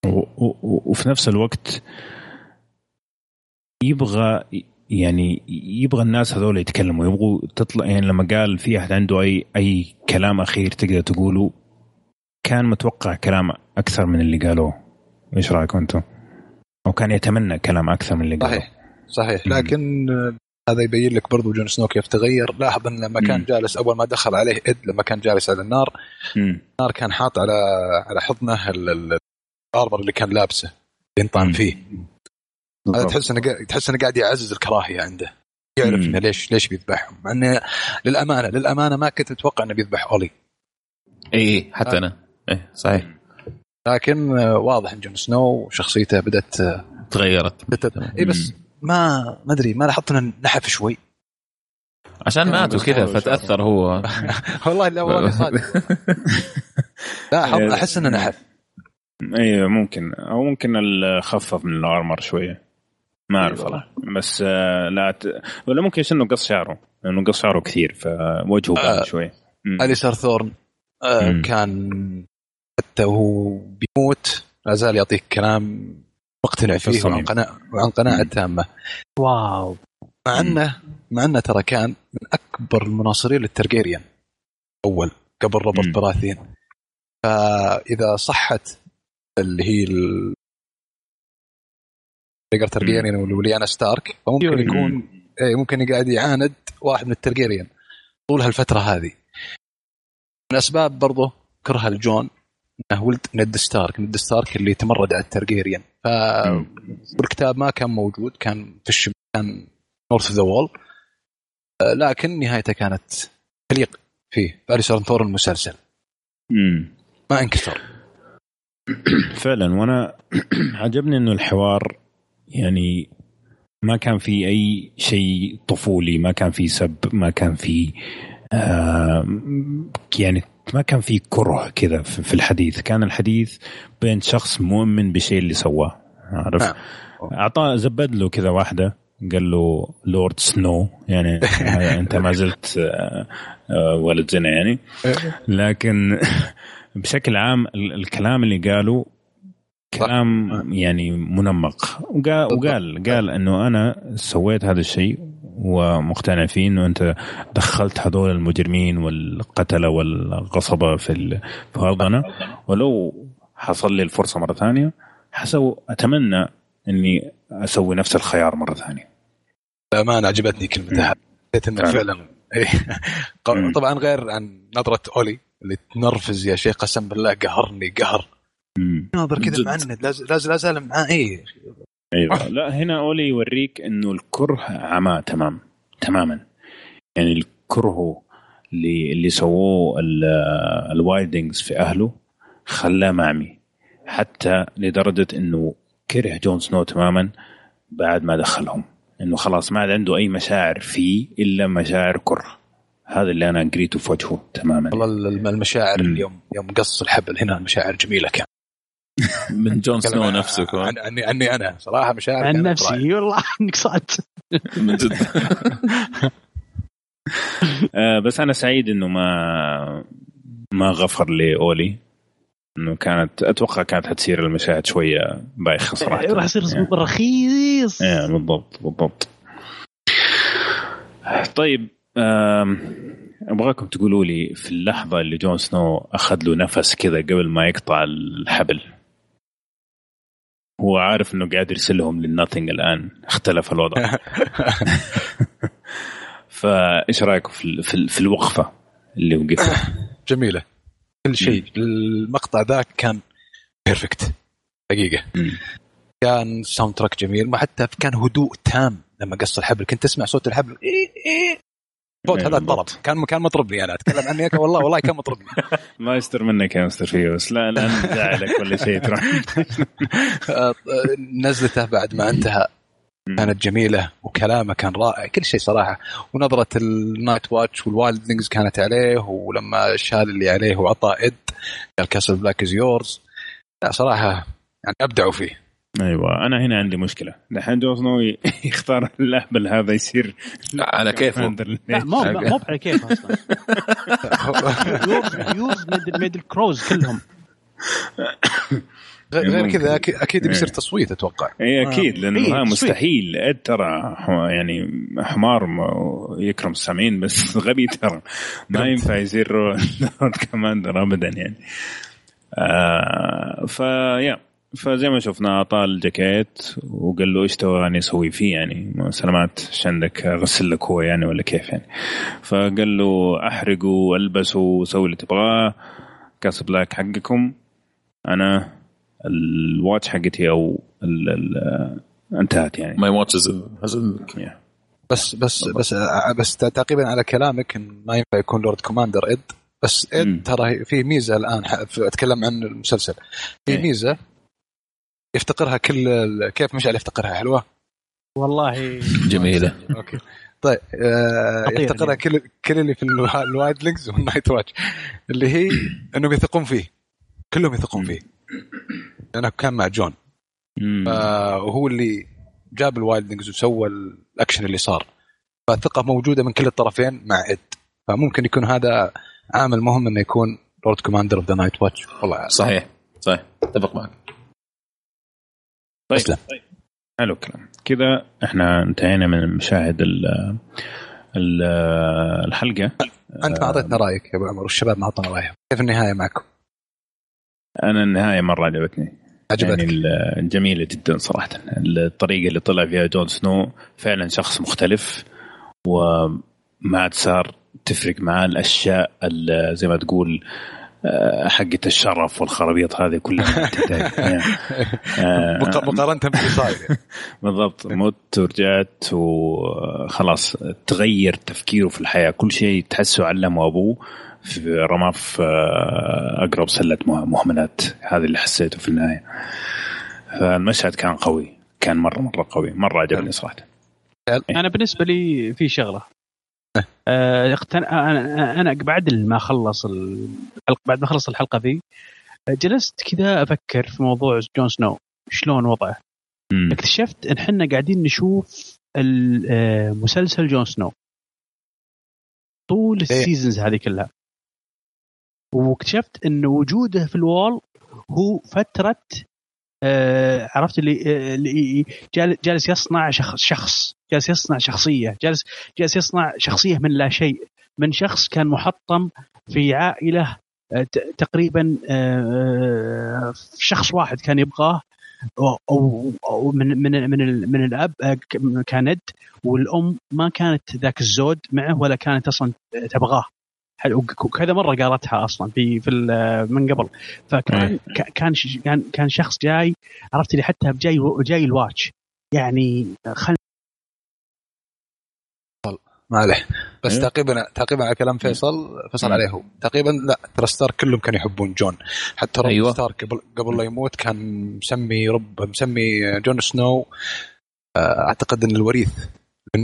وفي نفس الوقت يبغى يعني يبغى الناس هذول يتكلموا يبغوا تطلع يعني لما قال في أحد عنده اي أي كلام أخير تقدر تقوله كان متوقع كلام أكثر من اللي قالوه إيش رايكم أنتم؟ أو كان يتمنى كلام أكثر من اللي قالوه صحيح صحيح. لكن هذا يبين لك برضو جون سنو كيف تغير لاحظ أن لما كان. جالس أول ما دخل عليه إد لما كان جالس على النار. النار كان حاط على على حضنه ال- ال- الأرمر اللي كان لابسه ينطعن مم. فيه. هذا. تحس إنه تحس إنه قاعد يعزز الكراهية عنده. يعرف. إنه ليش ليش بيذبحهم. مع إنه للامانه للأمانة ما كنت أتوقع إنه بيذبح أولي. إي حتى أنا. إيه صحيح. لكن آه، واضح إن جون سنو شخصيته بدأت آه، تغيرت. إي بس ما ما أدري ما لاحظت إنه نحف شوي. عشان آه، مات بس وكذا هو فتأثر [laughs] هو. [laughs] والله لا والله صادق. [laughs] لا أحس إنه نحف. أيوه ممكن أو ممكن خفف من الأرمر شوية ما أعرف والله بس آه، لا ت... ولا ممكن انه قص شعره لأنه قص شعره كثير فوجهه آه. شوي مم. اليسار ثورن آه. كان حتى وهو بيموت لا زال يعطيك كلام مقتنع فيه. وعن قناعة وعن قناعة مم. تامة Wow مع إنه مع إنه ترى كان من أكبر المناصرين للترجيريان أول قبل روبرت. براثين فإذا صحت اللي هي ال ريجر ترجيريان وليانا ستارك فممكن يوري. يكون إيه ممكن يقعد يعاند واحد من الترجيريان طول هالفترة هذه. من أسباب برضه كرهه لجون إنه ولد ند ستارك. ند ستارك اللي تمرد على الترجيريان. والكتاب ما كان موجود. كان في الشمال كان north the Wall لكن نهايته كانت تليق فيه. فأليسر ثورن المسلسل. امم ما انكسر. فعلا وأنا عجبني إنه الحوار يعني ما كان في أي شيء طفولي ما كان في سب ما كان في آه يعني ما كان في كره كذا في الحديث. كان الحديث بين شخص مؤمن بالشيء اللي سواه عارف؟ نعم. أعطاه زبد له كذا واحدة قال له لورد سنو يعني [laughs] أنت ما زلت آه، آه، ولد زنا يعني. لكن بشكل عام ال- الكلام اللي قاله كلام يعني منمق. وقال وقال قال إنه أنا سويت هذا الشيء ومقتنع فيه إنه أنت دخلت هذول المجرمين والقتلة والغصبة في ال- في أرضنا. ولو حصل لي الفرصة مرة ثانية حسو أتمنى إني أسوي نفس الخيار مرة ثانية. بأمانة عجبتني كلمتها حسيت إنه فعلا. [laughs] طبعا غير عن نظرة أولي. اللي تنرفز يا شيخ قسم بالله قهرني قهر. مم. ناظر كذا. معند لاز- لاز- لا زال معاه إيه. أيوه. لا هنا أولي يوريك إنه الكره عماه تمام تماما. يعني الكره اللي اللي سووه ال- ال wildlings في أهله خلاه معمي. حتى لدرجة إنه كره جون سنو تماما بعد ما دخلهم. إنه خلاص ما عاد عنده أي مشاعر فيه إلا مشاعر كره. هذا اللي أنا قريته في وجهه تماما. والله الم- المشاعر مم. اليوم يوم قص الحبل هنا المشاعر جميلة كان. [laughs] من جون سنو نفسه كمان عن- عني عني أنا. صراحة مشاعر عن. نفسي. والله انك صعدت من جد. [laughs] آه بس أنا سعيد إنه ما ما غفر لاولي إنه كانت أتوقع كانت حتصير المشاهد شوية بايخة صراحة. راح يصير يعني. رخيص. إيه بالضبط بالضبط. طيب أبغاكم تقولوا لي في اللحظة اللي جون سنو أخذ له نفس كذا قبل ما يقطع الحبل. هو عارف إنه قاعد يرسلهم لل nothing الآن. اختلف الوضع. [laughs] فإيش رأيكم في في, في الوقفة اللي وقفها؟ [laughs] جميلة. كل شيء. المقطع ذاك كان perfect دقيقة. مم. كان soundtrack جميل. ما حتى كان هدوء تام لما قص الحبل. كنت تسمع صوت الحبل. إيه إيه. صوت إيه هذا. الطرب كان كان مطربني أنا اتكلم عني والله والله كان مطربني [laughs] ما يستر منك يا مستر فيوس لا لا زعلك ولا شيء ترى. [laughs] نزلته بعد ما انتهى. كانت جميلة وكلامه كان رائع كل شيء صراحة. ونظرة ال Night's Watch وال wildlings كانت عليه ولما شال اللي عليه وعطى إد قال Castle Black is yours لا صراحة يعني أبدعوا فيه. أيوه أنا هنا عندي مشكلة. دحين جون سنو [laughs] يختار الاهبل هذا يصير. على كيفه. لا مو مو على كيف أصلا. يوز ميدل ميدل كروز كلهم. غير. كذا أكيد- أكيد بيصير إيه. تصويت أتوقع. اي أكيد لأنه إيه،. مستحيل. اد ترى ح- يعني حمار يكرم السامعين بس [laughs] غبي ترى. ما ينفع يصير [laughs] كماندر ابدا يعني. آه فيا فزي ما شفنا أعطاه الجاكيت وقال له إيش تبغاني أسوي فيه يعني؟ ما سلامات إيش عندك؟ أغسل لك هو يعني ولا كيف يعني؟ فقال له احرقه والبسه وسوي اللي تبغاه كاسل بلاك حقكم. أنا ال watch حقتي أو ال ال انتهت يعني. my watch is بس بس بس بس تعقيبا على كلامك ما ينفع يكون Lord Commander إد. بس. إد ترى في ميزة الآن أتكلم عن المسلسل. في إيه. ميزة يفتقرها كل ال- كيف مشعل يفتقرها؟ حلوة؟ والله. جميلة. okay. طيب آه يفتقرها. كل كل اللي في الوا- ال wildlings وال Night's Watch اللي هي إنهم يثقون فيه. كلهم يثقون فيه. لأنه كان مع جون. آه وهو اللي جاب ال wildlings وسوى الأكشن اللي صار. فالثقة موجودة من كل الطرفين مع إد. فممكن يكون هذا عامل مهم إنه يكون Lord Commander of the Night's Watch والله. صحيح صحيح. أتفق معك. طيب أسلم. حلو الكلام. كذا إحنا انتهينا من مشاهد ال ال الحلقة. أنت ما أعطيتنا رأيك يا أبو عمر والشباب ما أعطونا رأيهم. كيف النهاية معكم؟ أنا النهاية مرة عجبتني. عجبتك. يعني جميلة جدا صراحة. الطريقة اللي طلع فيها جون سنو فعلا شخص مختلف وما عاد صار تفرق معاه الأشياء ال- زي ما تقول آه، حقة الشرف والخرابيط هذه كلها [laughs] آه، مقارنة باللي صاير. [laughs] بالضبط. مت ورجعت وخلاص تغير تفكيره في الحياة. كل شيء تحسه علمه أبوه في رماه في أقرب سلة مهملات. هذا اللي حسيته في النهاية. فالمشهد كان قوي. كان مرة مرة قوي. مرة عجبني صراحة. أنا بالنسبة لي في شغلة. آه أنا أنا بعد ما خلص الحلقة بعد ما خلص الحلقة ذي جلست كذا أفكر في موضوع جون سنو شلون وضعه مم. اكتشفت إن إحنا قاعدين نشوف مسلسل جون سنو طول إيه. ال seasons هذه كلها واكتشفت إن وجوده في ال Wall هو فترة آه عرفت اللي, آه اللي جالس يصنع شخص شخص. جالس يصنع شخصية. جالس جالس يصنع شخصية من لا شيء. من شخص كان محطم في عائلة آه تقريبا آه شخص واحد كان يبغاه. أو أو من من من من الأب آه، كاند والأم ما كانت ذاك الزود معه ولا كانت أصلا تبغاه. وكذا مرة قالتها أصلا في في من قبل. فكان إيه. كان كان كان شخص جاي عرفت لي حتى جاي جاي الواتش يعني خل ما عليه. بس أيوه. تقريبا تقريبا على كلام فيصل فيصل عليه هو. تقريبا لا ترى ستار كلهم كانوا يحبون جون. حتى روب أيوه. ستار قبل قبل لا يموت كان مسمي رب مسمي جون سنو آه، أعتقد إن الوريث في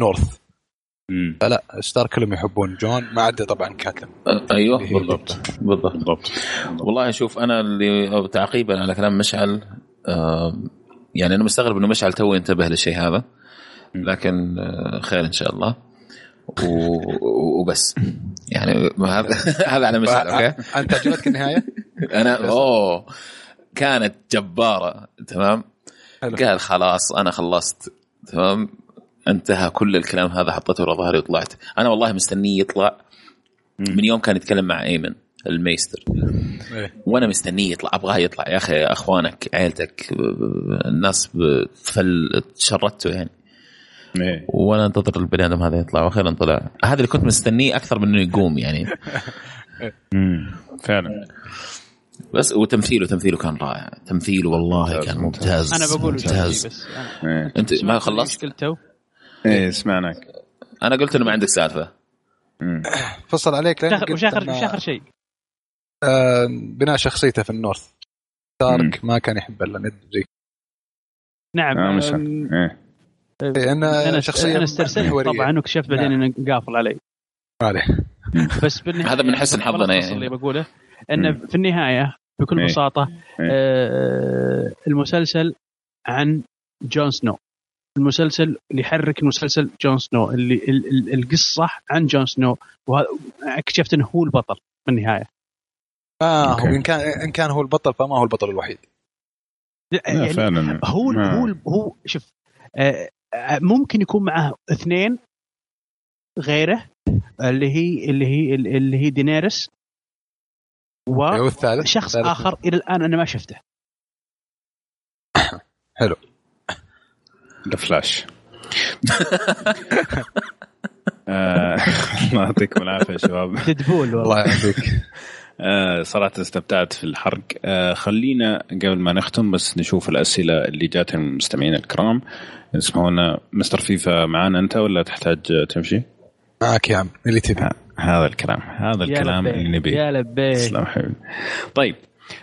النورث فلا ستار كلهم يحبون. جون ما عدا طبعا كاتم أيوه بالضبط بالضبط. بالضبط. والله شوف أنا اللي تعقيبا على كلام مشعل آه يعني أنا مستغرب إنه مشعل تو انتبه للشيء هذا. لكن آه خير إن شاء الله. وبس. يعني هذا [laughs] هذا على مشعل أوكي؟ [laughs] أنت عجبتك النهاية؟ أنا [laughs] أوه كانت جبارة تمام؟ قال خلاص أنا خلصت تمام؟ انتهى كل الكلام هذا حطيته ورا ظهري وطلعت. أنا والله مستنيه يطلع. من يوم كان يتكلم مع إيمن الميستر إيه. وأنا مستنيه يطلع. أبغاه يطلع. يا أخي أخوانك عيلتك الناس فل شردته يعني. إيه. وأنا أنتظر البني آدم هذا يطلع وأخيرا طلع. هذا اللي كنت مستنيه أكثر من إنه يقوم يعني. [laughs] فعلا. بس وتمثيله تمثيله كان رائع. تمثيله والله كان ممتاز أنا بقول ممتاز. بس. أنت ما خلصت؟ إيه سمعناك. أنا قلت إنه ما عندك سالفة. [laughs] فصل عليك وش اخر وش اخر شيء؟ آه بناء شخصيته في النورث. تارك ما كان يحب إلا ند زي نعم. آه مش إيه. إيه أنا أنا شخصيه أنا استرسلت طبعا واكتشفت بعدين نعم. إنه قافل علي. عليه. [laughs] بس بالنهايه هذا من حسن حظنا يعني. اللي بقوله. إنه في النهاية بكل إيه. بساطة آه المسلسل عن جون سنو. المسلسل اللي يحرك المسلسل جون سنو. اللي القصة عن جون سنو. واكتشفت إنه هو البطل في النهاية. آه هو ان كان إن كان هو البطل فما هو البطل الوحيد. يعني فعلا. هو هو هو شوف آه ممكن يكون معه اثنين غيره اللي هي اللي هي اللي هي دينيرس وشخص آخر إلى الآن أنا ما شفته. حلو. ذا فلاش الله يعطيكم العافية يا شباب. ديدبول الله يعافيك. آه صراحة استمتعت في الحرق. آه خلينا قبل ما نختم بس نشوف الأسئلة اللي جات من المستمعين الكرام. اسمعونا مستر فيفا معانا أنت ولا تحتاج تمشي؟ معك يا عم اللي تبي. آه هذا الكلام هذا الكلام اللي نبيه. يا لبيك. تسلم حبيبي طيب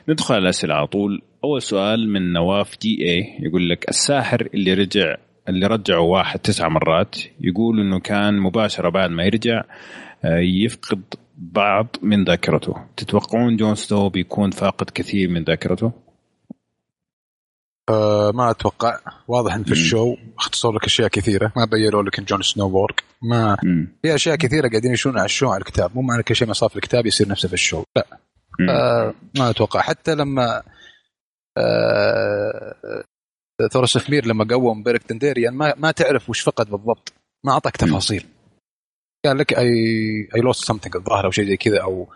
ندخل على الأسئلة على طول. أول سؤال من نواف دي اي يقول لك الساحر اللي رجع اللي رجعوا واحد تسع مرات يقول إنه كان مباشرة بعد ما يرجع آه، يفقد بعض من ذاكرته. تتوقعون جون سنو بيكون فاقد كثير من ذاكرته؟ أه ما أتوقع. واضح إن في ال show اختصروا لك أشياء كثيرة. ما بينوا لك إن جون سنو warg. ما في أشياء كثيرة قاعدين يمشون على ال show على الكتاب. مو معنى كل شيء ما صار في الكتاب يصير نفسه في ال show. لا. أه ما أتوقع. حتى لما أه ثوروس أوف مير لما قوم بيريك دونداريون ما, ما تعرف وش فقد بالضبط. ما أعطاك تفاصيل. قال لك I I lost something الظاهر أو شيء زي كذا أو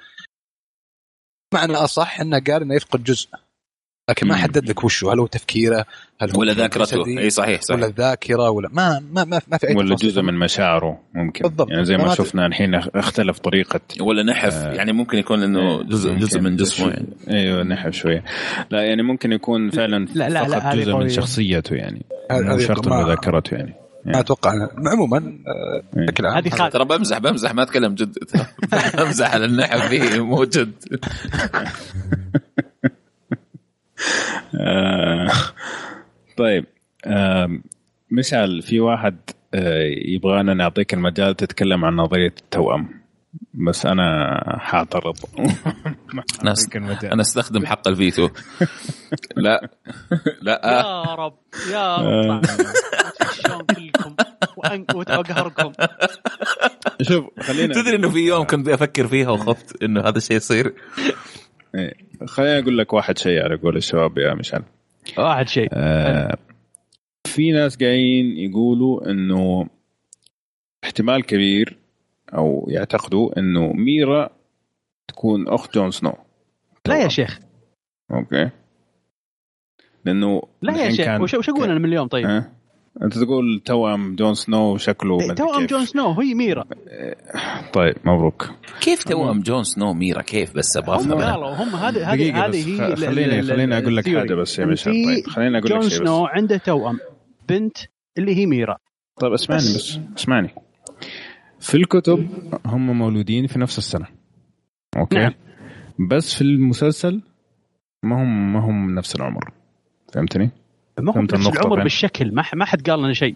معنى أصح إنه قال إنه يفقد جزء. لكن ما. حدد لك وش هو هل هو تفكيره هل هو ولا ذاكرته. إي صحيح ولا صحيح الذاكرة ولا ما ما ما, ما في أي ولا. جزء من مشاعره ممكن. بالضبط. يعني زي ما ما- شفنا الحين اختلف طريقة ولا نحف يعني ممكن يكون إنه جزء ممكن جزء من جسمه يعني. إيوه نحف شوية. لا يعني ممكن يكون فعلا لا- لا- لا، فقط هذه جزء من. شخصيته يعني مو هذه شرط انه ذاكرته يعني. ما أتوقع. عموما آه، إيه. بشكل عام. هذه ترى بمزح بمزح ما أتكلم جد. [laughs] بمزح على النحف فيه مو جد. [laughs] طيب مشعل في واحد آه، يبغانا نعطيك المجال تتكلم عن نظرية التوأم. بس أنا حاعترض [laughs] أنا أستخدم حق الفيتو. [laughs] لا لا. يا رب يا رب. شلون كلكم؟ وأقهركم. شوف خلينا تدري إنه في يوم كنت أفكر فيها وخفت إنه هذا الشيء يصير؟ إيه. خليني أقول لك واحد شيء على قول الشباب يا مشعل. واحد شيء. آه في ناس قاعدين يقولوا إنه احتمال كبير أو يعتقدوا إنه ميرا تكون أخت جون سنو. لا يا شيخ. أوكي. لأنه لا يا شيخ كان- وش أقول أنا من اليوم طيب؟ ها؟ أنت تقول توأم جون سنو شكله إيه، توأم. جون سنو هي ميرا. طيب مبروك. كيف توأم جون سنو ميرا؟ كيف بس أبغى هم أفهم؟ قالوا هم هذه هذه هي خليني خليني أقول لك. حاجة بس يا مشعل طيب خليني أقول جون لك شيء بس. سنو عنده توأم. بنت اللي هي ميرا. طيب اسمعني بس. بس اسمعني. في الكتب هم مولودين في نفس السنة. أوكي؟ نعم. بس في المسلسل ما هم ما هم نفس العمر. فهمتني؟ ما هو فهمت نفس النقطة العمر؟ بالشكل ما ما حد قال لنا شيء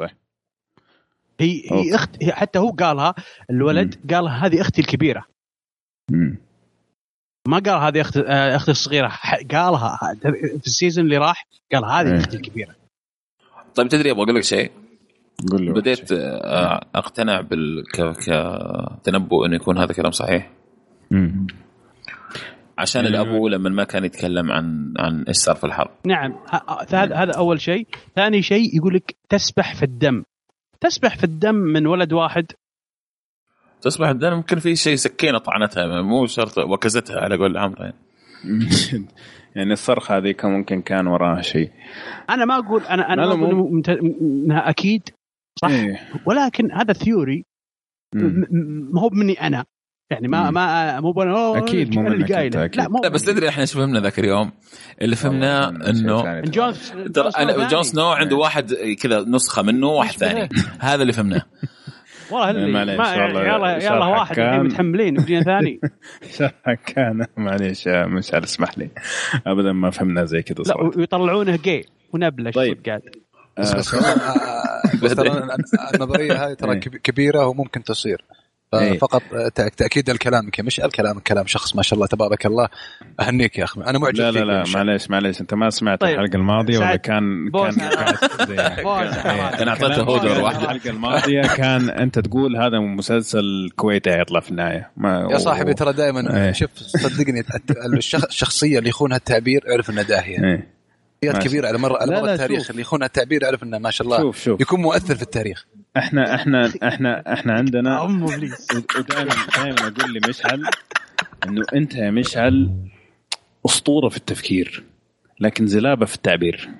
طيب. هي أوكي. هي اخت هي حتى هو قالها الولد قال هذه أختي الكبيرة مم. ما قال هذه اخت آه، أختي الصغيرة ح- قالها في ال season اللي راح قال هذه إيه. أختي الكبيرة طيب تدري أبغى أقول لك شيء قول له بديت آه، أقتنع بال ك- كتنبؤ انه يكون هذا كلام صحيح مم. عشان يعني- الأبو لما ما كان يتكلم عن عن إيش صار في الحرب. نعم. هذا هذا أول شيء. ثاني شيء يقول لك تسبح في الدم. تسبح في الدم من ولد واحد. تصبح الدم؟ ممكن في شيء سكينة طعنتها مو شرط وكزتها على قول عمرو يعني. [laughs] يعني الصرخة هذيك ممكن كان وراها شيء. أنا ما أقول أنا أنا لا، ما أقول مو- ممت- انها أكيد صح. إيه. ولكن هذا ثيوري مم. م- م- ما هو مني أنا. يعني ما مم. ما مو بنا أكيد مو منك أكيد. لا مو لا بس تدري إحنا إيش فهمنا ذاك اليوم؟ اللي فهمناه انه جون جون سنو عنده واحد كذا نسخه منه وواحد يشبه ثاني هذا اللي فهمناه والله اللي معليش، ما يلا يلا واحد متحملين ودينا ثاني شرحك كان معليش يا مشعل اسمح لي ابدا ما فهمنا زي كذا لا صراحة ويطلعونه جاي ونبلش طيب. قاعد بس بس آه، النظريه هذه ترى إيه. كب- كبيره وممكن تصير إيه. فقط تأكيد لكلامك يا مشعل كلامك كلام شخص ما شاء الله تبارك الله أهنيك يا أخي أنا معجب لا فيك لا لا. معليش معليش أنت ما سمعت طيب. الحلقة الماضية ولا. كان. كان. كان أعطيته هودر واحدة الحلقة الماضية كان أنت تقول هذا مسلسل كويتي حيطلع في النهاية ما يا صاحبي ترى دائما إيه. شوف صدقني الشخصية اللي يخونها التعبير اعرف إنها داهية إيه. شخصيات. كبيرة على مر على مر التاريخ. اللي يخونها التعبير اعرف انه ما شاء الله. شوف شوف. يكون مؤثر في التاريخ. إحنا إحنا إحنا إحنا عندنا [laughs] ودائما دائما أقول لمشعل إنه أنت يا مشعل أسطورة في التفكير لكن زلابة في التعبير.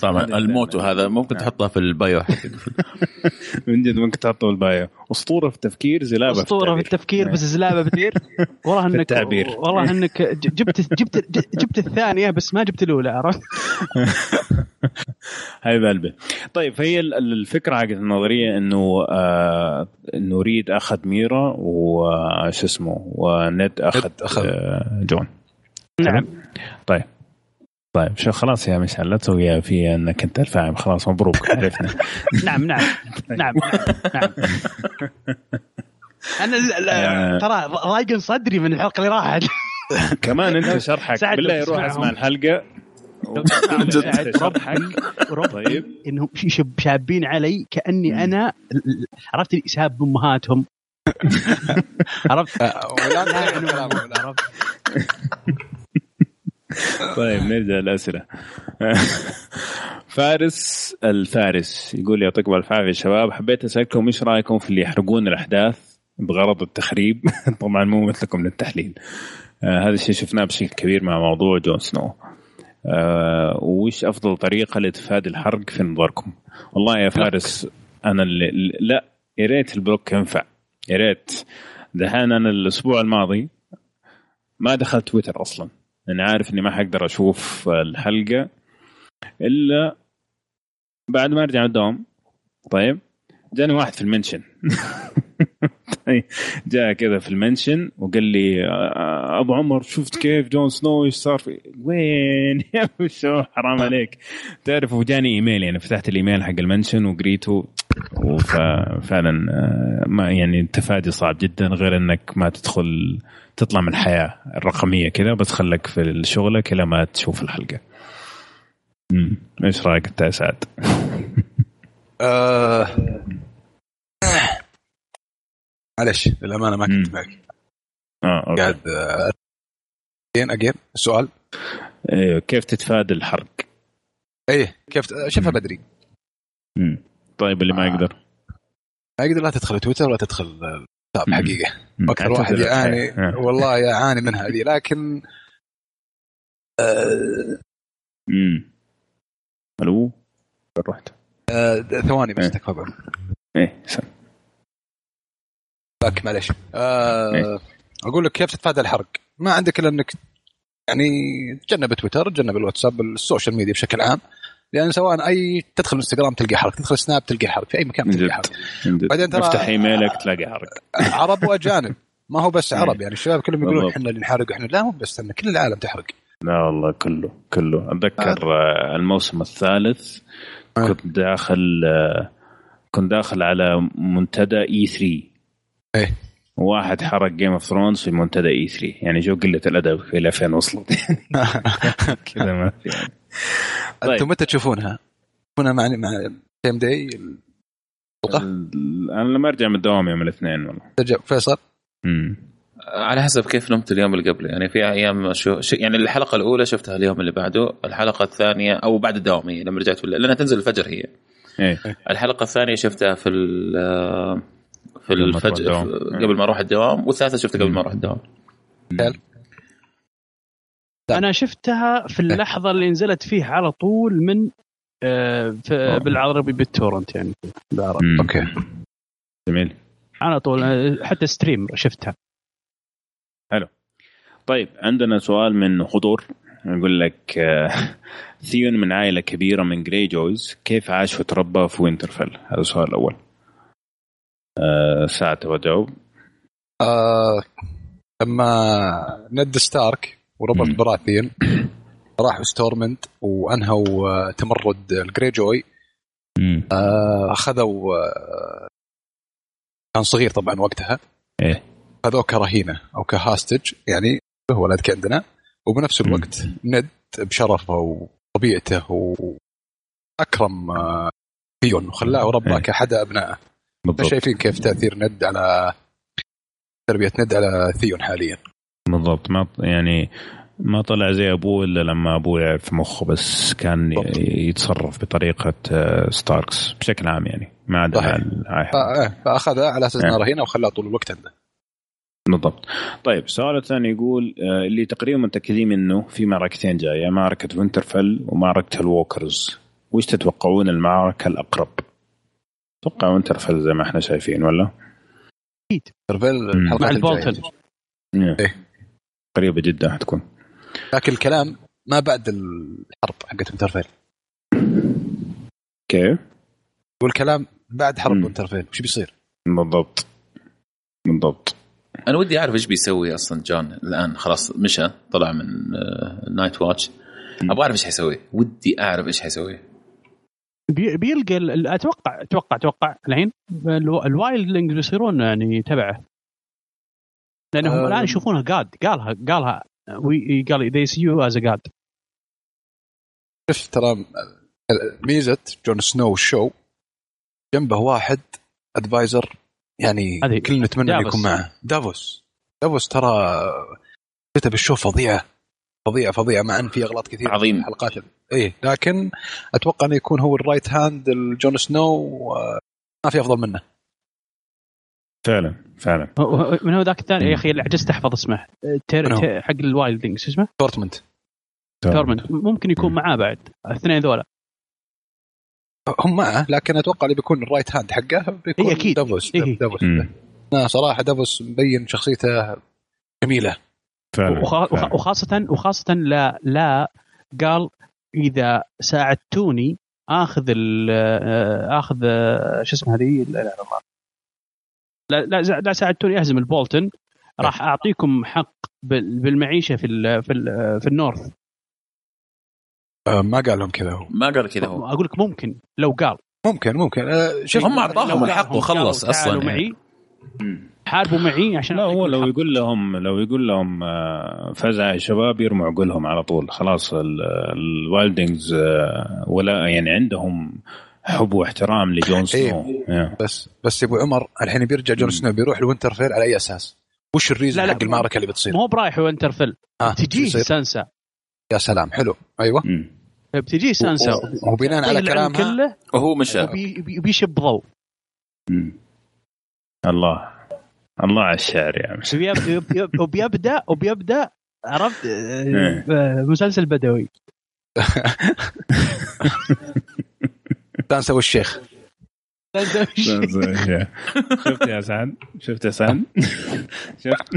طبعا الموتو هذا ممكن تحطها في البايو. [laughs] من جد ممكن تحطه بالبايو أسطورة في التفكير زلابة أسطورة في في التفكير بس زلابة بكثير [laughs] والله انك التعبير. والله إنك ج- جبت جبت جبت الثانية بس ما جبت الأولى عرفت؟ [laughs] هاي بلبل طيب فهي ال- ال- الفكرة حقت النظرية إنه آه إنه ريد أخذ ميرا وش اسمه ونيد أخذ أخذ. آه جون. نعم. طيب. طيب شو خلاص يا مشعل لا تسويها في إنك أنت الفاهم خلاص مبروك عرفنا [laughs] نعم نعم نعم نعم [laughs] أنا آه. ترى ضايق صدري من الحلقة اللي راحت [laughs] كمان أنت شرحك سعد بالله روح. أسمع الحلقة طيب انهم شابين علي كأني أنا عرفت اللي ساب امهاتهم عرفت؟ ولا. عرفت؟ [laughs] طيب نرجع للاسئله [laughs] فارس الفارس يقول يعطيكم الف عافيه شباب حبيت أسألكم إيش رأيكم في اللي يحرقون الأحداث بغرض التخريب؟ [laughs] طبعا مو مثلكم للتحليل. آه هذا الشيء شفناه بشكل كبير مع موضوع جون سنو. آه وش أفضل طريقة لتفادي الحرق في نظركم؟ والله يا فارس أنا اللي لا يا ريت ال block ينفع. يا ريت. دحين أنا الأسبوع الماضي ما دخلت تويتر أصلا. أنا عارف إني ما حقدر أشوف الحلقة إلا بعد ما أرجع الدوام. طيب جاني واحد في ال mention. [laughs] طيب جاء كذا في ال mention وقال لي أبو عمر شفت كيف جون سنو إيش صار في وين؟ [laughs] يا شيخ حرام عليك. تعرف وجاني ايميل يعني فتحت الإيميل حق ال mention وقريته وفعلا آه، ما يعني التفادي صعب جدا غير إنك ما تدخل تطلع من الحياة الرقمية كذا بس خلك في شغلك إلى ما تشوف الحلقة. امم إيش رأيك أنت يا سعد؟ [laughs] آه، معلش للأمانة ما كنت معك آه أوكي قاعد اجين اجين السؤال أيوه كيف تتفادى الحرق؟ إيه كيف شوفها بدري مم. طيب اللي ما آه. يقدر ما يقدر لا تدخل تويتر ولا تدخل مم. حقيقة. أكثر واحد يعاني. [laughs] آه. والله يعاني من هذه لكن آه، امم ألو وين رحت؟ آه، ثواني بس إيه. تكفى. إيه سم. back معلش آه، إيه. أقول لك كيف تتفادى الحرق ما عندك إلا إنك يعني تجنب تويتر تجنب الواتساب ال social media بشكل عام لأن سواء أي تدخل انستغرام تلقى حرق تدخل سناب تلقى حرق في أي مكان تلقى حرق. بعدين ترى- افتح ايميلك تلاقي حرق عرب وأجانب ما هو بس عرب إيه. يعني الشباب كلهم يقولون. إحنا اللي نحرق إحنا لا مو بس إن كل العالم تحرق لا والله كله كله أتذكر آه، الموسم الثالث آه. كنت داخل آه، كنت داخل على منتدى E3 إيه واحد حرق Game of Thrones في منتدى E3 يعني شو قلة الأدب إلى فين وصلت [laughs] كذا ما في يعني. طيب. أنتم متى تشوفونها؟ تشوفونها مع مع same day الحلقة أنا لما ارجع من الدوام يوم الاثنين والله. ترجع فيصل؟ امم على حسب كيف نمت اليوم اللي قبله. يعني في أيام شو يعني الحلقة الأولى شفتها اليوم اللي بعده. الحلقة الثانية أو بعد الدوام هي لما رجعت ولا لأنها تنزل الفجر هي. إيه. الحلقة الثانية شفتها في ال- في قبل ما تروح الفجر الدوام. قبل ما أروح الدوام والثالثة شفتها قبل ما أروح الدوام. أنا شفتها في اللحظة اللي نزلت فيها على طول من آه، في- بالعربي بالتورنت يعني. بالعربي. okay. جميل. على طول آه، حتى stream شفتها. طيب عندنا سؤال من خضور. يقول لك آه، ثيون من عائلة كبيرة من جري جويز كيف عاش وتربى في وينترفيل؟ هذا السؤال الأول. آه ساعة تبغى تجاوب. آه لما ند ستارك وروبرت. براثيون راحوا ستورمنت وأنهوا آه، تمرد الجري جوي آه، أخذوا آه، كان صغير طبعا وقتها. إيه. خذوه كرهينه أو كهاستج يعني هو ولدك عندنا. وبنفس الوقت ند بشرفه وطبيعته وأكرم فيون وخلاه ورباه. كاحد أبنائه. بالضبط. شايفين كيف تأثير ند على تربية ند على ثيون حاليا. بالضبط ما يعني ما طلع زي أبوه إلا لما أبوه يعرف في مخه بس كان. يتصرف بطريقة آه، ستاركس بشكل عام يعني ما عدا. فا- إيه، فاخذها على أساس إنه إيه. رهينه وخلاه طول الوقت عنده بالضبط طيب السؤال الثاني يقول آه، اللي تقريبا متأكدين منه في معركتين جاية معركة وينترفيل ومعركة ال Walkers وش تتوقعون المعركة الأقرب؟ أتوقع وينترفيل زي ما إحنا شايفين ولا؟ مم. الحلقات مع الجاية. قريبة جدا حتكون. لكن الكلام ما بعد الحرب حقت وينترفيل كيف؟ يقول كلام بعد حرب. وينترفيل وش بيصير؟ بالضبط. بالضبط. أنا ودي أعرف إيش بيسوي أصلا جون الآن. خلاص مشى طلع من نايت واتش أبغى أعرف إيش حيسوي. ودي أعرف إيش حيسوي. بي- بيلقى أتوقع أتوقع أتوقع الحين الو- ال Wildlings بيصيرون يعني تبعه. لأنهم آه. الان يشوفونها جاد قالها قالها قال they see you as a god. شوف ترى ميزة جون سنو ال show جنبه واحد adviser يعني كلنا نتمنى انه. يكون معه. دافوس. دافوس ترى شفته بال show فظيعه فظيعه فظيعه مع إن في أغلاط كثيرة عظيم. في الحلقات. إيه لكن أتوقع انه يكون هو ال right hand لجون سنو ما في أفضل منه. فعلا فعلا. من هو ذاك الثاني؟ يا أخي اللي عجزت احفظ اسمه. تير تير حق ال Wildling شو اسمه؟ تورتمنت تورمنت ممكن يكون معاه بعد. الاثنين ذولا. هم معه لكن أتوقع اللي بيكون ال right hand حقه بيكون إيه أكيد. دافوس إيه. دافوس. لا صراحة دافوس مبين شخصيته جميلة. فعلا وخا- وخا- فعلا. وخاصة وخاصة لا لا قال إذا ساعدتوني آخذ ال آه، آخذ شو اسمه هذه؟ لا لا لا لا, لا, لا ساعدتوني أهزم البولتن. راح أعطيكم حق بال- بالمعيشة في ال في ال في النورث. آه، ما قال لهم كذا هو. ما قال كذا هو. أقول لك ممكن لو قال. ممكن ممكن. آه، شوف هم أعطاهم لو الحق وخلص أصلاً يعني. معي. حاربوا معي عشان لا هو لو الحق. يقول لهم لو يقول لهم آه، فزع يا شباب يرموا عقولهم على طول. خلاص ال- ال Wildlings ولا يعني عندهم حب واحترام لجون سنو. yeah. بس بس يا أبو عمر الحين بيرجع جون سنو بيروح لوينترفيل على أي أساس؟ وش ال reason لا، لا، حق المعركة اللي بتصير؟ مو برايح وينترفيل ها تجيه؟ سانسا. يا سلام حلو. أيوه. مم. بتجيه سانسا. وبناء على كلامها. كله. وهو مشى. وبي- بي- بيشب ضوء. الله. الله على الشعر يا وبيب- وبيبدا وبيبدأ عرفت؟ آه، إيه. آه، مسلسل بدوي. [laughs] تنسى والشيخ. [laughs] شفت يا سعد؟ شفت يا سعد؟ [laughs] شفت؟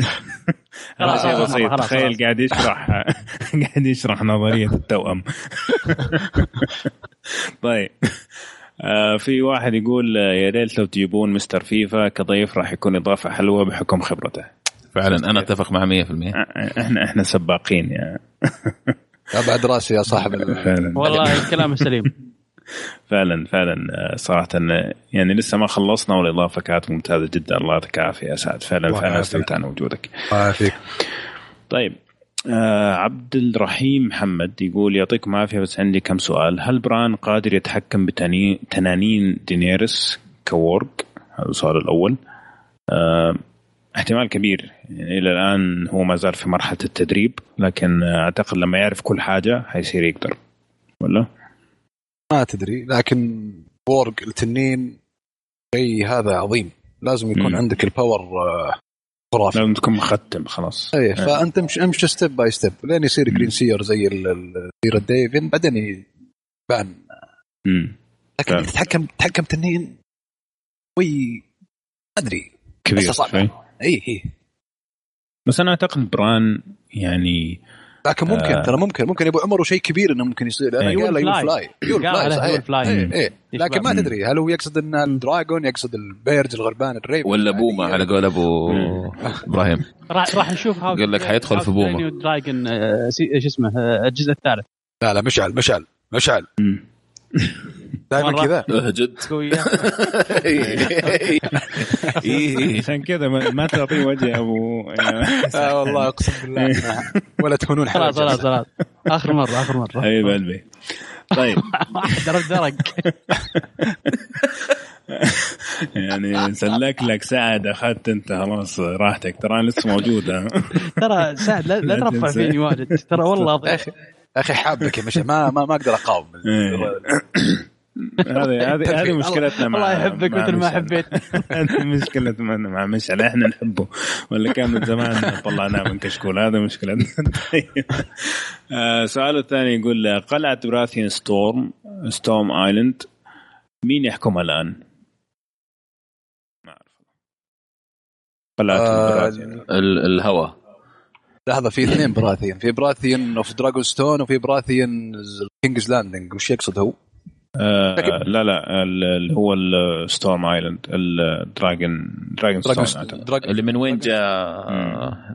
هذا خلاص، شيء بسيط تخيل. قاعد يشرح [laughs] قاعد يشرح نظرية التوأم. طيب. آه في واحد يقول آه، يا ريت لو تجيبون مستر فيفا كضيف راح يكون إضافة حلوة بحكم خبرته. فعلا أنا أتفق مع 100% آه، إحنا إحنا سباقين يا بعد رأسي يا صاحب والله كلامه سليم. فعلا فعلا آه، صراحة آه، يعني لسه ما خلصنا والإضافة كانت ممتازة جدا. الله يعطيك العافية يا سعد. فعلا فعلا. استمتعنا بوجودك. الله يعافيك. طيب آه عبد الرحيم محمد يقول يعطيكم العافية بس عندي كم سؤال. هل بران قادر يتحكم بتنانين دينيرس ك warg هذا السؤال الأول. آه احتمال كبير. يعني إلى الآن هو ما زال في مرحلة التدريب لكن أعتقد لما يعرف كل حاجة حيصير يقدر. ولا؟ ما تدري لكن warg التنين شيء هذا عظيم لازم يكون مم. عندك ال power آه، خرافي لازم تكون مختم خلاص إيه فأنت امشي امشي step by step لين يصير green seer زي سير ديفن بعدين يبان. لكن. تتحكم تتحكم تنين وي ما أدري كبير. شوي. اي اي بس أنا أعتقد بران يعني لكن ممكن آه. ترى ممكن ممكن يا ابو عمر وشيء كبير إنه ممكن يصير لأنه أيوة. قال يول فلاي. قال فلاي صحيح. إيه، إيه. لكن ما. تدري هل هو يقصد إن الدراجون يقصد البيرج الغربان الريب ولا بومه على قول أبو. إبراهيم راح راح نشوف هاو قال لك حيدخل في بومة. دراجون آه، سي- شو اسمه آه، الجزء الثالث لا لا مشعل مشعل مشعل. دائما. كذا. جد. قوية إيه. عشان كذا ما ما تعطيه وجه ابو [laughs] آه والله أقسم بالله. [laughs] ولا تهونون خلاص. خلاص خلاص. آخر مرة آخر مرة. [laughs] حبيب قلبي طيب. درج درج يعني سلك لك سعد أخذت أنت خلاص راحتك. ترى لسه موجوده ترى سعد لا, ترفع. فيني واجد. ترى والله أخي يا أخي حابك يا مشعل ما ما, ما أقدر أقاوم. إيه. هذه هذه هذه مشكلتنا مع الله يحبك مثل ما. حبيت. [laughs] هذه مشكلتنا مع مشعل إحنا نحبه. ولا كان من زمان طلعناه من كشكول. هذا مشكلتنا. [laughs] طيب. آه، سؤاله الثاني يقول قلعة براثيان ستورم ستورم ايلاند مين يحكمها الآن؟ ما أعرف. قلعة آه، براثيان ال- الهوى لحظة في اثنين براثيان في براثيان اوف دراجون ستون وفي براثيان كينجز لاندنج وش يقصد هو؟ آه لا لا ال- اللي هو الستورم ايلاند الدراجون دراجون. دراجون اللي من وين جاء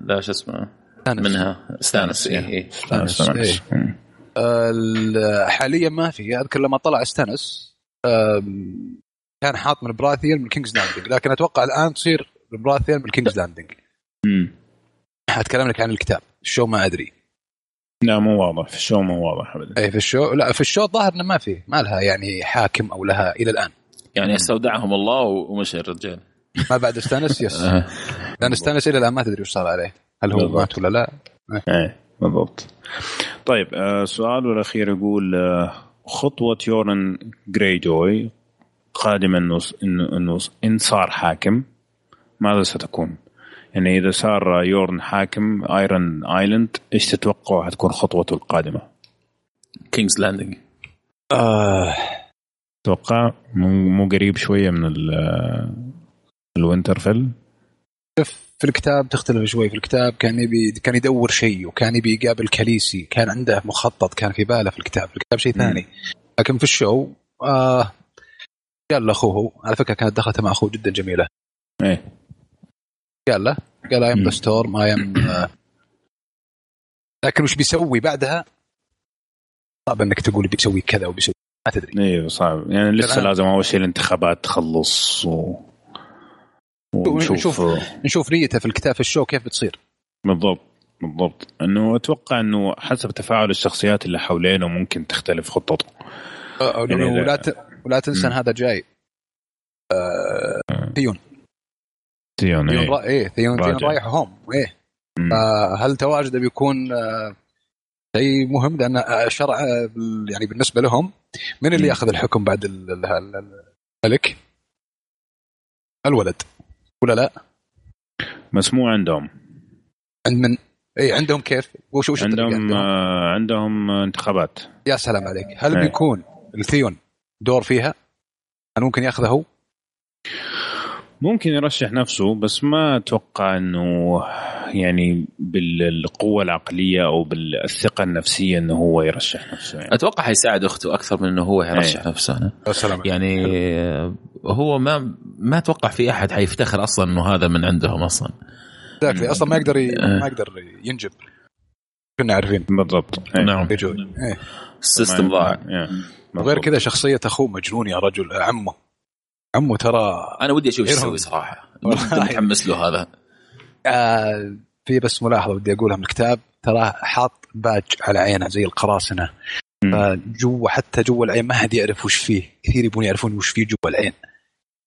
لا شو اسمه؟ منها. ستانس إيه. إيه. ستانس، إيه. مم. ال- حاليا ما في. أذكر لما طلع ستانس كان حاط من براثيان من كينجز لاندنج لكن أتوقع الآن تصير براثيان من كينجز لاندنج مم. أتكلم لك عن الكتاب. ال show ما أدري. لا مو واضح. في ال show مو واضح ابدا. اي في ال show لا في ال show ظاهر إنه ما في ما لها يعني حاكم أو لها إلى الآن. يعني استودعهم الله ومشى الرجال. [laughs] ما بعد ستانس؟ yes. آه. لأن ستانس إلى الآن ما تدري وش صار عليه. هل هو. مات ولا لا؟ إيه. بالضبط. طيب آه سؤاله الاخير يقول آه خطوة يورن جراي جوي قادما انه إنه ان صار حاكم ماذا ستكون؟ يعني إذا صار يورن حاكم ايرون ايلاند إيش تتوقع حتكون خطوته القادمة؟ كينجز لاندنج آه. أتوقع مو مو قريب شوية من ال- الوينترفيل شوف في الكتاب تختلف شوي. في الكتاب كان يبي كان يدور شيء وكان يبي يقابل كاليسي. كان عنده مخطط كان في باله في الكتاب. في الكتاب شيء مم. ثاني. لكن في ال show آه قال لاخوه على فكرة كانت دخلته مع أخوه جدا جميلة. إيه. قال له قال I am the. storm I am لكن وش بيسوي بعدها؟ صعب إنك تقول بيسوي كذا وبيسوي ما تدري أيوه صعب يعني لسه. لازم أول شيء الانتخابات تخلص و... ونشوف ونشوف. نشوف نيته في الكتاب في الشو كيف بتصير بالضبط بالضبط إنه أتوقع إنه حسب تفاعل الشخصيات اللي حوالينه ممكن تختلف خطته آه، يعني ولا لا- ت... ولا تنسى. هذا جاي آه، ثيون تيون ثيون إيه. إيه ثيون ثيون. رايح home إيه مم. آه، هل تواجده بيكون آه، شيء مهم لأن آه، شرع آه، بال- يعني بالنسبة لهم من اللي. يأخذ الحكم بعد ال- ال- ال- الملك؟ الولد ولا لا؟ بس مو عندهم عند من؟ اي عندهم كيف؟ وش وش الطريقة عندهم آه، عندهم انتخابات يا سلام عليك هل إيه. بيكون الثيون دور فيها؟ هل ممكن يأخذه هو؟ ممكن يرشح نفسه بس ما أتوقع إنه يعني بالقوة العقلية أو بالثقة النفسية إنه هو يرشح نفسه يعني. أتوقع حيساعد أخته أكثر من إنه هو يرشح إيه. نفسه أنا. سلام يعني هو ما ما أتوقع في أحد حيفتخر أصلا إنه هذا من عندهم أصلا Exactly. أصلا ما يقدر ي... إيه. ما يقدر ينجب كنا عارفين بالضبط إيه. نعم. ال system ضاع. وغير. كذا شخصية أخوه مجنون يا رجل عمه عمه ترى أنا ودي أشوف إيش. يسوي صراحة. متحمس له هذا. آه في بس ملاحظة بدي أقولها من الكتاب. ترى حاط patch على عينه زي القراصنة. مم. فجوا حتى جوا العين ما حد يعرف وش فيه. كثير يبون يعرفون وش فيه جوا العين.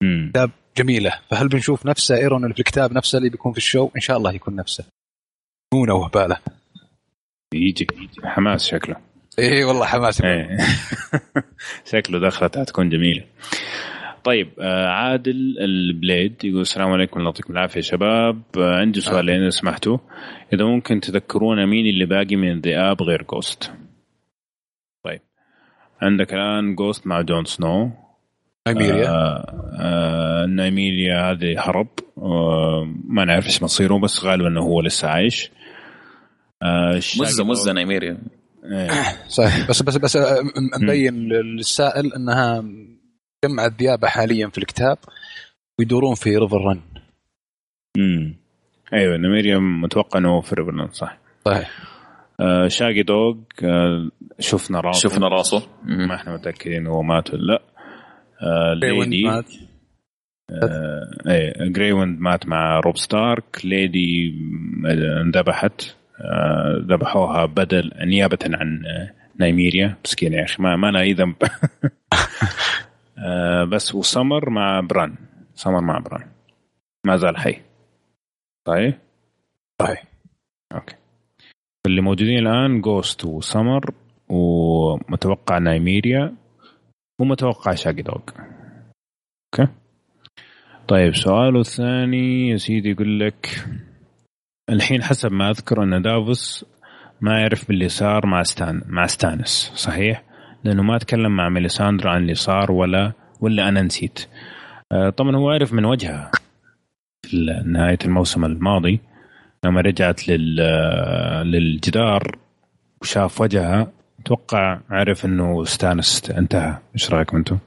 مم. جميلة. فهل بنشوف نفسه إيرون اللي في الكتاب نفسه اللي بيكون في ال show؟ إن شاء الله يكون نفسه. مونه وهباله يجي. حماس شكله. اي والله حماس. إيه. [laughs] شكله دخلت حتكون جميلة. طيب آه، عادل البليد يقول السلام عليكم الله يعطيكم العافية شباب. آه، عندي سؤالين اذا سمحتوا. إذا ممكن تذكرونا مين اللي باقي من الذئاب غير جوست طيب. عندك الآن جوست مع جون سنو ايميريا آه آه نايميليا هذه هرب آه ما نعرف إيش مصيره بس غالبا إنه هو لسه عايش. آه مزة مزة نايميريا إيه. [coughs] صحيح. بس بس بس آه، مبين للسائل إنها جمعت ذيابه حاليا في الكتاب ويدورون في ريفر رن امم أيوه نايميليا متوقع إنه في ريفرلاند صح. صحيح. آه شاقي دوغ آه شفنا راسه. شفنا راسه. ما إحنا متأكدين هو مات ولا لأ. آه ليدي مات. آه إيه جريويند مات مع روب ستارك. ليدي انذبحت. آه، ذبحوها بدل نيابة عن نايميريا مسكينة يا أخي ما, ما ذنب آه، [laughs] بس وسمر مع بران. سمر مع بران. ما زال حي. طيب؟ صحيح okay. اللي موجودين الآن جوست وسمر ومتوقع نايميريا ومتوقع شاقي دوغ okay. طيب سؤاله الثاني يا سيدي يقول لك الحين حسب ما أذكر أن دافوس ما يعرف باللي صار مع ستان مع ستانس صحيح؟ لأنه ما تكلم مع ميليساندرا عن اللي صار ولا ولا أنا نسيت. آه، طبعا هو عرف من وجهها في نهاية الموسم الماضي لما رجعت لل للجدار وشاف وجهها أتوقع عرف إنه ستانس انتهى، إيش رأيكم أنتم؟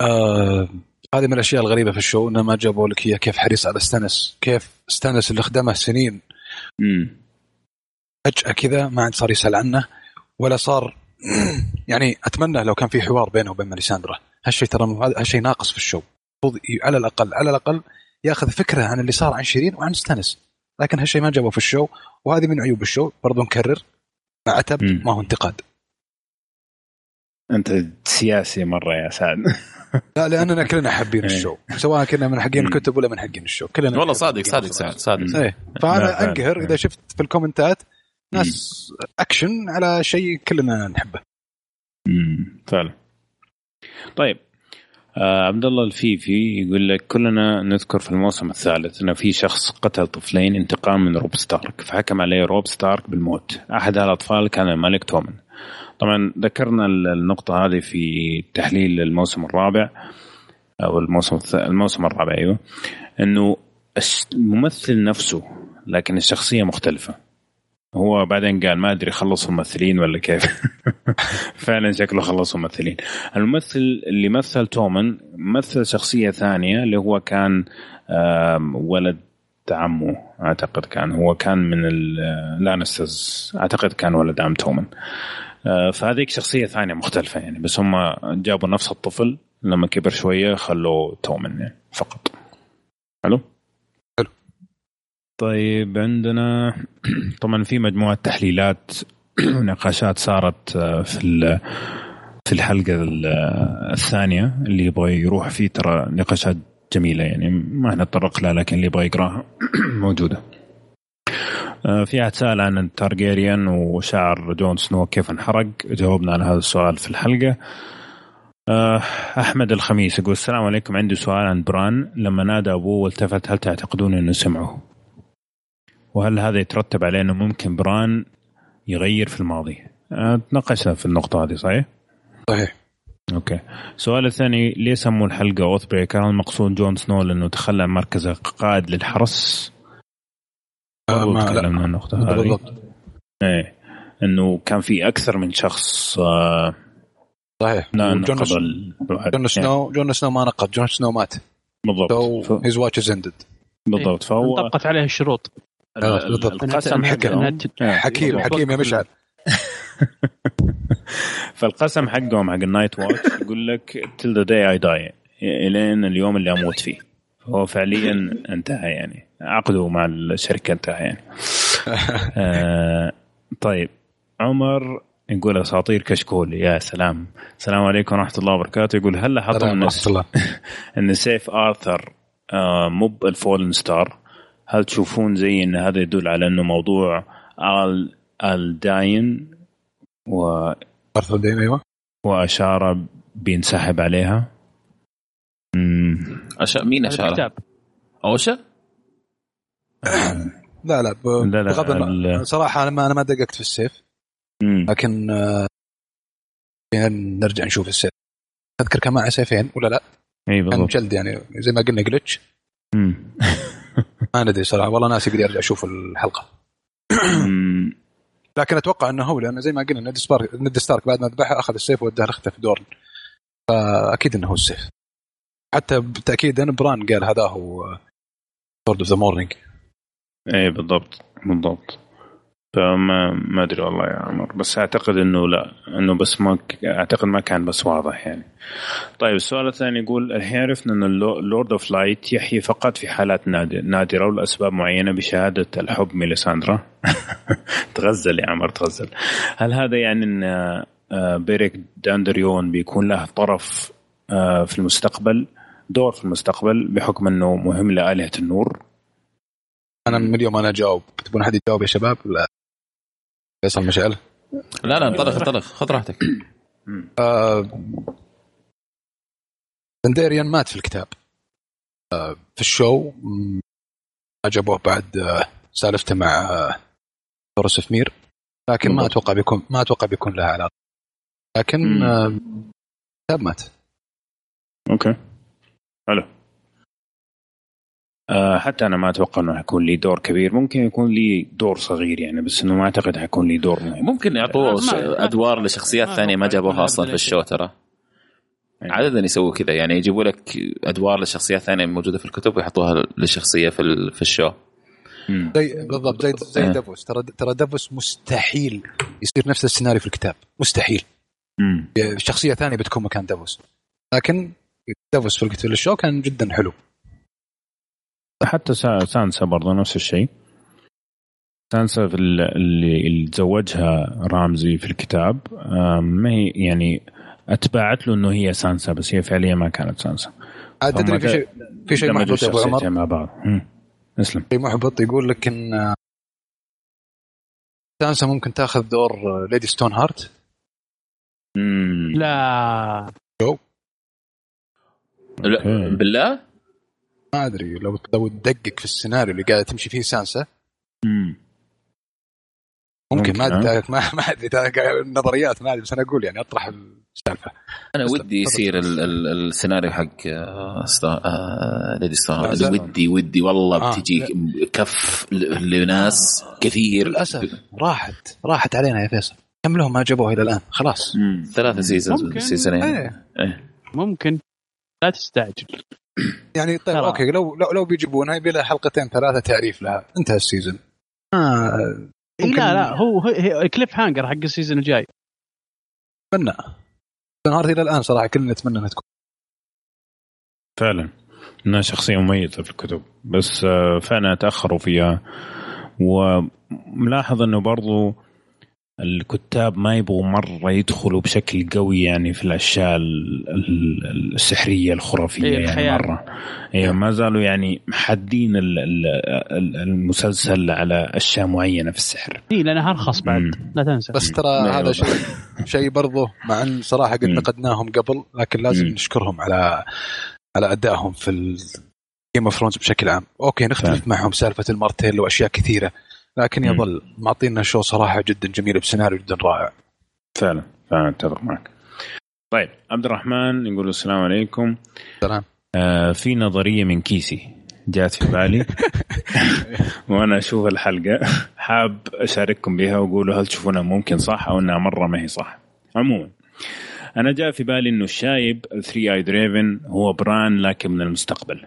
آه هذه من الأشياء الغريبة في ال show إنه ما جابوا لك اياه كيف حريص على ستانس كيف ستانس اللي خدمه سنين امم فجأة كذا ما عاد صار يسأل عنه ولا صار [clears throat] يعني أتمنى لو كان في حوار بينه وبين ماليساندرا هالشيء ترى هذا هالشيء ناقص في ال show المفروض على الاقل على الأقل ياخذ فكرة عن اللي صار عن شيرين وعن ستانس لكن هالشيء ما جابه في ال show وهذه من عيوب ال show برضو نكرر مع عتب. ما هو انتقاد أنت سياسي مرة يا سعد لا لأننا كلنا حابين [laughs] إيه. ال show سواء كنا من حقين. الكتب ولا من حقين ال show كلنا والله صادق صادق. سعد صادق. إيه لا، فأنا. أنقهر إذا شفت في الكومنتات ناس اكشن على شيء كلنا نحبه. امم فعلا. طيب آه عبد الله الفيفي يقول لك كلنا نذكر في الموسم الثالث ان في شخص قتل طفلين انتقام من روب ستارك فحكم عليه روب ستارك بالموت. أحد الأطفال كان الملك تومن. طبعا ذكرنا النقطة هذه في تحليل الموسم الرابع أو الموسم الموسم الرابع أيوه إنه الممثل نفسه لكن الشخصية مختلفة. هو بعدين قال ما أدري خلصوا ممثلين ولا كيف. [laughs] فعلا شكله خلصوا ممثلين. الممثل اللي مثل تومن مثل شخصية ثانية اللي هو كان ولد عمه أعتقد كان. هو كان من اللانسترز أعتقد كان ولد عم تومن. آه، فهذيك شخصية ثانية مختلفة يعني بس هم جابوا نفس الطفل لما كبر شوية خلوه تومن يعني فقط. حلو؟ طيب عندنا [clears throat] طبعا في مجموعة تحليلات [clears throat] ونقاشات صارت آه، في في الحلقة الثانية اللي يبغى يروح فيه ترى نقاشات جميلة يعني ما نتطرق لها لكن اللي يبغى يقرأها [clears throat] موجودة. آه، في احد سأل عن التارجيريان وشعر جون سنو كيف انحرق جاوبنا على هذا السؤال في الحلقة. آه، أحمد الخميس يقول السلام عليكم عندي سؤال عن بران لما نادى أبوه والتفت هل تعتقدون أنه سمعه؟ وهل هذا يترتب عليه أنه ممكن بران يغير في الماضي؟ تناقشنا في النقطة هذه صحيح؟ صحيح. okay. السؤال الثاني ليه سموا الحلقة Oathbreaker المقصود جون سنو لأنه تخلى عن مركزه قائد للحرس آه ما تكلمنا عن النقطة هذه. بالضبط. إيه. أنه كان في أكثر من شخص آه صحيح. جون, جون سنو جون سنو ما نقض جون سنو مات. بالضبط. his watch is ended بالضبط. فهو طبقت عليه الشروط. القسم حقهم. حكيم حكيم يا مشعل. [laughs] فالقسم حقهم حق ال Night Watch يقول لك till the day I die إلين اليوم اللي أموت فيه. هو فعليا انتهى يعني. عقده مع الشركة انتهى يعني. [laughs] آه طيب. عمر يقول أساطير كشكول. يا سلام. السلام عليكم ورحمة الله وبركاته. يقول هل لاحظتم إن إن سيف آرثر آه مو ال fallen star. هل تشوفون زي ان هذا يدل على أنه موضوع ال الداين و ارثر داين أيوه. وأشار بينسحب عليها؟ أش... مين اشار؟ أوشا؟ [clears throat] لا لا, ب... لا, لا بغض ال... صراحة أنا ما أنا ما دققت في السيف مم. لكن آه... نرجع نشوف السيف. تذكر كان معه سيفين ولا لا؟ اي بالضبط. كان glitch يعني زي ما قلنا glitch [laughs] ما ندري صراحة. والله ناسي بدي ارجع أشوف الحلقة. لكن أتوقع إنه هو لأنه زي ما قلنا ند ستارك ند ستارك بعد ما ذبحه أخذ السيف ووداه لاخته في دورن. فأكيد إنه هو السيف. حتى بالتاكيد إن بران قال هذا هو Sword of the Morning إيه بالضبط. بالضبط. فما ما أدري والله يا عمر بس أعتقد إنه لا إنه بس ما أعتقد ما كان بس واضح يعني. طيب السؤال الثاني يقول الحين عرفنا إن ال Lord of Light يحيي فقط في حالات نادرة ولأسباب معينة بشهادة الحب ميليساندرا؟ [laughs] تغزل يا عمر تغزل. هل هذا يعني إن آه، بيريك داندريون بيكون له طرف آه، في المستقبل دور في المستقبل بحكم إنه مهم لآلهة النور؟ أنا من اليوم أنا أجاوب. تبون أحد يجاوب يا شباب؟ لا. فيصل مشعل لا لا انطلق انطلق. خذ راحتك. دنديريان [clears throat] آه، مات في الكتاب. آه في ال show جابوه بعد آه سالفته مع ثورس of مير لكن ما أتوقع بيكون ما أتوقع بيكون لها علاقة. لكن الكتاب مات. أوكي. حلو. آه، حتى أنا ما أتوقع إنه حيكون لي دور كبير. ممكن يكون لي دور صغير يعني بس إنه ما أعتقد حيكون لي دور مهم. ممكن يعطوه أدوار لشخصيات ثانية ما جابوها أصلا في ال show ترى. يعني. عادة يسووا كذا يعني يجيبوا لك أدوار لشخصيات ثانية موجودة في الكتب ويحطوها للشخصيه في في ال show. زي بالضبط زي زي دافوس. ترى ترى دافوس مستحيل يصير نفس السيناريو في الكتاب. مستحيل. شخصية ثانية بتكون مكان دافوس. لكن دافوس في الشو كان جدا حلو. حتى سانسا برضه نفس الشيء. سانسا في اللي, اللي تزوجها رامزي في الكتاب ما هي يعني اتباعت له إنه هي سانسا بس هي فعليا ما كانت سانسا. تدري في شيء في شيء محبط يا أبو عمر؟ مع بعض. اسلم. شيء محبط يقول لك إن سانسا ممكن تأخذ دور Lady Stoneheart. لا. جو لا. بالله؟ ما أدري لو لو تدقق في السيناريو اللي قاعدة تمشي فيه سانسا مم. ممكن ما ممكن، أدري ما ما أدري نظريات ما أدري بس أنا أقول يعني أطرح السالفة أنا ودي. يصير ال- ال- السيناريو حق آه، آه، Lady Stoneheart. ودي ودي والله آه. بتجي كف ل- لناس كثير للأسف راحت راحت علينا يا فيصل كم لهم ما جابوها إلى الآن خلاص. ثلاثة seasons ممكن. season ين إيه إيه. ممكن لا تستعجل [clears throat] يعني طيب. أوكي لو لو, لو بيجيبونها يبي لها حلقتين ثلاثة تعريف لها انتهى ال season. آه لا لا هو cliffhanger حق ال season الجاي. Stoneheart إلى الآن صراحة كلنا نتمنى إنها تكون. فعلا. انها شخصيه مميزه في الكتب بس آه، فعلا تاخروا فيها. وملاحظ إنه برضو الكتاب ما يبغوا مرة يدخلوا بشكل قوي يعني في الأشياء ال- ال- السحرية الخرافية إيه، يعني. مرة أيوه ما زالوا يعني محددين ال- ال- ال- المسلسل على أشياء معينة في السحر اي لانها ارخص بعد مم. لا تنسى بس ترى. هذا شيء شيء برضه مع إن صراحة قد. نقدناهم قبل لكن لازم مم. نشكرهم على على أدائهم في Game of Thrones بشكل عام أوكي نختلف معهم سالفة المارتيل وأشياء كثيرة لكن. يظل معطينا show صراحة جدا جميل بسيناريو جدا رائع. فعلا فعلا أتفق معك. طيب عبد الرحمن يقول السلام عليكم. سلام. آه في نظرية من كيسي جات في بالي. [laughs] وأنا أشوف الحلقة حاب أشارككم بها وتقولوا هل تشوفونها ممكن صح أو إنها مرة ما هي صح. عموما أنا جاء في بالي إنه الشايب Three-Eyed Raven هو بران لكن من المستقبل.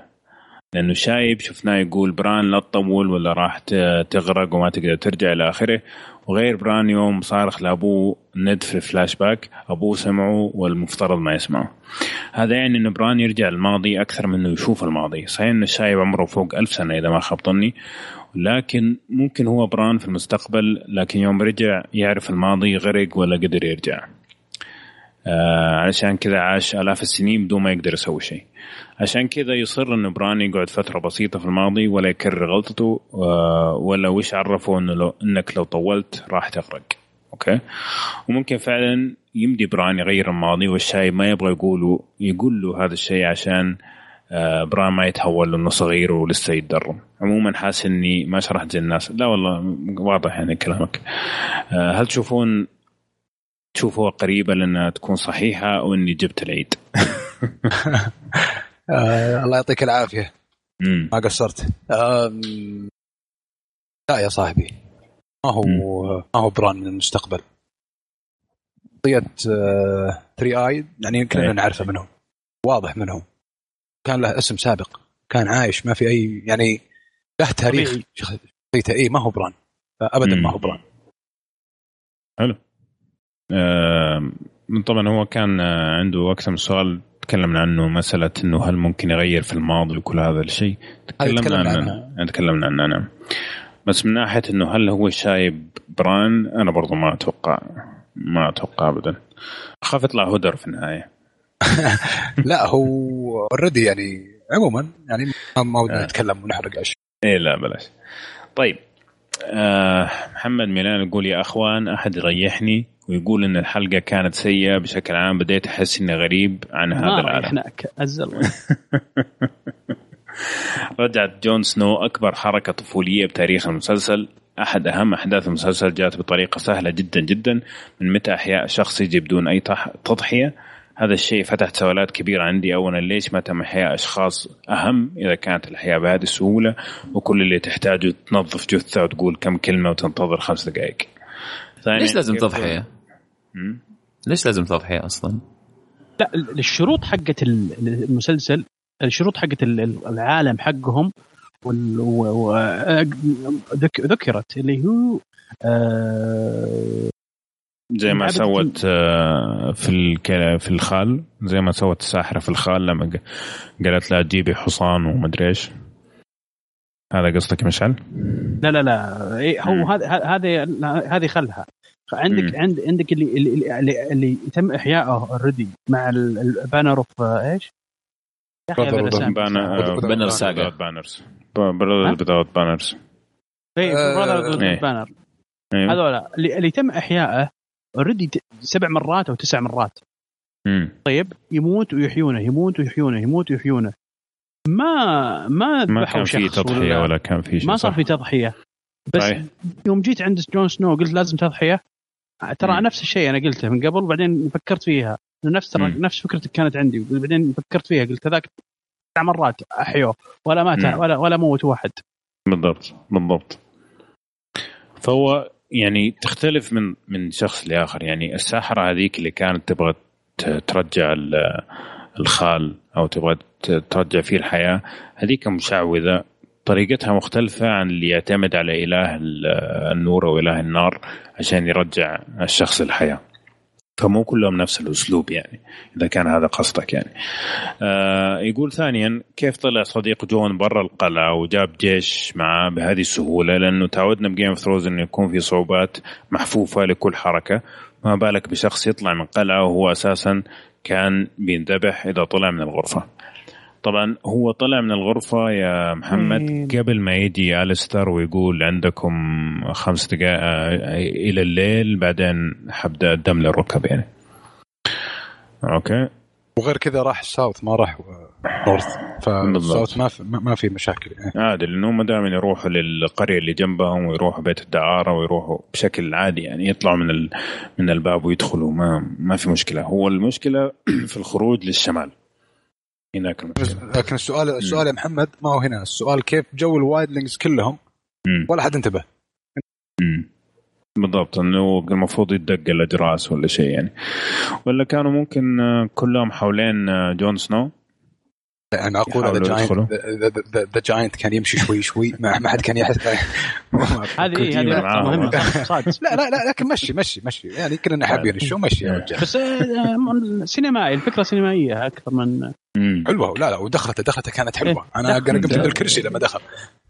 لأنه شايب شفناه يقول بران لا تطول ولا راح تغرق وما تقدر ترجع إلى آخره. وغير بران يوم صرخ لأبوه ند في الفلاش باك أبوه سمعه والمفترض ما يسمعه. هذا يعني إنه بران يرجع الماضي أكثر من إنه يشوف الماضي. صحيح ان الشايب عمره فوق ألف سنة إذا ما خاب ظني. لكن ممكن هو بران في المستقبل لكن يوم رجع يعرف الماضي غرق ولا قدر يرجع. آه علشان كذا عاش آلاف السنين بدون ما يقدر يسوي شيء. عشان كذا يصر إنه بران يقعد فترة بسيطة في الماضي ولا يكرر غلطته آه ولا وش عرفه إنه لو إنك لو طولت راح تغرق. أوكي؟ وممكن فعلا يمدي بران يغير الماضي والشايب ما يبغى يقوله يقول له هذا الشيء عشان آه بران ما يتهول انه صغير ولسه يتدرب. عموما حاسس إني ما شرحت زي الناس. لا والله واضح يعني كلامك. آه هل تشوفون تشوفوها قريبه لأنها تكون صحيحة أو إني جبت العيد. [laughs] آه الله يعطيك العافية. ما قصرت. لا يا صاحبي. ما هو ما هو بران من المستقبل. شخصية 3 اي يعني كلنا إيه. نعرفه منهم واضح منهم كان له اسم سابق. كان عايش ما في أي يعني له تاريخ. شخصيته اي ما هو بران. ابدا. ما هو بران. حلو. طبعا هو كان آه، عنده أكثر من سؤال تكلمنا عنه مسألة إنه هل ممكن يغير في الماضي وكل هذا الشيء. تكلمنا عنه. تكلمنا عنه نعم. بس من ناحية إنه هل هو شايب بران أنا برضو ما أتوقع ما أتوقع ابدا. أخاف يطلع هودور في النهاية. [laughs] لا هو already يعني عموما يعني ما- ودنا آه. نتكلم ونحرق اشياء إيه لا بلاش. طيب آه محمد ميلان يقول يا أخوان أحد يريحني؟ ويقول إن الحلقة كانت سيئة بشكل عام بديت أحس إني غريب عن هذا ما العالم. ريحناك أزل. [laughs] رجعت جون سنو أكبر حركة طفولية بتاريخ المسلسل. أحد أهم أحداث المسلسل جاءت بطريقة سهلة جدا جدا. من متى أحياء شخص يجي بدون أي تح- تضحية؟ هذا الشيء فتح سوالات كبيرة عندي. أولا ليش ما تم إحياء أشخاص أهم؟ إذا كانت الإحياء بهذه السهولة وكل اللي تحتاجه تنظف جثة وتقول كم كلمة وتنتظر خمس دقائق. ثانياً، ليش لازم تضحية؟ مم. ليش لازم تضحية أصلا؟ لا الشروط حقت ال- المسلسل الشروط حقت ال- ال- العالم حقهم ذكرت اللي هو آه، زي ما سوت آه، في في الخال زي ما سوت الساحرة في الخال لما قالت لها تجيبي حصان ومدري إيش هذا قصدك يا مشعل؟ لا لا لا إيه، هو. هذا هذه هذه خلها عندك مم. عند عندك اللي اللي, اللي, اللي تم إحيائه already مع ال banner of إيش؟ of الأسامي. Banner Saga. بانرز براذرز بانرز آه، of إيه. Banner. هذول اللي, اللي تم إحيائه already سبع مرات أو تسع مرات مم. طيب يموت ويحيونه يموت ويحيونه يموت ويحيونه ما ما ما كان في تضحية ولا كان في شيء ما صار؟ في تضحية بس صحيح. يوم جيت عند جون سنو قلت لازم تضحية ترى. نفس الشيء أنا قلته من قبل وبعدين فكرت فيها. نفس. نفس فكرتك كانت عندي. بعدين فكرت فيها قلت هذاك تسع مرات أحيوه. ولا مات مم. ولا ولا موت واحد. بالضبط بالضبط. فهو يعني تختلف من من شخص لآخر. يعني الساحرة هذيك اللي كانت تبغى ترجع ال- الخال أو تبغى ترجع فيه الحياة هذيك مشعوذة. طريقتها مختلفة عن اللي يعتمد على إله ال- النور أو إله النار عشان يرجع الشخص الحياة فمو كلهم نفس الأسلوب يعني إذا كان هذا قصدك يعني. آه يقول ثانيا كيف طلع صديق جون برا القلعة وجاب جيش معاه بهذه السهولة؟ لأنه تعودنا ب Game of Thrones أنه يكون في صعوبات محفوفة لكل حركة. ما بالك بشخص يطلع من قلعة وهو أساسا كان بينذبح إذا طلع من الغرفة. طبعا هو طلع من الغرفة يا محمد مم. قبل ما يجي أليستر ويقول عندكم خمس دقائق آه، إلى الليل بعدين حبدأ الدم للركب يعني أوكي وغير كذا راح الساوث ما راح نورث. فالساوث ما في ما في مشاكل يعني. عادي لأنه هم دائما يروحوا للقرية اللي جنبهم ويروحوا بيت الدعارة ويروحوا بشكل عادي يعني يطلعوا من ال- من الباب ويدخلوا ما ما في مشكلة هو المشكلة [clears throat] في الخروج للشمال هناك المشكلة لكن السؤال السؤال يا محمد ما هو هنا؟ السؤال كيف جو ال Wildlings كلهم مم. ولا حد انتبه؟ مم. بالضبط إنه المفروض يدق الأجراس ولا شيء يعني. ولا كانوا ممكن آه، كلهم حوالين آه، جون سنو أنا أقول the. giant the giant كان يمشي شوي شوي. ما حد كان يحس. [laughs] هذه هذه معاهم. مهمة. صاد [laughs] لا لا لا لكن مشي مشي مشي. يعني كلنا حابين ال show مشي يا رجال؟ بس آه، سينمائي الفكرة سينمائية أكثر من. حلوة. لا لا ودخلته دخلته كانت حلوة. إيه، أنا قمت بالكرسي لما دخل.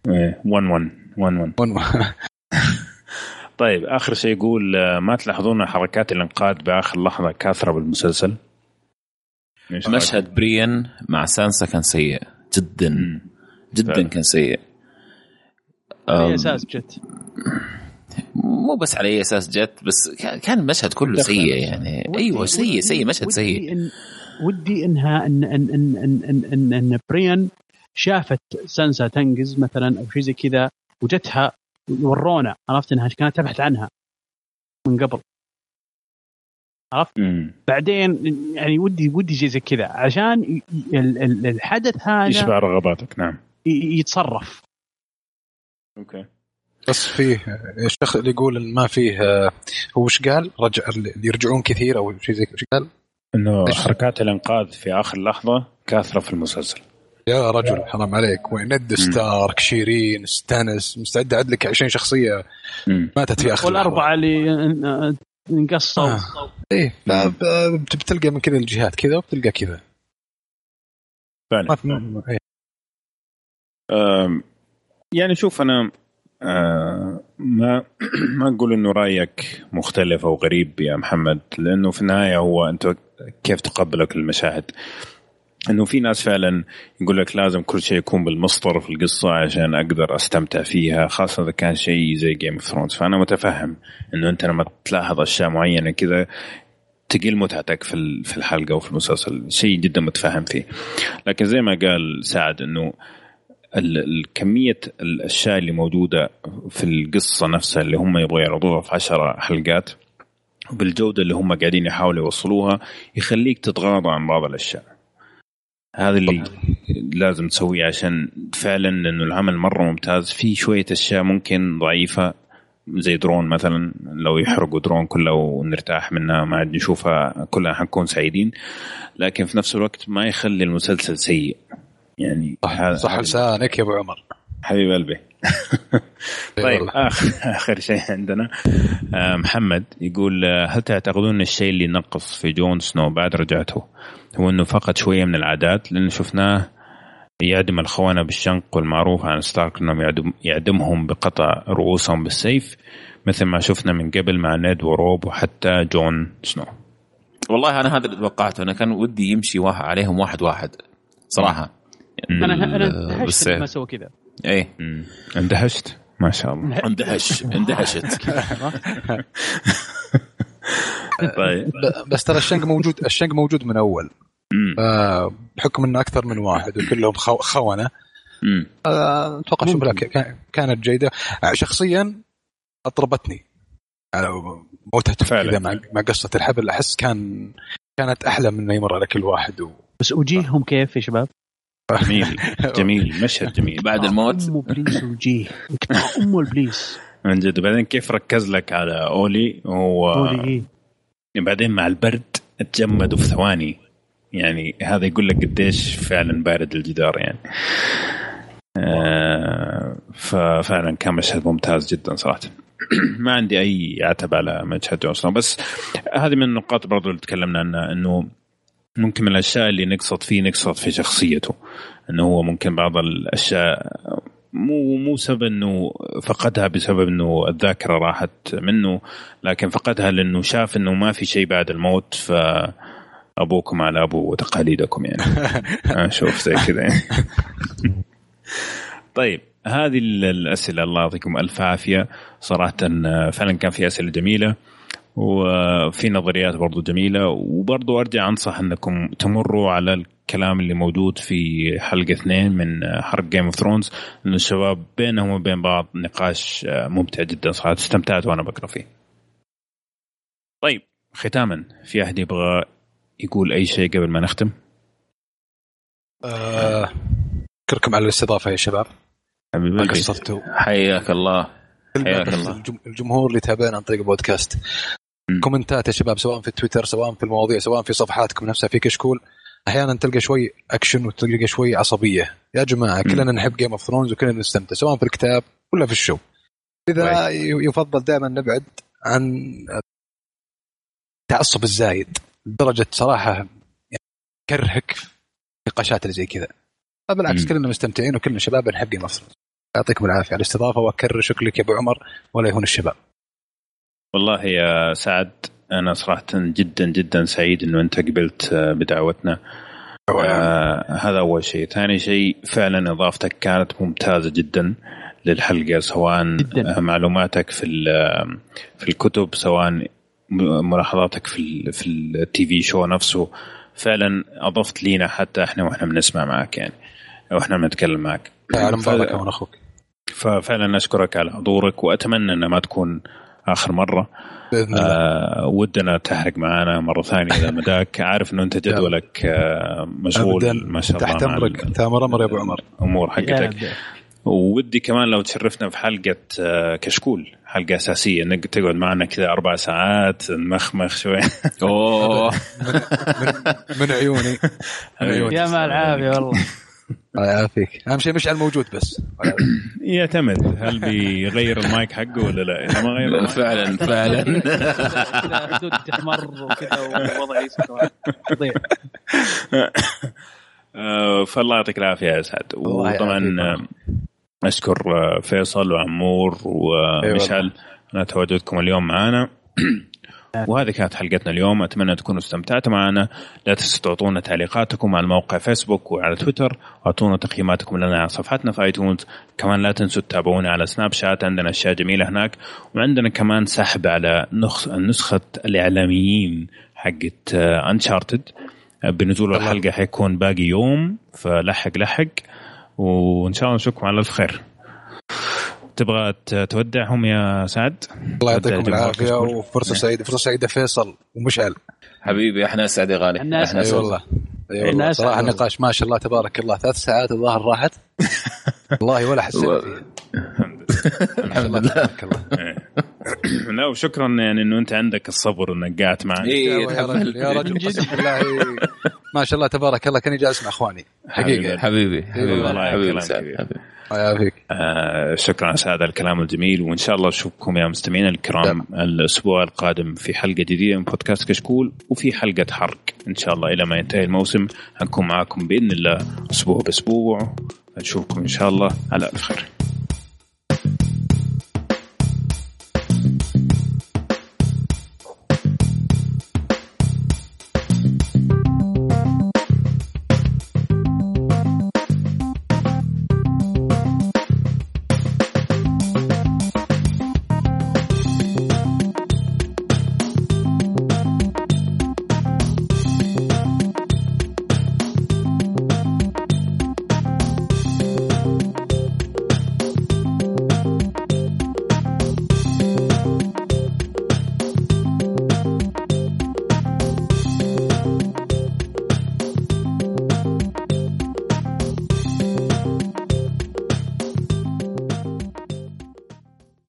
إيه 1 1 1 1 طيب آخر شيء يقول آه، ما تلاحظون حركات الإنقاذ بآخر لحظة كاثرة بالمسلسل؟ مشهد بريان مع سانسا كان سيء. جدا. مم. جدا فعلا. كان سيء. أم، أساس جت مو بس على اي أساس جت بس كان- كان المشهد كله. سيء يعني. أيوه سيء سيء مشهد ودي سيء. إن ودي إنها ان ان ان ان ان, إن, إن بريان شافت سانسا تنقز مثلا أو شيء زي كذا وجتها ورونا عرفت إنها كانت تبحث عنها من قبل. مم. بعدين يعني ودي ودي شيء زي كذا عشان الحدث هذا يشبع رغباتك نعم ي- يتصرف okay بس فيه الشخص اللي يقول ما فيه آه، هو وش قال؟ رجع اللي يرجعون كثير أو شيء زي وش قال؟ إنه؟ حركات الإنقاذ في آخر لحظة كاثرة في المسلسل يا رجل حرام عليك وند ستارك شيرين ستانس مستعد أعد لك 20 شخصية. ماتت في آخر والأربعة اللي ان- انقصوا آه. إيه بتلقى من كذا الجهات كذا وبتلقى كذا فعلا ما في ما- إيه. يعني شوف أنا أه، ما [clears throat] ما أقول إنه رأيك مختلف أو غريب يا محمد لأنه في النهاية هو أنت كيف تقبلك المشاهد إنه في ناس فعلا يقول لك لازم كل شيء يكون بالمسطر في القصة عشان أقدر أستمتع فيها خاصة إذا كان شيء زي Game of Thrones فأنا متفهم إنه أنت لما تلاحظ أشياء معينة كذا تقل متعتك في في الحلقة وفي المسلسل. شيء جدا متفهم فيه. لكن زي ما قال سعد إنه ال- ال- كمية الأشياء اللي موجودة في القصة نفسها اللي هم يبغوا يعرضوها في عشرة حلقات بالجودة اللي هم قاعدين يحاولوا يوصلوها يخليك تتغاضى عن بعض الأشياء. هذا اللي لازم تسويه عشان فعلا لأنه العمل مرة ممتاز. في شوية أشياء ممكن ضعيفة زي درون مثلا لو يحرقوا درون كلها ونرتاح منها ما عاد نشوفها كلنا حنكون سعيدين. لكن في نفس الوقت ما يخلي المسلسل سيء. يعني صح صح لسانك يا أبو عمر. حبيب قلبي. [laughs] طيب. آخر, آخر شيء عندنا. آه، محمد يقول آه، هل تعتقدون الشيء اللي نقص في جون سنو بعد رجعته؟ هو إنه فقد شوية من العادات لأنه شفناه يعدم الخونة بالشنق والمعروف عن ستارك إنهم يعدم يعدمهم بقطع رؤوسهم بالسيف مثل ما شفنا من قبل مع نيد وروب وحتى جون سنو. والله أنا هذا اللي توقعته أنا كان ودي يمشي واحد عليهم واحد واحد صراحة. أنا أنا اندهشت. لما سوى كذا. إيه. اندهشت؟ ما شاء الله. اندهش اندهشت. [laughs] [laughs] طيب. بس ترى الشنق موجود الشنق موجود من أول. آه، بحكم إنه أكثر من واحد وكلهم خو- خونة. آه، أتوقع كانت جيدة. آه، شخصيا أطربتني. على موتها فعلا. كذا مع مع قصة الحبل. أحس كان كانت أحلى من إنه يمر على كل واحد و... بس وجيههم كيف يا شباب؟ جميل جميل. مشهد جميل. بعد الموت. امه بليس وجيه امه البليس من جد. وبعدين كيف ركز لك على أولي؟ هو قولي إيه. بعدين مع البرد تجمدوا في ثواني. يعني هذا يقول لك قديش فعلا بارد الجدار يعني. آه ففعلا كان مشهد ممتاز جدا صراحة. [clears throat] ما عندي أي عتب على مشهد جونسون بس هذه من النقاط برضو اللي تكلمنا عنها إنه ممكن من الأشياء اللي نقصد فيه نقصد في شخصيته. إنه هو ممكن بعض الأشياء مو مو سبب إنه فقدها بسبب إنه الذاكرة راحت منه لكن فقدها لإنه شاف إنه ما في شيء بعد الموت ف ابوكم على أبو تقاليدكم يعني. [laughs] أشوف زي كذا يعني. [laughs] طيب هذه ال- الأسئلة الله يعطيكم ألف عافية. صراحة فعلا كان في أسئلة جميلة. وفي نظريات برضو جميلة وبرضو أرجع أنصح أنكم تمروا على الكلام اللي موجود في حلقة اثنين من حرق Game of Thrones انه الشباب بينهم وبين بعض نقاش ممتع جدا صراحة استمتعت وأنا بقرأ فيه. طيب ختاما في أحد يبغى يقول أي شيء قبل ما نختم؟ اشكركم على الاستضافة يا شباب حبيبي. قصرتوا حياك الله حياك الله. الجم- الجمهور اللي يتابعنا عن طريق البودكاست. كومنتات يا شباب سواء في تويتر سواء في المواضيع سواء في صفحاتكم نفسها في كشكول. أحيانا تلقى شوي أكشن وتلقى شوي عصبية. يا جماعة كلنا نحب Game of Thrones وكلنا نستمتع سواء في الكتاب ولا في ال show. إذا ي- يفضل دائما نبعد عن التعصب الزايد لدرجة صراحة كرهك في النقاشات اللي زي كذا. بالعكس مم. كلنا مستمتعين وكلنا شباب نحب Game of Thrones يعطيكم العافية على الاستضافة واكرر شكرا لك يا أبو عمر ولا يهون الشباب. والله يا سعد أنا صراحة جدا جدا سعيد إنه أنت قبلت آه، بدعوتنا. آه هذا أول شيء. ثاني شيء فعلا إضافتك كانت ممتازة جدا للحلقة سواء جداً. معلوماتك في ال- في الكتب سواء ملاحظاتك في ال في التي في شو نفسه. فعلا أضفت لينا حتى إحنا وإحنا بنسمع معك يعني وإحنا بنتكلم معك. على مبارك أخوك. ففعلا أشكرك على حضورك وأتمنى إنها ما تكون آخر مرة. بإذن الله. آه ودنا تحرق معنا مرة ثانية إذا مداك. عارف إنه أنت جدولك آه مشغول أبداً. ما شاء الله تحت أمرك. انت أمر يا أبو عمر. الأمور يا حقتك. ودي كمان لو تشرفنا في حلقة آه كشكول حلقة أساسية. انك تقعد معنا كذا أربع ساعات نمخمخ شوي. أوه. [laughs] من عيوني. [laughs] من عيوني. يا مع العافيه والله. [laughs] الله يعافيك. أهم شيء مشعل موجود بس. يعتمد. هل بيغير المايك حقه ولا لا؟ اذا ما غير المايك. فعلا فعلا. تحمر وكذا يضيع آه، فالله يعطيك العافية يا اسعد الله وطبعا. آه، أشكر آه، فيصل وعمور ومشعل. على تواجدكم اليوم معنا [clears throat] وهذه كانت حلقتنا اليوم. أتمنى تكونوا استمتعتوا معنا. لا تنسوا تعطونا تعليقاتكم على موقع فيسبوك وعلى تويتر واعطونا تقييماتكم لنا على صفحتنا في ايتونز كمان لا تنسوا تتابعونا على سناب شات عندنا أشياء جميلة هناك. وعندنا كمان سحب على نخ- نسخة الإعلاميين حقت انشارتد بنزول الحلقة حيكون باقي يوم. فلحق لحق. وإن شاء الله نشوفكم على الف خير تبغى تودعهم يا سعد؟ الله يعطيكم العافية وفرصة سعيدة فرصة سعيدة فيصل ومشعل حبيبي أحنا اسعد يا غالي. أحنا اسعد والله. أي إحنا والله. أسعد صراحة. النقاش ما شاء الله تبارك الله. ثلاث ساعات الظاهر راحت. [laughs] والله ولا حسيت فيها. الحمد لله. تبارك الله [coughs] لا وشكرا يعني إنه أنت عندك الصبر إنك قاعد معنا. إيه يا رجل يا رجل قسم [laughs] بالله. ما شاء الله تبارك الله. كاني جالس مع إخواني. حقيقة. حبيبي حبيبي والله. حبيبي. كلام سعد، كبير. حبيبي الله يعافيك آه شكرا على هذا الكلام الجميل وإن شاء الله نشوفكم يا مستمعينا الكرام الأسبوع القادم في حلقة جديدة من بودكاست كشكول وفي حلقة حرق إن شاء الله إلى ما ينتهي الموسم. حنكون معاكم بإذن الله أسبوع بأسبوع. نشوفكم إن شاء الله على ألف خير.